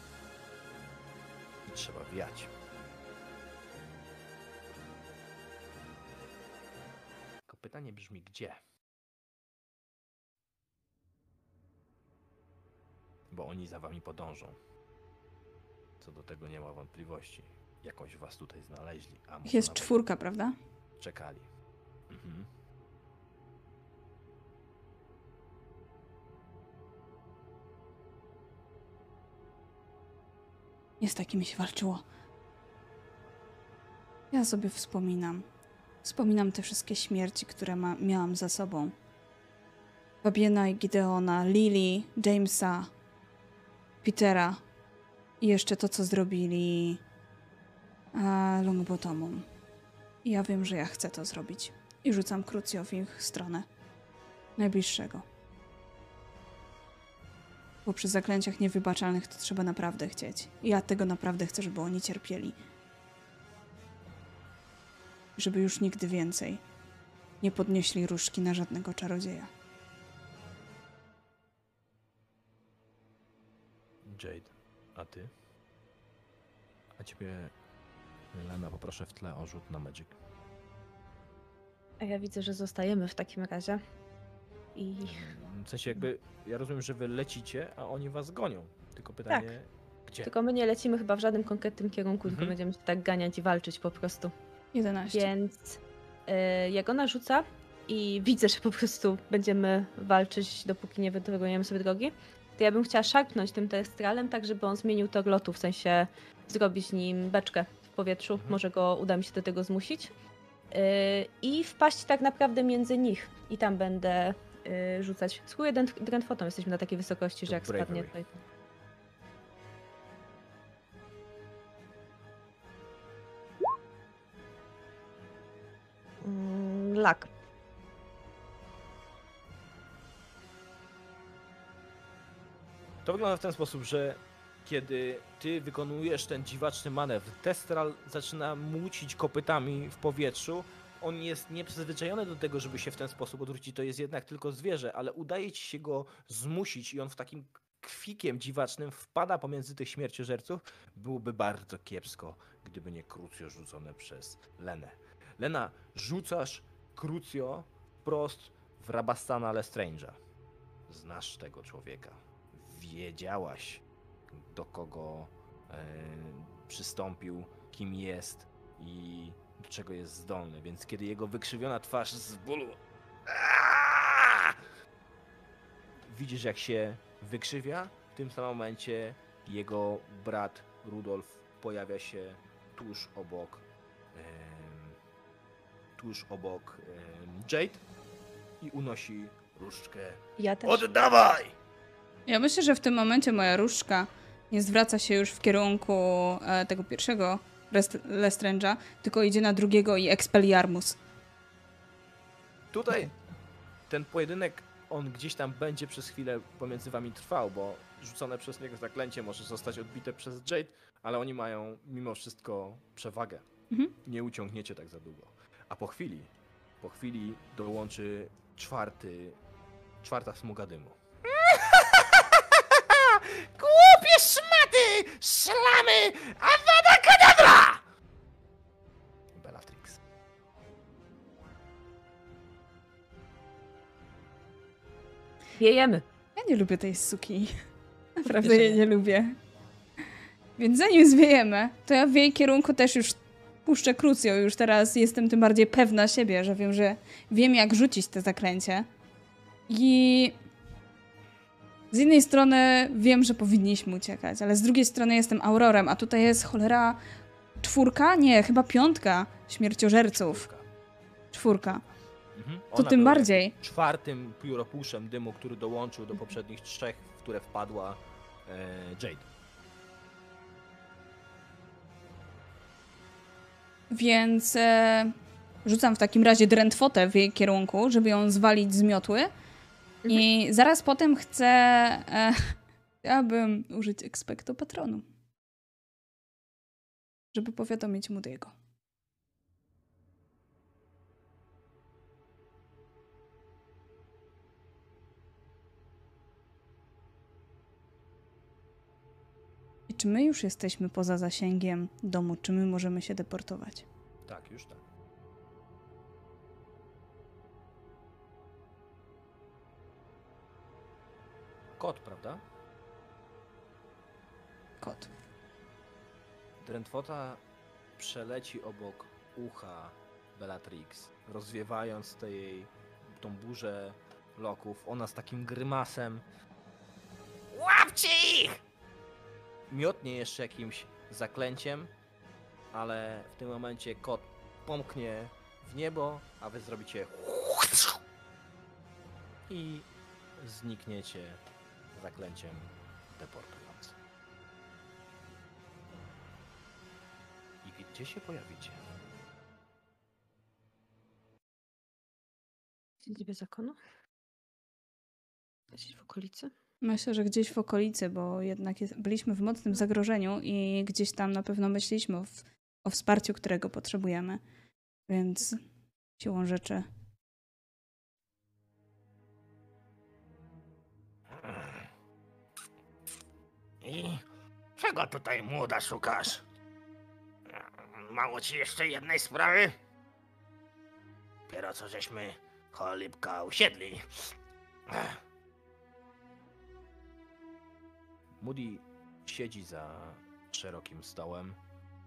i trzeba wiać. Pytanie brzmi gdzie? Bo oni za wami podążą. Co do tego nie ma wątpliwości. Jakoś was tutaj znaleźli. A może Jest nawet czwórka, prawda? czekali. Mhm. Nie z takimi się walczyło. Ja sobie wspominam. Wspominam te wszystkie śmierci, które ma, miałam za sobą. Fabiena i Gideona, Lily, Jamesa, Petera i jeszcze to, co zrobili e, Longbottomom. Ja wiem, że ja chcę to zrobić. I rzucam krucjo w ich stronę. Najbliższego. Bo przy zaklęciach niewybaczalnych to trzeba naprawdę chcieć. Ja tego naprawdę chcę, żeby oni cierpieli. Żeby już nigdy więcej nie podnieśli różki na żadnego czarodzieja. Jade, a ty? A ciebie, Lena, poproszę w tle o rzut na Magic. A ja widzę, że zostajemy w takim razie. I W sensie jakby, ja rozumiem, że wy lecicie, a oni was gonią. Tylko pytanie, gdzie? tylko my nie lecimy chyba w żadnym konkretnym kierunku, tylko Mhm. będziemy się tak ganiać i walczyć po prostu. 11. Więc y, jak ona rzuca i widzę, że po prostu będziemy walczyć, dopóki nie wydrogujemy sobie drogi, to ja bym chciała szarpnąć tym testralem, tak żeby on zmienił tor lotu, w sensie zrobić nim beczkę w powietrzu. Mhm. Może go uda mi się do tego zmusić. Y, I wpaść tak naprawdę między nich. I tam będę y, rzucać. Skóry drętwotą jesteśmy na takiej wysokości, że jak spadnie tutaj. Lak. To wygląda w ten sposób, że kiedy ty wykonujesz ten dziwaczny manewr, Testral zaczyna młócić kopytami w powietrzu. On jest nieprzyzwyczajony do tego, żeby się w ten sposób odwrócić. To jest jednak tylko zwierzę, ale udaje ci się go zmusić i on w takim kwikiem dziwacznym wpada pomiędzy tych śmierciożerców. Byłoby bardzo kiepsko, gdyby nie krucjo rzucone przez Lenę. Lena, rzucasz krucjo prost w Rabastana Lestrange'a. Znasz tego człowieka wiedziałaś, do kogo e, przystąpił, kim jest i do czego jest zdolny. Więc kiedy jego wykrzywiona twarz z bólu. Widzisz, jak się wykrzywia. W tym samym momencie jego brat Rudolf pojawia się tuż obok. em, tuż obok Jade i unosi różdżkę. Ja też. Oddawaj! Ja myślę, że w tym momencie moja różdżka nie zwraca się już w kierunku e, tego pierwszego Lestrange'a, tylko idzie na drugiego i Expelliarmus. Tutaj ten pojedynek, on gdzieś tam będzie przez chwilę pomiędzy wami trwał, bo rzucone przez niego zaklęcie może zostać odbite przez Jade, ale oni mają mimo wszystko przewagę. Mhm. Nie uciągniecie tak za długo. A po chwili, po chwili dołączy czwarty, czwarta smuga dymu. Głupie szmaty! Szlamy! Avada Kedavra! Bellatrix. Wiejemy. Ja nie lubię tej suki. Naprawdę jej nie. nie lubię. Więc zanim zwiejemy, to ja w jej kierunku też już puszczę krucjo. Już teraz jestem tym bardziej pewna siebie, że wiem, że wiem jak rzucić te zaklęcie. I Z jednej strony wiem, że powinniśmy uciekać, ale z drugiej strony jestem Aurorem, a tutaj jest cholera czwórka? Nie, chyba piątka śmierciożerców. Czwórka. Mhm. To Ona tym bardziej. Czwartym pióropuszem dymu, który dołączył do poprzednich trzech, w które wpadła e, Jade. Więc e, rzucam w takim razie drętwotę w jej kierunku, żeby ją zwalić z miotły. I zaraz potem chcę. E, chciałabym użyć expecto patronum. Żeby powiadomić Moody'ego. Czy my już jesteśmy poza zasięgiem domu? Czy my możemy się deportować? Tak, już tak. Kot, prawda? Kot. Drętwota przeleci obok ucha Bellatrix, rozwiewając tę jej, tą burzę loków. Ona z takim grymasem Łapcie ich! Miotnie jeszcze jakimś zaklęciem, ale w tym momencie kot pomknie w niebo, a wy zrobicie i znikniecie zaklęciem deportującym. I gdzie się pojawicie? Siedzibie zakonu? Gdzieś w okolicy? Myślę, że gdzieś w okolicy, bo jednak jest, byliśmy w mocnym zagrożeniu i gdzieś tam na pewno myśleliśmy o, w- o wsparciu, którego potrzebujemy. Więc siłą rzeczy. I czego tutaj młoda szukasz? Mało ci jeszcze jednej sprawy? Dopiero co żeśmy cholipka usiedli. Ech, Moody siedzi za szerokim stołem,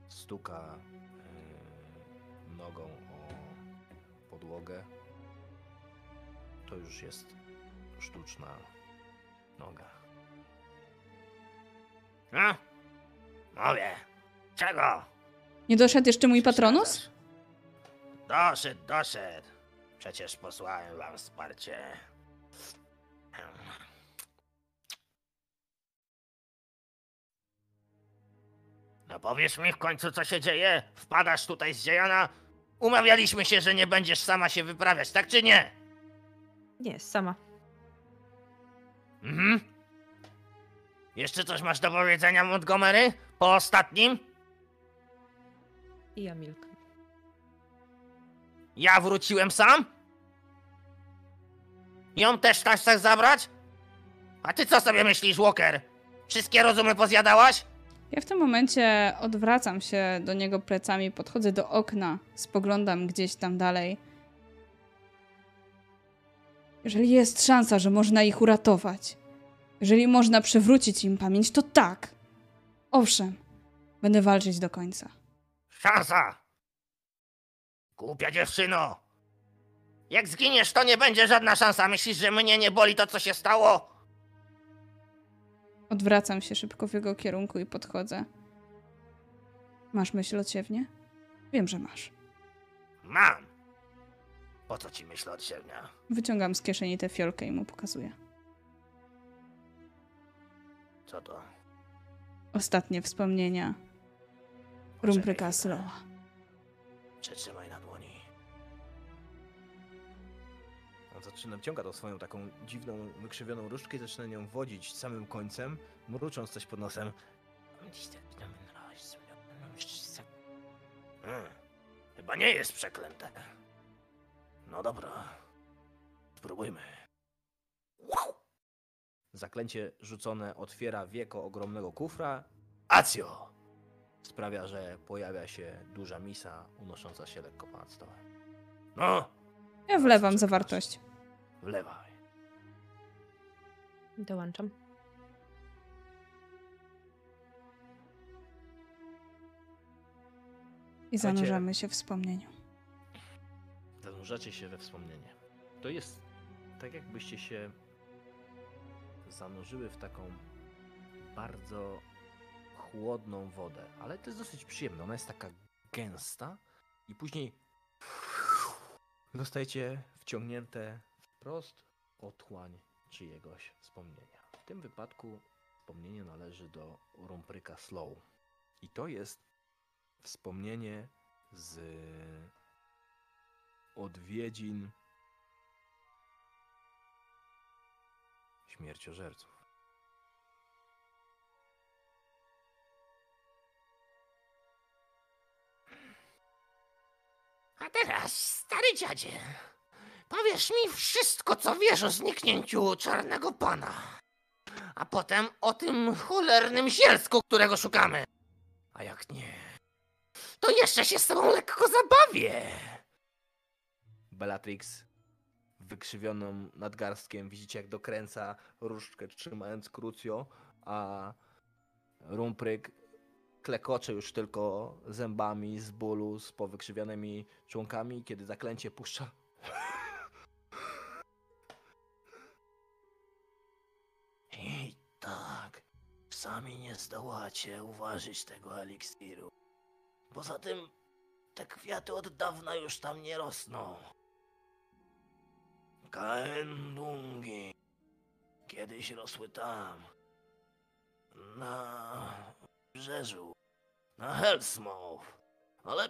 stuka e, nogą o podłogę. To już jest sztuczna noga. No? Mówię. Czego? Nie doszedł jeszcze mój patronus? Doszedł, doszedł. Przecież posłałem wam wsparcie. No powiesz mi w końcu, co się dzieje? Wpadasz tutaj z dziejana? Umawialiśmy się, że nie będziesz sama się wyprawiać, tak czy nie? Nie, sama. Mhm. Jeszcze coś masz do powiedzenia, Montgomery? Po ostatnim? I ja milknę. Ja wróciłem sam? Ją też tak chcesz zabrać? A ty co sobie myślisz, Walker? Wszystkie rozumy pozjadałaś? Ja w tym momencie odwracam się do niego plecami, podchodzę do okna, spoglądam gdzieś tam dalej. Jeżeli jest szansa, że można ich uratować, jeżeli można przywrócić im pamięć, to tak. Owszem, będę walczyć do końca. Szansa! Głupia dziewczyno! Jak zginiesz, to nie będzie żadna szansa. Myślisz, że mnie nie boli to, co się stało? Odwracam się szybko w jego kierunku i podchodzę. Masz myśl odsiewnie? Wiem, że masz. Mam. Po co ci myśl od siebie? Wyciągam z kieszeni tę fiolkę i mu pokazuję. Co to? Ostatnie wspomnienia Rumpryka chwilę. On zaczyna, wciąga tą swoją taką dziwną, wykrzywioną różdżkę i zaczyna nią wodzić samym końcem, mrucząc coś pod nosem. Hmm, chyba nie jest przeklęte. No dobra. Spróbujmy. Zaklęcie rzucone otwiera wieko ogromnego kufra, Acio! sprawia, że pojawia się duża misa unosząca się lekko ponad stołem. No, Ja wlewam zawartość. Wlewaj. Dołączam. I Słuchajcie- zanurzamy się w wspomnieniu. Zanurzacie się we wspomnienie. To jest tak, jakbyście się zanurzyły w taką bardzo chłodną wodę, ale to jest dosyć przyjemne. Ona jest taka gęsta i później zostajecie wciągnięte wprost otchłań czyjegoś wspomnienia. W tym wypadku wspomnienie należy do Rumpryka Slow. I to jest wspomnienie z odwiedzin śmierciożerców. A teraz, stary dziadzie, powiesz mi wszystko, co wiesz o zniknięciu czarnego pana. A potem o tym cholernym zielsku, którego szukamy. A jak nie, to jeszcze się z tobą lekko zabawię. Bellatrix wykrzywioną nadgarstkiem widzicie jak dokręca różdżkę trzymając krucjo, a Rumpryk klekocze już tylko zębami z bólu, z powykrzywionymi członkami, kiedy zaklęcie puszcza. Sami nie zdołacie uważać tego eliksiru. Poza tym, te kwiaty od dawna już tam nie rosną. Kaendungi kiedyś rosły tam, na wybrzeżu, na Hellsmouth, ale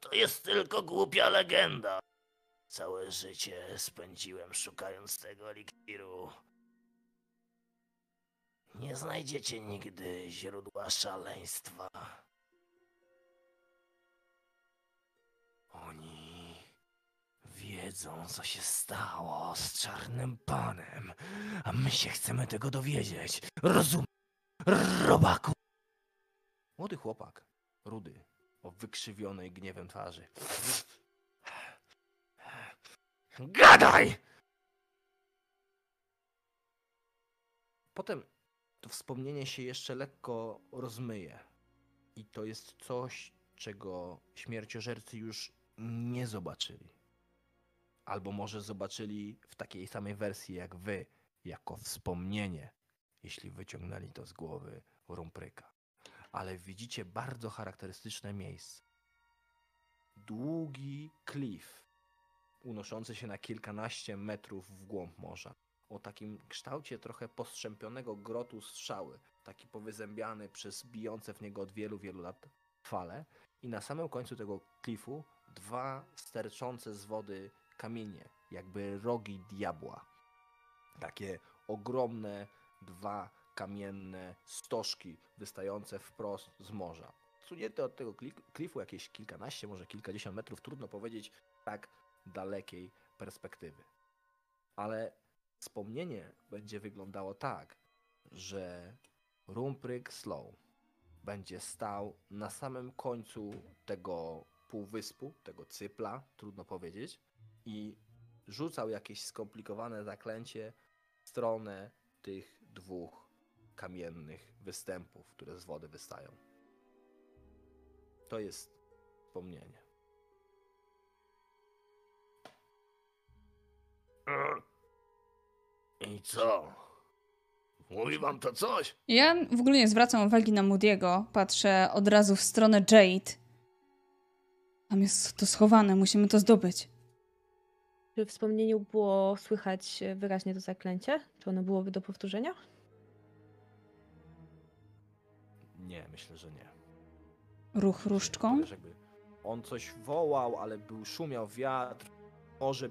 to jest tylko głupia legenda. Całe życie spędziłem szukając tego eliksiru. Nie znajdziecie nigdy źródła szaleństwa. Oni wiedzą, co się stało z czarnym panem, a my się chcemy tego dowiedzieć. Rozum, robaku. Młody chłopak, rudy, o wykrzywionej gniewem twarzy. Gadaj! Potem to wspomnienie się jeszcze lekko rozmyje. I to jest coś, czego śmierciożercy już nie zobaczyli. Albo może zobaczyli w takiej samej wersji jak wy, jako wspomnienie, jeśli wyciągnęli to z głowy Rumpryka. Ale widzicie bardzo charakterystyczne miejsce. Długi klif, unoszący się na kilkanaście metrów w głąb morza o takim kształcie trochę postrzępionego grotu strzały, taki powyzębiany przez bijące w niego od wielu, wielu lat fale. I na samym końcu tego klifu dwa sterczące z wody kamienie, jakby rogi diabła. Takie ogromne dwa kamienne stożki wystające wprost z morza. Sunięte od tego kli- klifu jakieś kilkanaście, może kilkadziesiąt metrów, trudno powiedzieć tak dalekiej perspektywy. Ale wspomnienie będzie wyglądało tak, że Rumpryk Slow będzie stał na samym końcu tego półwyspu, tego cypla, trudno powiedzieć, i rzucał jakieś skomplikowane zaklęcie w stronę tych dwóch kamiennych występów, które z wody wystają. To jest wspomnienie. I co? Mówi wam to coś? Ja w ogóle nie zwracam uwagi na Moody'ego. Patrzę od razu w stronę Jade. Tam jest to schowane, musimy to zdobyć. Czy w wspomnieniu było słychać wyraźnie to zaklęcie? Czy ono byłoby do powtórzenia? Nie, myślę, że nie. Ruch różdżką. On coś wołał, ale był szumiał wiatr, morze,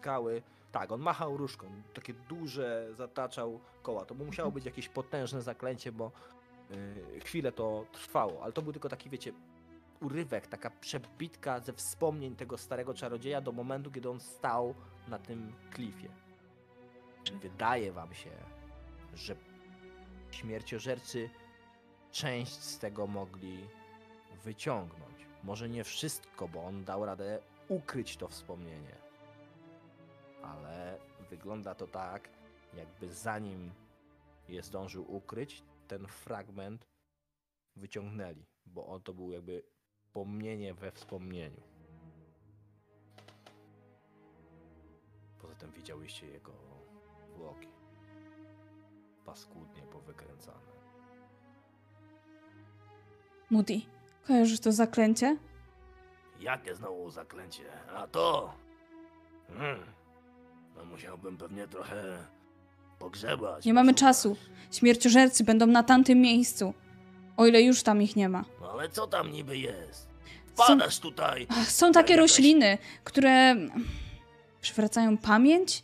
skały. Tak, on machał różką, takie duże zataczał koła. To by musiało być jakieś potężne zaklęcie, bo yy, chwilę to trwało, ale to był tylko taki, wiecie, urywek, taka przebitka ze wspomnień tego starego czarodzieja do momentu, kiedy on stał na tym klifie. Wydaje wam się, że śmierciożercy część z tego mogli wyciągnąć. Może nie wszystko, bo on dał radę ukryć to wspomnienie. Ale wygląda to tak, jakby zanim je zdążył ukryć, ten fragment wyciągnęli, bo on to był jakby pomnienie we wspomnieniu. Poza tym widziałyście jego zwłoki. paskudnie powykręcane. Moody, kojarzysz to zaklęcie? Jakie znowu zaklęcie? A to? Hmm. No musiałbym pewnie trochę pogrzebać. Nie mamy czasu. Śmierciożercy będą na tamtym miejscu. O ile już tam ich nie ma. No ale co tam niby jest? Są, Wpadasz tutaj. Ach, są takie jakaś- rośliny, które przywracają pamięć?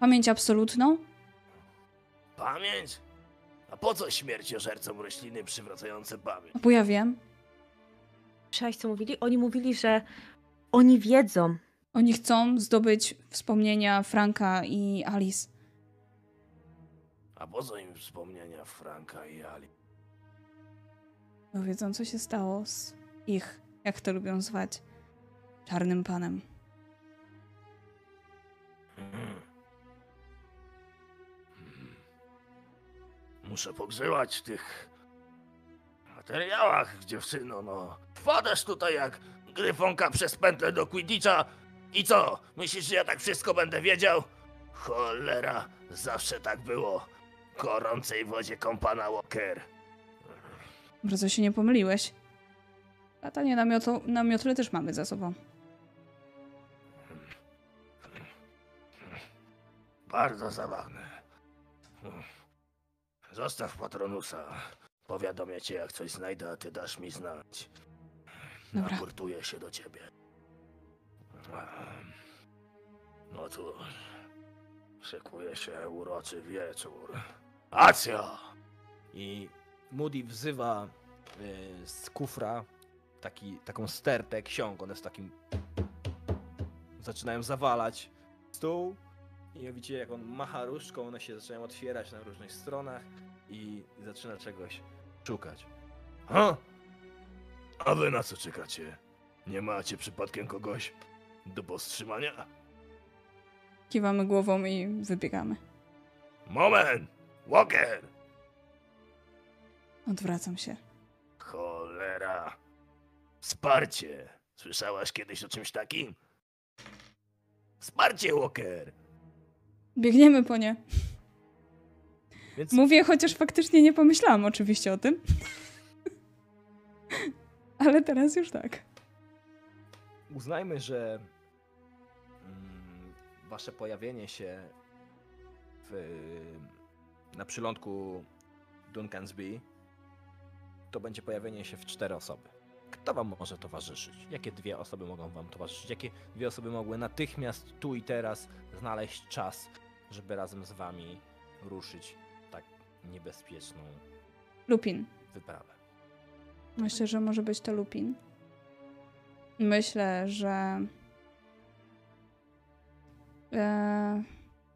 Pamięć absolutną? Pamięć? A po co śmierciożercom rośliny przywracające pamięć? Bo ja wiem. Słyszałeś, co mówili? Oni mówili, że oni wiedzą. Oni chcą zdobyć wspomnienia Franka i Alice. A po co im wspomnienia Franka i Ali? Bo wiedzą, co się stało z ich, jak to lubią zwać, czarnym panem. Hmm. Hmm. Muszę pogrzebać w tych materiałach, dziewczyno, no. Wpadasz tutaj jak gryfonka przez pętlę do Quidditcha i co? Myślisz, że ja tak wszystko będę wiedział? Cholera, zawsze tak było. Gorącej wodzie kąpana Walker. Bardzo się nie pomyliłeś. Latanie na, miotło, na miotle też mamy za sobą. Bardzo zabawne. Zostaw patronusa. Powiadomię cię, jak coś znajdę, a ty dasz mi znać. Dobra. Raportuję się do ciebie. No cóż. Szykuje się uroczy wieczór. Acja! I Moody wzywa y, z kufra taki, taką stertę ksiąg. One z takim. zaczynają zawalać stół. I widzicie, jak on macha różdżką, one się zaczynają otwierać na różnych stronach i zaczyna czegoś szukać. Ha? A wy na co czekacie? Nie macie przypadkiem kogoś do powstrzymania? Kiwamy głową i wybiegamy. Moment! Walker! Odwracam się. Cholera. Wsparcie. Słyszałaś kiedyś o czymś takim? Wsparcie, Walker! Biegniemy po nie. Więc Mówię, chociaż faktycznie nie pomyślałam oczywiście o tym. Ale teraz już tak. uznajmy, że wasze pojawienie się w, na przylądku Duncansby to będzie pojawienie się w cztery osoby. Kto wam może towarzyszyć? Jakie dwie osoby mogą wam towarzyszyć? Jakie dwie osoby mogły natychmiast, tu i teraz znaleźć czas, żeby razem z wami ruszyć tak niebezpieczną Lupin. wyprawę? Myślę, że może być to Lupin. Myślę, że. E...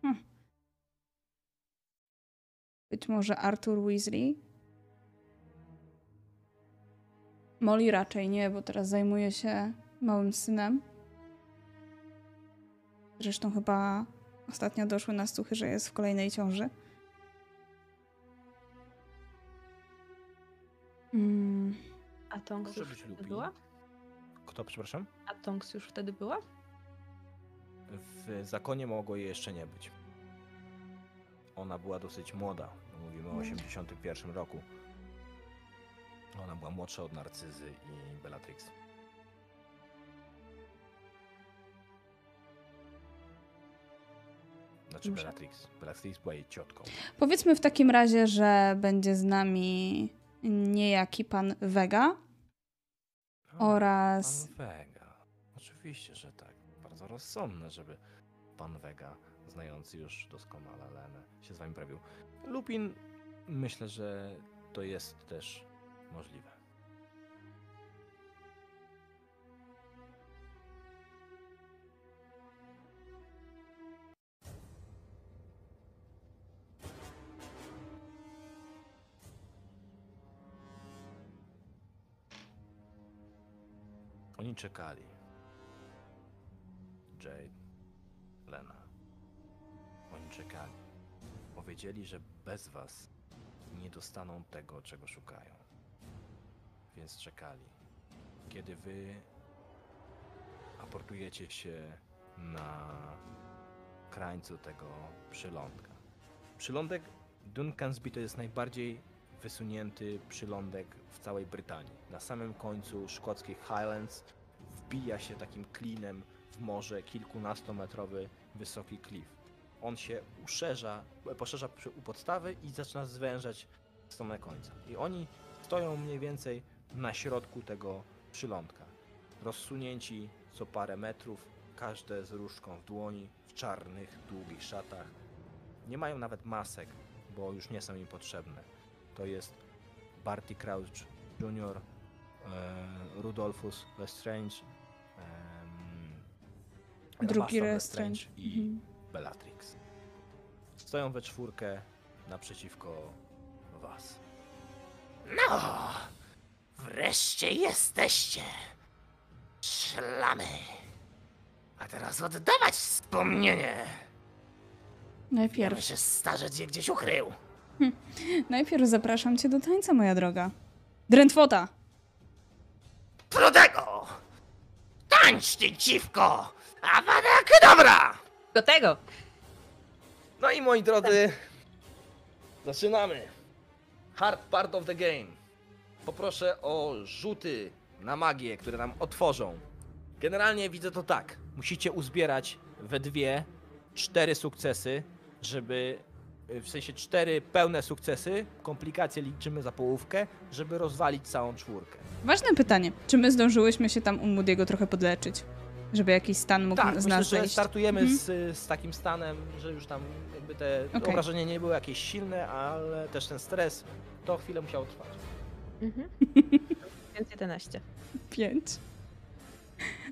hm. Być może Arthur Weasley. Molly raczej nie, bo teraz zajmuje się małym synem. Zresztą chyba ostatnio doszły na słuchy, że jest w kolejnej ciąży. Mm. A Tonks już wtedy była? Kto, przepraszam? A Tonks już wtedy była? W zakonie mogło jej jeszcze nie być. Ona była dosyć młoda. Mówimy o 81 roku. Ona była młodsza od Narcyzy i Bellatrix. Znaczy Muszę- Bellatrix. Bellatrix była jej ciotką. Powiedzmy w takim razie, że będzie z nami niejaki pan Vega O, oraz. Pan Vega. Oczywiście, że tak. Bardzo rozsądne, żeby pan Vega, znający już doskonale Lenę, się z wami prawił. Lupin, myślę, że to jest też możliwe. Oni czekali. Jade, Lena. Oni czekali. Powiedzieli, że bez was nie dostaną tego, czego szukają. Więc czekali. Kiedy wy aportujecie się na krańcu tego przylądka. Przylądek Duncansby to jest najbardziej wysunięty przylądek w całej Brytanii. Na samym końcu szkockich Highlands wbija się takim klinem w morze kilkunastometrowy wysoki klif. On się uszerza, poszerza u podstawy i zaczyna zwężać w stronę końca. I oni stoją mniej więcej na środku tego przylądka. Rozsunięci co parę metrów, każde z różdżką w dłoni, w czarnych, długich szatach. Nie mają nawet masek, bo już nie są im potrzebne. To jest Barty Crouch Jr., e, Rudolphus Lestrange, Drugi Lestrange. i Mhm. Bellatrix. Stoją we czwórkę naprzeciwko was. No, wreszcie jesteście. Szlamy. A teraz oddawać wspomnienie. Najpierw, że starzec je gdzieś ukrył. najpierw zapraszam cię do tańca, moja droga. Drętwota! Prudego! Tańcz, ty dziwko! Awada dobra! Do tego! No i moi drodzy, zaczynamy. Hard part of the game. Poproszę o rzuty na magię, które nam otworzą. Generalnie widzę to tak. Musicie uzbierać we dwie cztery sukcesy, żeby w sensie cztery pełne sukcesy, komplikacje liczymy za połówkę, żeby rozwalić całą czwórkę. Ważne pytanie. Czy my zdążyłyśmy się tam u Moody'ego trochę podleczyć? Żeby jakiś stan mógł Tak, z myślę, że startujemy Mhm. z, z takim stanem, że już tam jakby te obrażenia nie były jakieś silne, ale też ten stres to chwilę musiał trwać. Mhm. Więc 11. Pięć.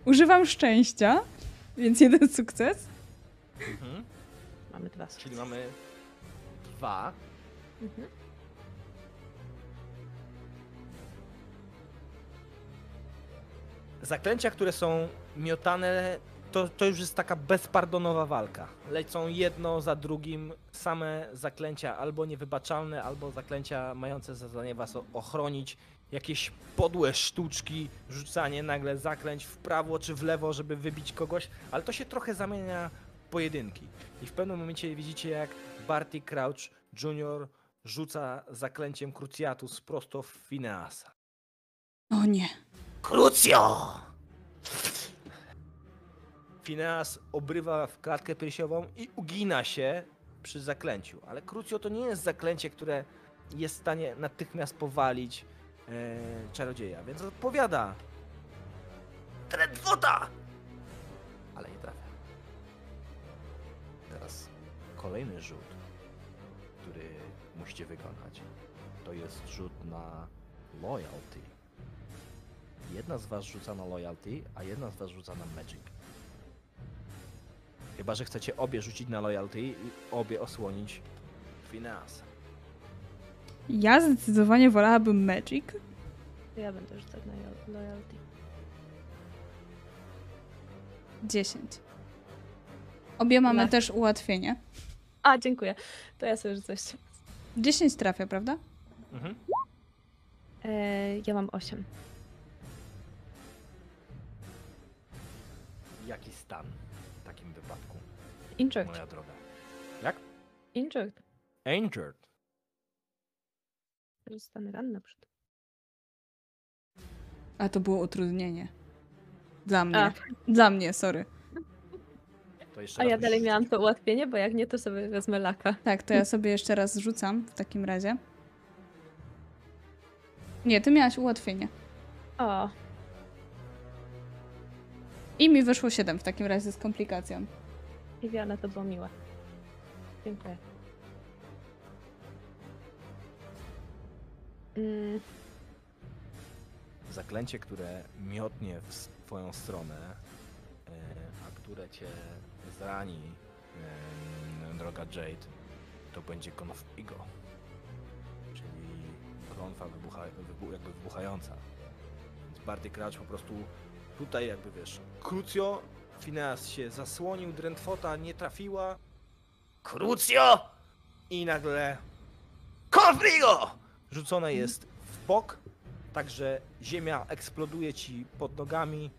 Używam szczęścia, więc jeden sukces. Mhm. Mamy dwa Czyli sukcesy. mamy dwa. Mhm. Zaklęcia, które są miotane, to, to już jest taka bezpardonowa walka. Lecą jedno za drugim same zaklęcia albo niewybaczalne, albo zaklęcia mające za zadanie was ochronić. Jakieś podłe sztuczki, rzucanie nagle zaklęć w prawo czy w lewo, żeby wybić kogoś, ale to się trochę zamienia w pojedynki. I w pewnym momencie widzicie, jak Barty Crouch Jr. rzuca zaklęciem Cruciatus prosto w Phineasa. O nie. Krucjo! Phineas obrywa w klatkę piersiową i ugina się przy zaklęciu. Ale Crucio to nie jest zaklęcie, które jest w stanie natychmiast powalić e, czarodzieja, więc odpowiada, Drętwota! ale nie trafia. Teraz kolejny rzut, który musicie wykonać, to jest rzut na loyalty. Jedna z was rzuca na loyalty, a jedna z was rzuca na magic. Chyba, że chcecie obie rzucić na loyalty i obie osłonić Phineasa. Ja zdecydowanie wolałabym Magic. To ja będę rzucać na lo- loyalty. 10. Obie mamy Tak. też ułatwienie. A, dziękuję. To ja sobie rzucę jeszcze. 10 trafia, prawda? Mhm. E, ja mam 8. Jaki stan Injured. moja droga? Jak? Injured. Injured. Zostanę ranna przed. A to było utrudnienie. Dla mnie. A. Dla mnie, sorry. A ja dalej miałam to ułatwienie, bo jak nie, to sobie wezmę laka. Tak, to ja sobie jeszcze raz rzucam w takim razie. Nie, ty miałaś ułatwienie. O, I mi wyszło 7 w takim razie z komplikacją. Iwiana, to było miłe. Dziękuję. Mm, Zaklęcie, które miotnie w swoją stronę, e, a które cię zrani, e, droga Jade, to będzie konfigo. Czyli klątwa wybucha, wybu, jakby wybuchająca. Więc Barty Crouch po prostu tutaj jakby wiesz, Crucio, Phineas się zasłonił, Drętwota nie trafiła Krucjo! i nagle Konfligo! rzucone jest w bok, także ziemia eksploduje ci pod nogami,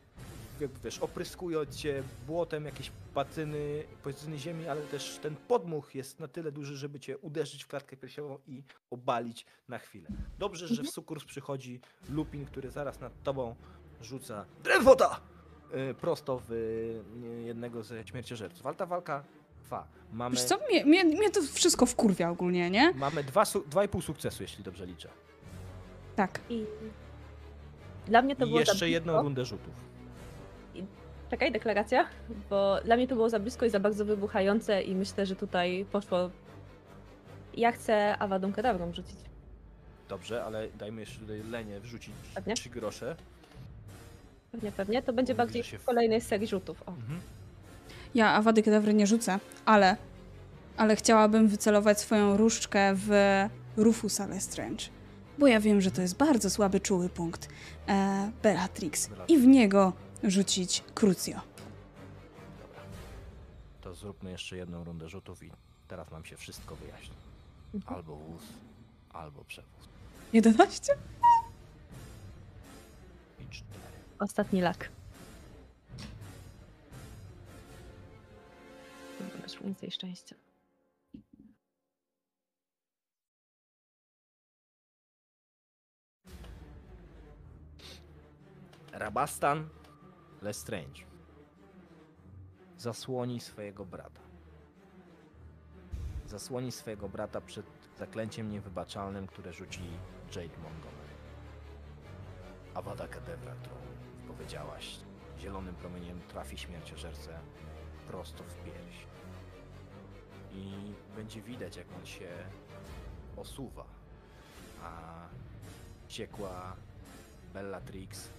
jakby wiesz, opryskując cię błotem, jakieś patyny, patyny ziemi, ale też ten podmuch jest na tyle duży, żeby cię uderzyć w klatkę piersiową i obalić na chwilę. Dobrze, że w sukurs przychodzi Lupin, który zaraz nad tobą rzuca drewota prosto w y, jednego ze śmierciożerców. Ale ta walka trwa. Mamy, Wiesz co, mnie, mnie, mnie to wszystko wkurwia ogólnie, nie? mamy dwa, su- dwa i pół sukcesu, jeśli dobrze liczę. Tak. I dla mnie to I było jeszcze jedną rundę rzutów. Czekaj, deklaracja, bo dla mnie to było za blisko i za bardzo wybuchające i myślę, że tutaj poszło... Ja chcę Awadą Kedawrą rzucić. Dobrze, ale dajmy jeszcze tutaj Lenie wrzucić Pewnie. trzy grosze. Pewnie, pewnie. To będzie bardziej w- kolejnej serii rzutów. O. Mhm. Ja Awady Kedawry nie rzucę, ale, ale chciałabym wycelować swoją różdżkę w Rufusa Lestrange. Bo ja wiem, że to jest bardzo słaby, czuły punkt e, Bellatrix. I w niego rzucić Crucio. Dobra. To zróbmy jeszcze jedną rundę rzutów i teraz nam się wszystko wyjaśni. Mhm. Albo wóz, albo przewóz. 11? I cztery. Ostatni lak. Masz więcej szczęścia. Rabastan Lestrange zasłoni swojego brata. Zasłoni swojego brata przed zaklęciem niewybaczalnym, które rzuci Jade Montgomery. Awada Kedevra, którą powiedziałaś, zielonym promieniem trafi śmierciożercę prosto w pierś. I będzie widać, jak on się osuwa, a ciekła Bellatrix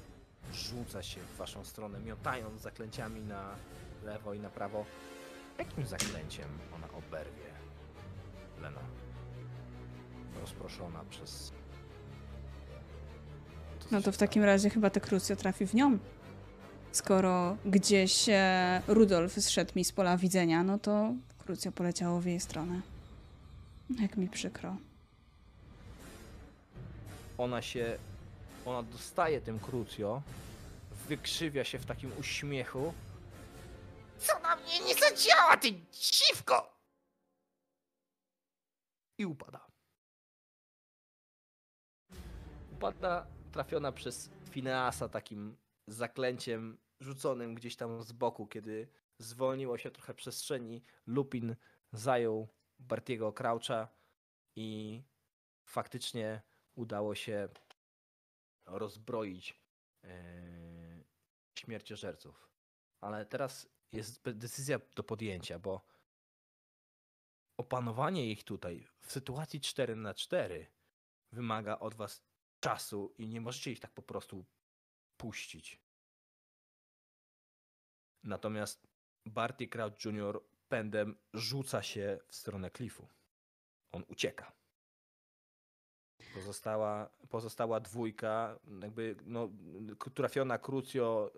rzuca się w waszą stronę, miotając zaklęciami na lewo i na prawo. Jakim zaklęciem ona oberwie Lena? Rozproszona przez. No to w takim razie chyba te Crucio trafi w nią. Skoro gdzieś e, Rudolf zszedł mi z pola widzenia, no to Crucio poleciało w jej stronę. Jak mi przykro. ona się, ona dostaje tym krucjo, wykrzywia się w takim uśmiechu Co na mnie nie zadziała, ty dziwko! i upada. Upada trafiona przez Fineasa takim zaklęciem rzuconym gdzieś tam z boku, kiedy zwolniło się trochę przestrzeni. Lupin zajął Bartiego Croucha i faktycznie udało się rozbroić yy, śmierciożerców. Ale teraz jest decyzja do podjęcia, bo opanowanie ich tutaj w sytuacji 4 na 4 wymaga od was czasu i nie możecie ich tak po prostu puścić. Natomiast Barty Crouch Jr. pędem rzuca się w stronę klifu. On ucieka. Pozostała, pozostała dwójka, jakby no, trafiona Crucio,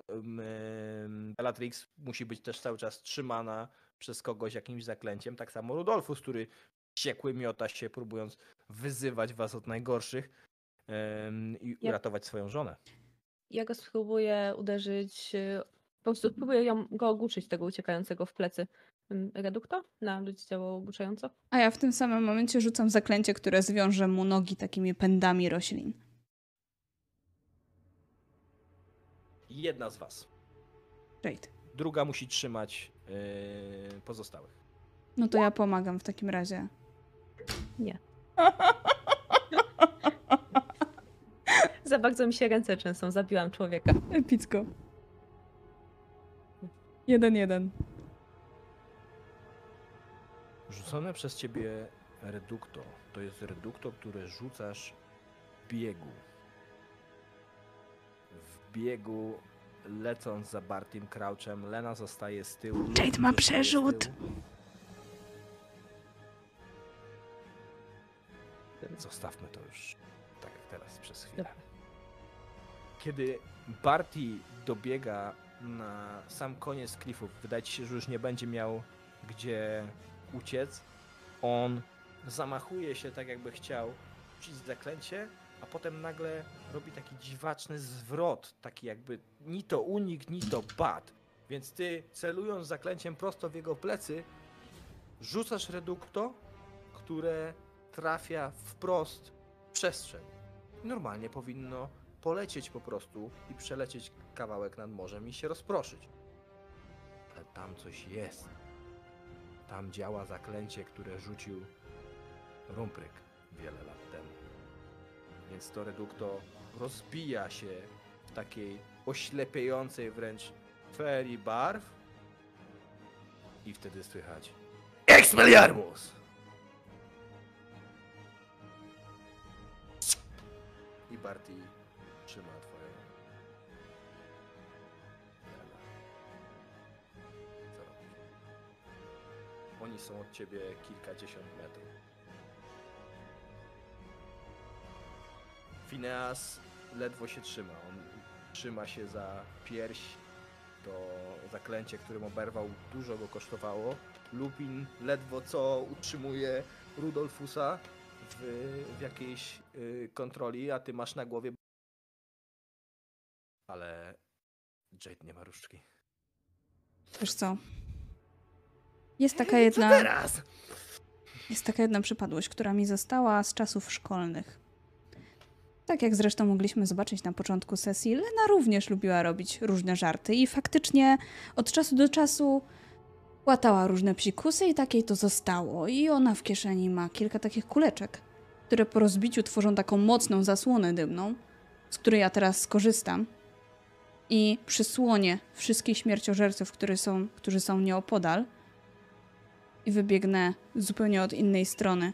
Bellatrix musi być też cały czas trzymana przez kogoś jakimś zaklęciem. Tak samo Rudolfus, który wściekły miota się, próbując wyzywać was od najgorszych i Ja- uratować swoją żonę. Ja go spróbuję uderzyć. y, Po prostu spróbuję ją, go ogłuszyć, tego uciekającego w plecy. Ym, Redukto? Na ludzi działało ogłuszająco? A ja w tym samym momencie rzucam zaklęcie, które zwiąże mu nogi takimi pędami roślin. Jedna z was. Jade. Druga musi trzymać yy, pozostałych. No to ja pomagam w takim razie. Nie. Za bardzo mi się ręce trzęsą, zabiłam człowieka. Epicko. Jeden, jeden. Rzucone przez ciebie redukto. To jest redukto, które rzucasz w biegu. W biegu lecąc za Bartim Crouchem, Lena zostaje z tyłu. Jade ma przerzut. Zostawmy to już tak jak teraz przez chwilę. Dobra. Kiedy Barty dobiega na sam koniec klifów, wydaje się, że już nie będzie miał gdzie uciec, on zamachuje się tak jakby chciał rzucić zaklęcie, a potem nagle robi taki dziwaczny zwrot, taki jakby ni to unik, ni to pad. Więc ty celując zaklęciem prosto w jego plecy, rzucasz redukto, które trafia wprost w przestrzeń. Normalnie powinno polecieć po prostu i przelecieć kawałek nad morzem i się rozproszyć. Ale tam coś jest. Tam działa zaklęcie, które rzucił Rumpryk wiele lat temu. Więc to redukto rozbija się w takiej oślepiającej wręcz ferii barw i wtedy słychać Expelliarmus! I Barty trzyma Jana. Co robisz? Oni są od ciebie kilkadziesiąt metrów. Phineas ledwo się trzyma. On trzyma się za pierś. To zaklęcie, którym oberwał, dużo go kosztowało. Lupin ledwo co utrzymuje Rudolfusa w, w jakiejś y, kontroli, a ty masz na głowie. Ale Jade nie ma różdżki. Wiesz co? Jest taka Co jedna, teraz? jest taka jedna przypadłość, która mi została z czasów szkolnych. Tak jak zresztą mogliśmy zobaczyć na początku sesji, Lena również lubiła robić różne żarty i faktycznie od czasu do czasu łatała różne psikusy i takiej to zostało. I ona w kieszeni ma kilka takich kuleczek, które po rozbiciu tworzą taką mocną zasłonę dymną, z której ja teraz skorzystam. I przysłonię wszystkich śmierciożerców, którzy są, którzy są nieopodal i wybiegnę zupełnie od innej strony,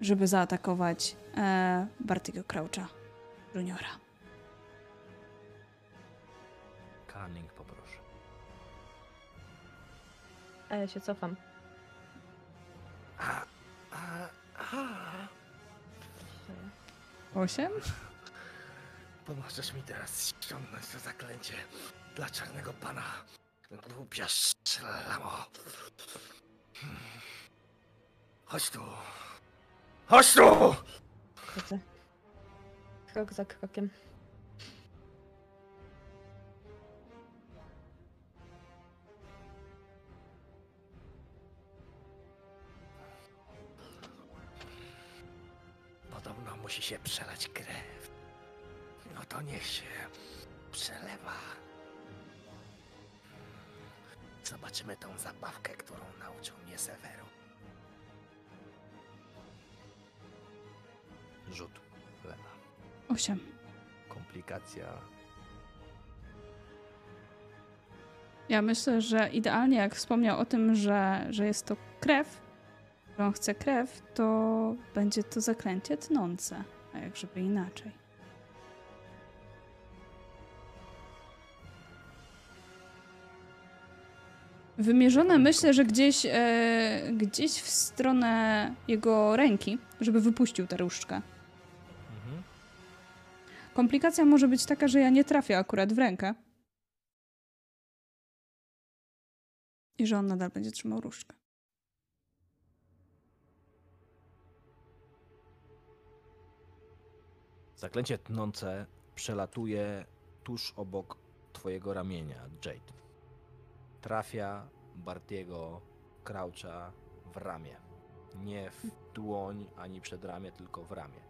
żeby zaatakować e, Bartiego Croucha Juniora. Cunning poproszę. A ja się cofam. Osiem? Pomożesz mi teraz ściągnąć to zaklęcie dla czarnego pana. Głupia szlamo. Hmm. Chodź tu. Chodź tu! Chodzę. Krok za krokiem. Podobno musi się przelać krew. No to niech się przelewa. Zobaczymy tą zabawkę, którą nauczył mnie Severu. Rzut. Lena. Osiem. Komplikacja. Ja myślę, że idealnie jak wspomniał o tym, że, że jest to krew, że on chce krew, to będzie to zaklęcie tnące. A jak żeby inaczej. Wymierzone myślę, że gdzieś, e, gdzieś w stronę jego ręki, żeby wypuścił tę różdżkę. Mhm. Komplikacja może być taka, że ja nie trafię akurat w rękę. I że on nadal będzie trzymał różdżkę. Zaklęcie tnące przelatuje tuż obok twojego ramienia, Jade. Trafia Bartiego Croucha w ramię. Nie w dłoń ani przed ramię, tylko w ramię.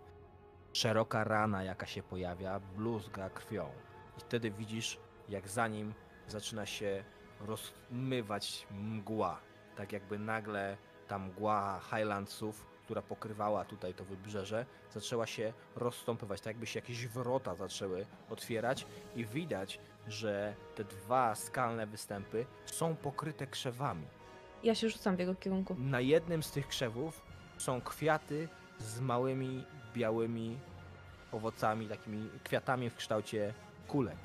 Szeroka rana, jaka się pojawia, bluzga krwią. I wtedy widzisz, jak za nim zaczyna się rozmywać mgła. Tak jakby nagle ta mgła Highlandsów, która pokrywała tutaj to wybrzeże, zaczęła się rozstąpywać, tak jakby się jakieś wrota zaczęły otwierać i widać, że te dwa skalne występy są pokryte krzewami. Ja się rzucam w jego kierunku. Na jednym z tych krzewów są kwiaty z małymi białymi owocami, takimi kwiatami w kształcie kulek.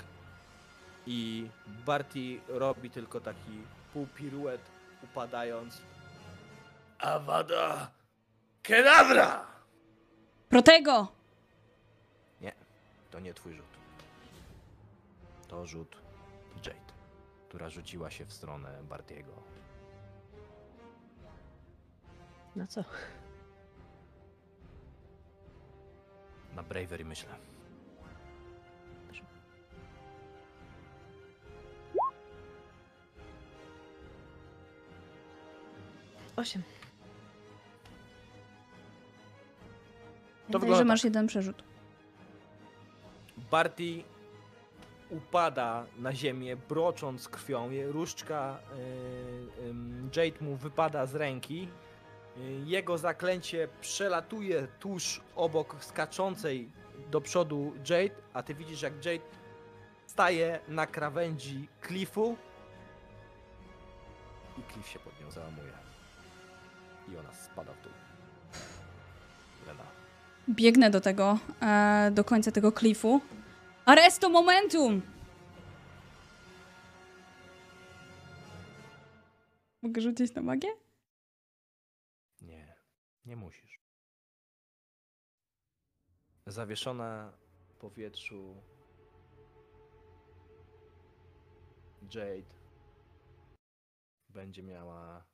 I Barty robi tylko taki półpiruet, upadając. Avada Kedavra! Protego! Nie, to nie twój rzut. To rzut Jade, która rzuciła się w stronę Bartiego. Na co? Na Bravery myślę. Osiem. Pamiętaj, wygląda że masz tak. jeden przerzut. Barty upada na ziemię, brocząc krwią. Różdżka ym, Jade mu wypada z ręki. Y, Jego zaklęcie przelatuje tuż obok skaczącej do przodu Jade, a ty widzisz jak Jade staje na krawędzi klifu i klif się pod nią załamuje. I ona spada w dół. Lena. Biegnę do tego, e, do końca tego klifu. Arresto momentum! Mogę rzucić na magię? Nie, nie musisz. Zawieszona w powietrzu Jade będzie miała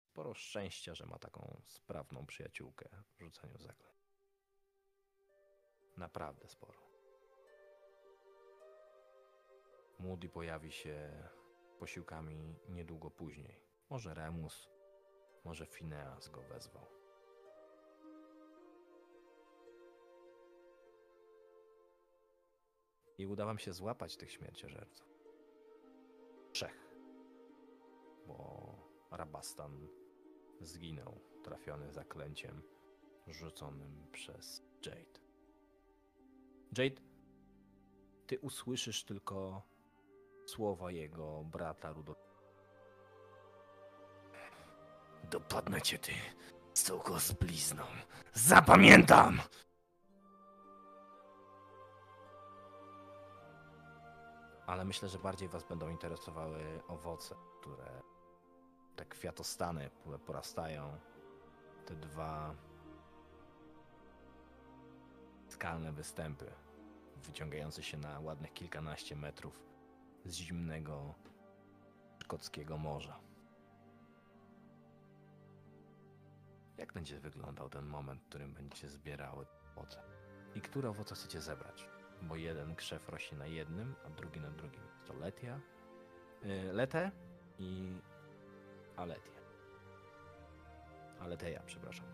sporo szczęścia, że ma taką sprawną przyjaciółkę w rzucaniu zaklęć. Naprawdę sporo. Moody pojawi się posiłkami niedługo później. Może Remus, może Phineas go wezwał. I uda wam się złapać tych śmierciożerców. Trzech. Bo Rabastan zginął, trafiony zaklęciem rzuconym przez Jade. Jade, ty usłyszysz tylko słowa jego brata Rudolfa. Dopadnę cię, ty, suko z blizną. Zapamiętam! ale myślę, że bardziej Was będą interesowały owoce, które te kwiatostany, które porastają. Te dwa skalne występy, wyciągające się na ładnych kilkanaście metrów z zimnego szkockiego morza. Jak będzie wyglądał ten moment, w którym będziecie zbierały owoce? I które owoce chcecie zebrać? Bo jeden krzew rośnie na jednym, a drugi na drugim. To letia, y, letę i aletia. Aleteja, przepraszam.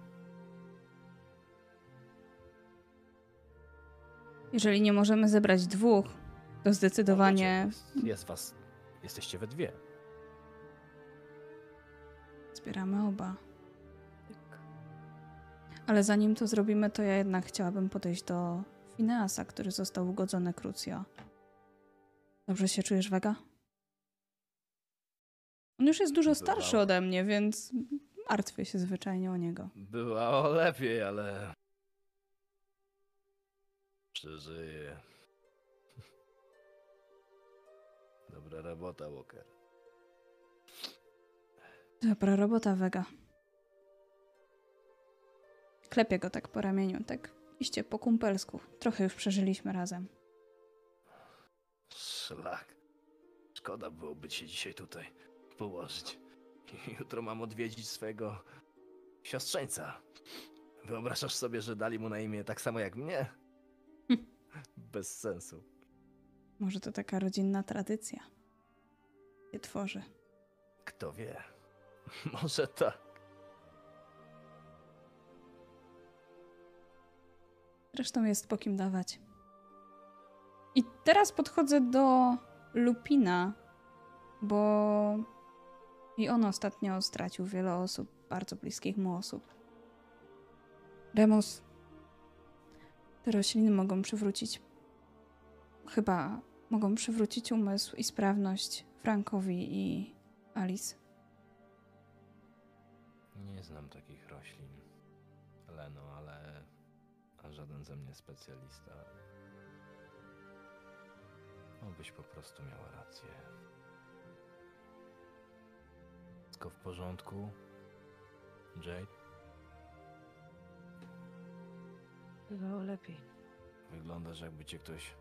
Jeżeli nie możemy zebrać dwóch, to zdecydowanie Jest, jest was, jesteście we dwie. zbieramy oba. Ale zanim to zrobimy, to ja jednak chciałabym podejść do Fineasa, który został ugodzony Crucio. Dobrze się czujesz, Vega? On już jest dużo starszy ode mnie, więc martwię się zwyczajnie o niego. Bywało lepiej, ale... Przeżyję. Dobra robota, Walker. Dobra robota, Vega. Klepię go tak po ramieniu, tak iście po kumpelsku. Trochę już przeżyliśmy razem. Szlak. Szkoda byłoby się dzisiaj tutaj położyć. Jutro mam odwiedzić swojego siostrzeńca. Wyobrażasz sobie, że dali mu na imię tak samo jak mnie? Hm. Bez sensu. Może to taka rodzinna tradycja. Się tworzy. Kto wie? Może tak. Zresztą jest po kim dawać. I teraz podchodzę do Lupina, bo i on ostatnio stracił wiele osób, bardzo bliskich mu osób. Remus, te rośliny mogą przywrócić, chyba mogą przywrócić umysł i sprawność Frankowi i Alice. Nie znam takich roślin, Leno, ale a żaden ze mnie specjalista. Obyś po prostu miała rację. Wszystko w porządku? Jade? Bywało lepiej. Wyglądasz jakby cię ktoś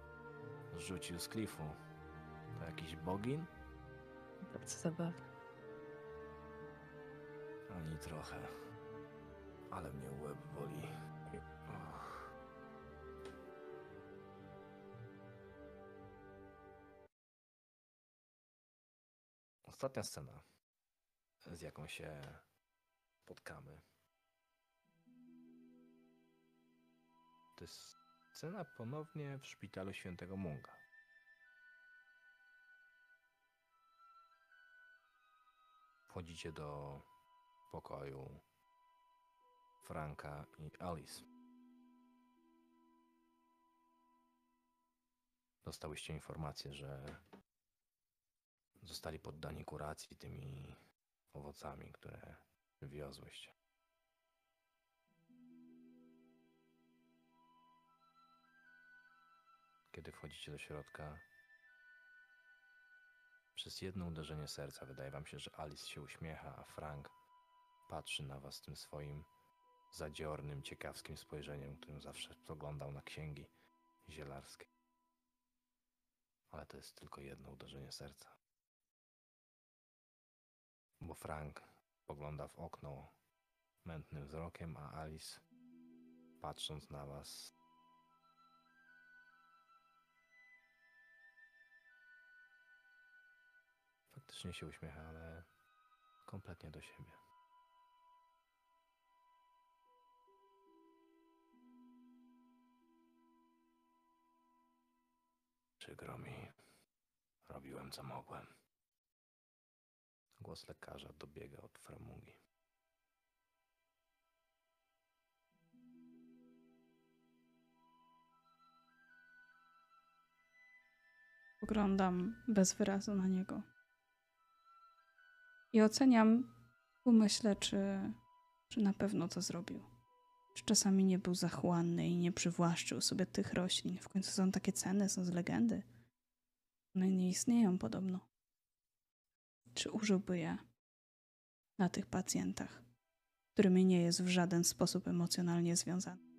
rzucił z klifu. To jakiś bogin? Bardzo zabawne. Ani trochę. Ale mnie łeb boli. Och. Ostatnia scena, z jaką się spotkamy, to jest scena ponownie w szpitalu świętego Munga. Wchodzicie do pokoju Franka i Alice. Dostałyście informację, że zostali poddani kuracji tymi owocami, które wywiozłyście. Kiedy wchodzicie do środka, przez jedno uderzenie serca wydaje wam się, że Alice się uśmiecha, a Frank patrzy na was tym swoim zadziornym, ciekawskim spojrzeniem, którym zawsze spoglądał na księgi zielarskie. Ale to jest tylko jedno uderzenie serca. Bo Frank pogląda w okno mętnym wzrokiem, a Alice, patrząc na was, faktycznie się uśmiecha, ale kompletnie do siebie. Przykro mi. Robiłem co mogłem. Głos lekarza dobiega od framugi. Poglądam bez wyrazu na niego. I oceniam, pomyślę, czy, czy na pewno to zrobił. Czy czasami nie był zachłanny i nie przywłaszczył sobie tych roślin. W końcu są takie cenne, są z legendy. One nie istnieją podobno. Czy użyłby je na tych pacjentach, którymi nie jest w żaden sposób emocjonalnie związany?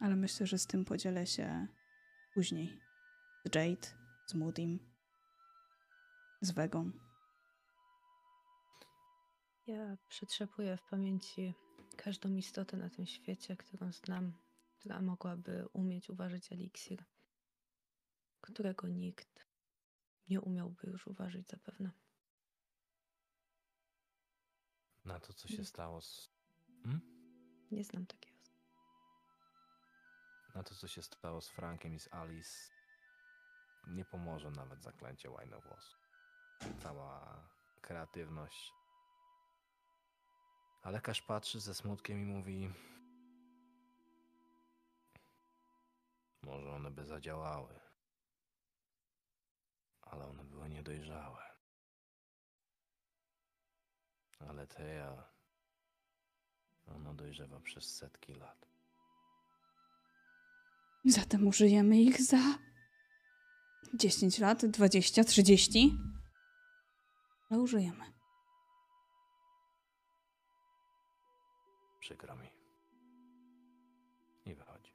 Ale myślę, że z tym podzielę się później. Z Jade, z Moodim, z Wegą. Ja przetrzepuję w pamięci każdą istotę na tym świecie, którą znam, która mogłaby umieć uważać eliksir, którego nikt nie umiałby już uważać zapewne. Na to, co się Nie. stało z. Hmm? Nie znam takiego. Na to, co się stało z Frankiem i z Alice, nie pomoże nawet zaklęcie łajnowłosu. Cała kreatywność. A lekarz patrzy ze smutkiem i mówi: Może one by zadziałały, ale one były niedojrzałe. Ale Teja, ona dojrzewa przez setki lat. Zatem użyjemy ich za 10 lat, 20, 30? Ale użyjemy. Przykro mi. I wychodzi.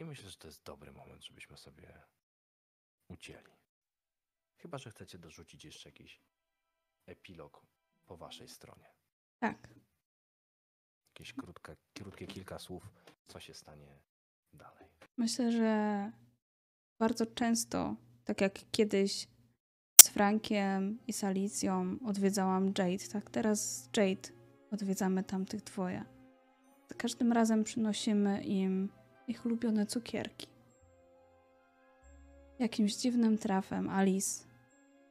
I myślę, że to jest dobry moment, żebyśmy sobie ucięli. Chyba, że chcecie dorzucić jeszcze jakiś epilog po waszej stronie. Tak. Jakieś krótkie, krótkie kilka słów, co się stanie dalej. Myślę, że bardzo często, tak jak kiedyś z Frankiem i z Alicją odwiedzałam Jade, tak teraz z Jade odwiedzamy tamtych dwoje. Za każdym razem przynosimy im ich ulubione cukierki. Jakimś dziwnym trafem Alice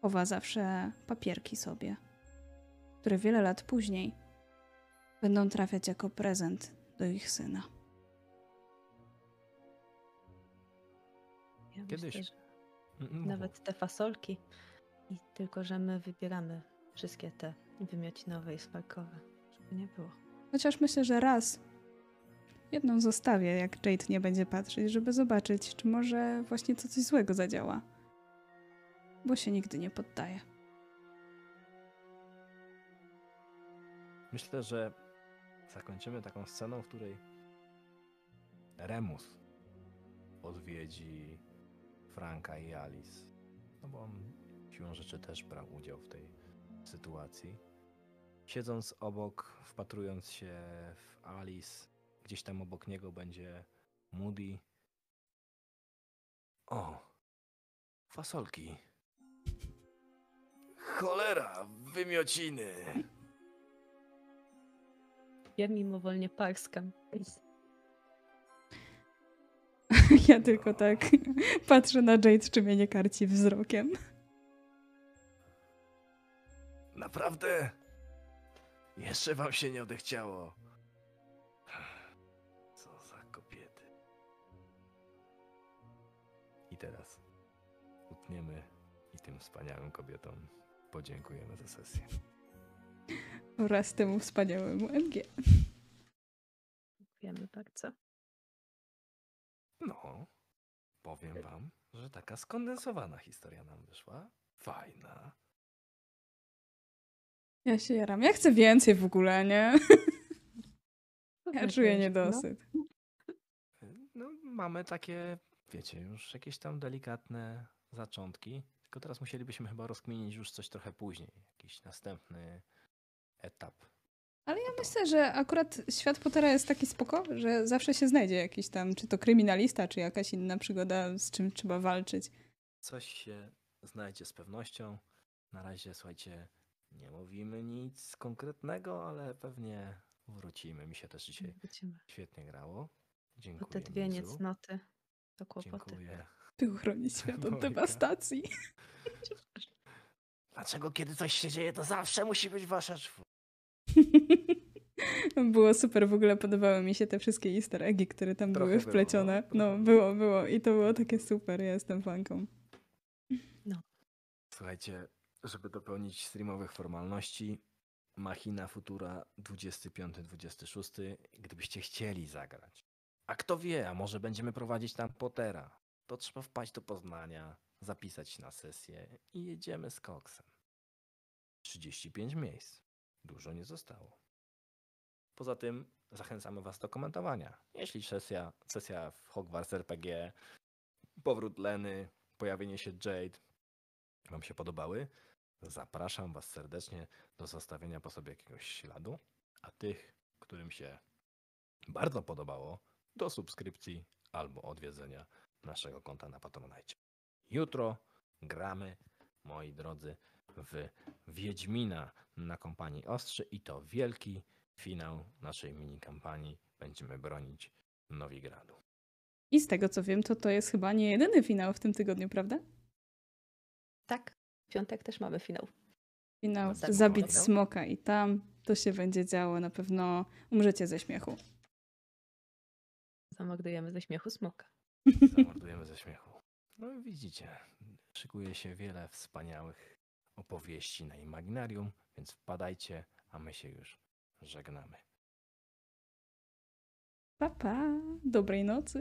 chowa zawsze papierki sobie, które wiele lat później będą trafiać jako prezent do ich syna. Ja Kiedyś- myślę, nawet te fasolki. I tylko, że my wybieramy wszystkie te wymiocinowe i smakowe, żeby nie było. Chociaż myślę, że raz jedną zostawię, jak Jade nie będzie patrzeć, żeby zobaczyć, czy może właśnie to coś złego zadziała. Bo się nigdy nie poddaje. Myślę, że zakończymy taką sceną, w której Remus odwiedzi Franka i Alice. No bo on siłą rzeczy też brał udział w tej sytuacji. Siedząc obok, wpatrując się w Alice, gdzieś tam obok niego będzie Moody. O, fasolki. Cholera, wymiociny. Ja mimowolnie parskam. Ja tylko tak patrzę na Jade, czy mnie nie karci wzrokiem. Naprawdę? Jeszcze wam się nie odechciało. Co za kobiety. I teraz utniemy i tym wspaniałym kobietom podziękujemy za sesję. Oraz temu wspaniałemu MG. Wiemy bardzo. No, powiem wam, że taka skondensowana historia nam wyszła. Fajna. Ja się jaram. Ja chcę więcej w ogóle, nie? Ja czuję No. niedosyt. No, mamy takie, wiecie, już jakieś tam delikatne zaczątki. Tylko teraz musielibyśmy chyba rozkminić już coś trochę później. Jakiś następny etap. Ale ja myślę, że akurat świat Pottera jest taki spoko, że zawsze się znajdzie jakiś tam, czy to kryminalista, czy jakaś inna przygoda, z czym trzeba walczyć. Coś się znajdzie z pewnością. Na razie, słuchajcie, nie mówimy nic konkretnego, ale pewnie wrócimy. Mi się też dzisiaj Wrócimy. świetnie grało. Bo Dziękuję. te dwie Mizu. niecnoty to kłopoty. Dziękuję. By uchronić świat od dewastacji. Dlaczego kiedy coś się dzieje, to zawsze musi być wasza czwórka? Było super, w ogóle podobały mi się te wszystkie easter eggi, które tam Trochę były było, wplecione. no. No, było, było i to było takie super, ja jestem fanką. Słuchajcie, żeby dopełnić streamowych formalności, Machina Futura 25-26, gdybyście chcieli zagrać. A kto wie, a może będziemy prowadzić tam Pottera, to trzeba wpaść do Poznania, zapisać się na sesję i jedziemy z koksem. 35 miejsc. Dużo nie zostało. Poza tym zachęcamy Was do komentowania. Jeśli sesja, sesja w Hogwarts RPG, powrót Leny, pojawienie się Jade Wam się podobały, zapraszam Was serdecznie do zostawienia po sobie jakiegoś śladu, a tych, którym się bardzo podobało, do subskrypcji albo odwiedzenia naszego konta na Patronite. Jutro gramy, moi drodzy, w Wiedźmina na kompanii Ostrzy i to wielki finał naszej mini kampanii. Będziemy bronić Nowigradu. I z tego co wiem, to to jest chyba nie jedyny finał w tym tygodniu, prawda? Tak, w piątek też mamy finał. Finał No tak, Zabić finał. Smoka i tam to się będzie działo, na pewno umrzecie ze śmiechu. Zamordujemy ze śmiechu smoka. Zamordujemy ze śmiechu. No i widzicie, szykuje się wiele wspaniałych opowieści na Imaginarium, więc wpadajcie, a my się już żegnamy. Pa, pa. Dobrej nocy.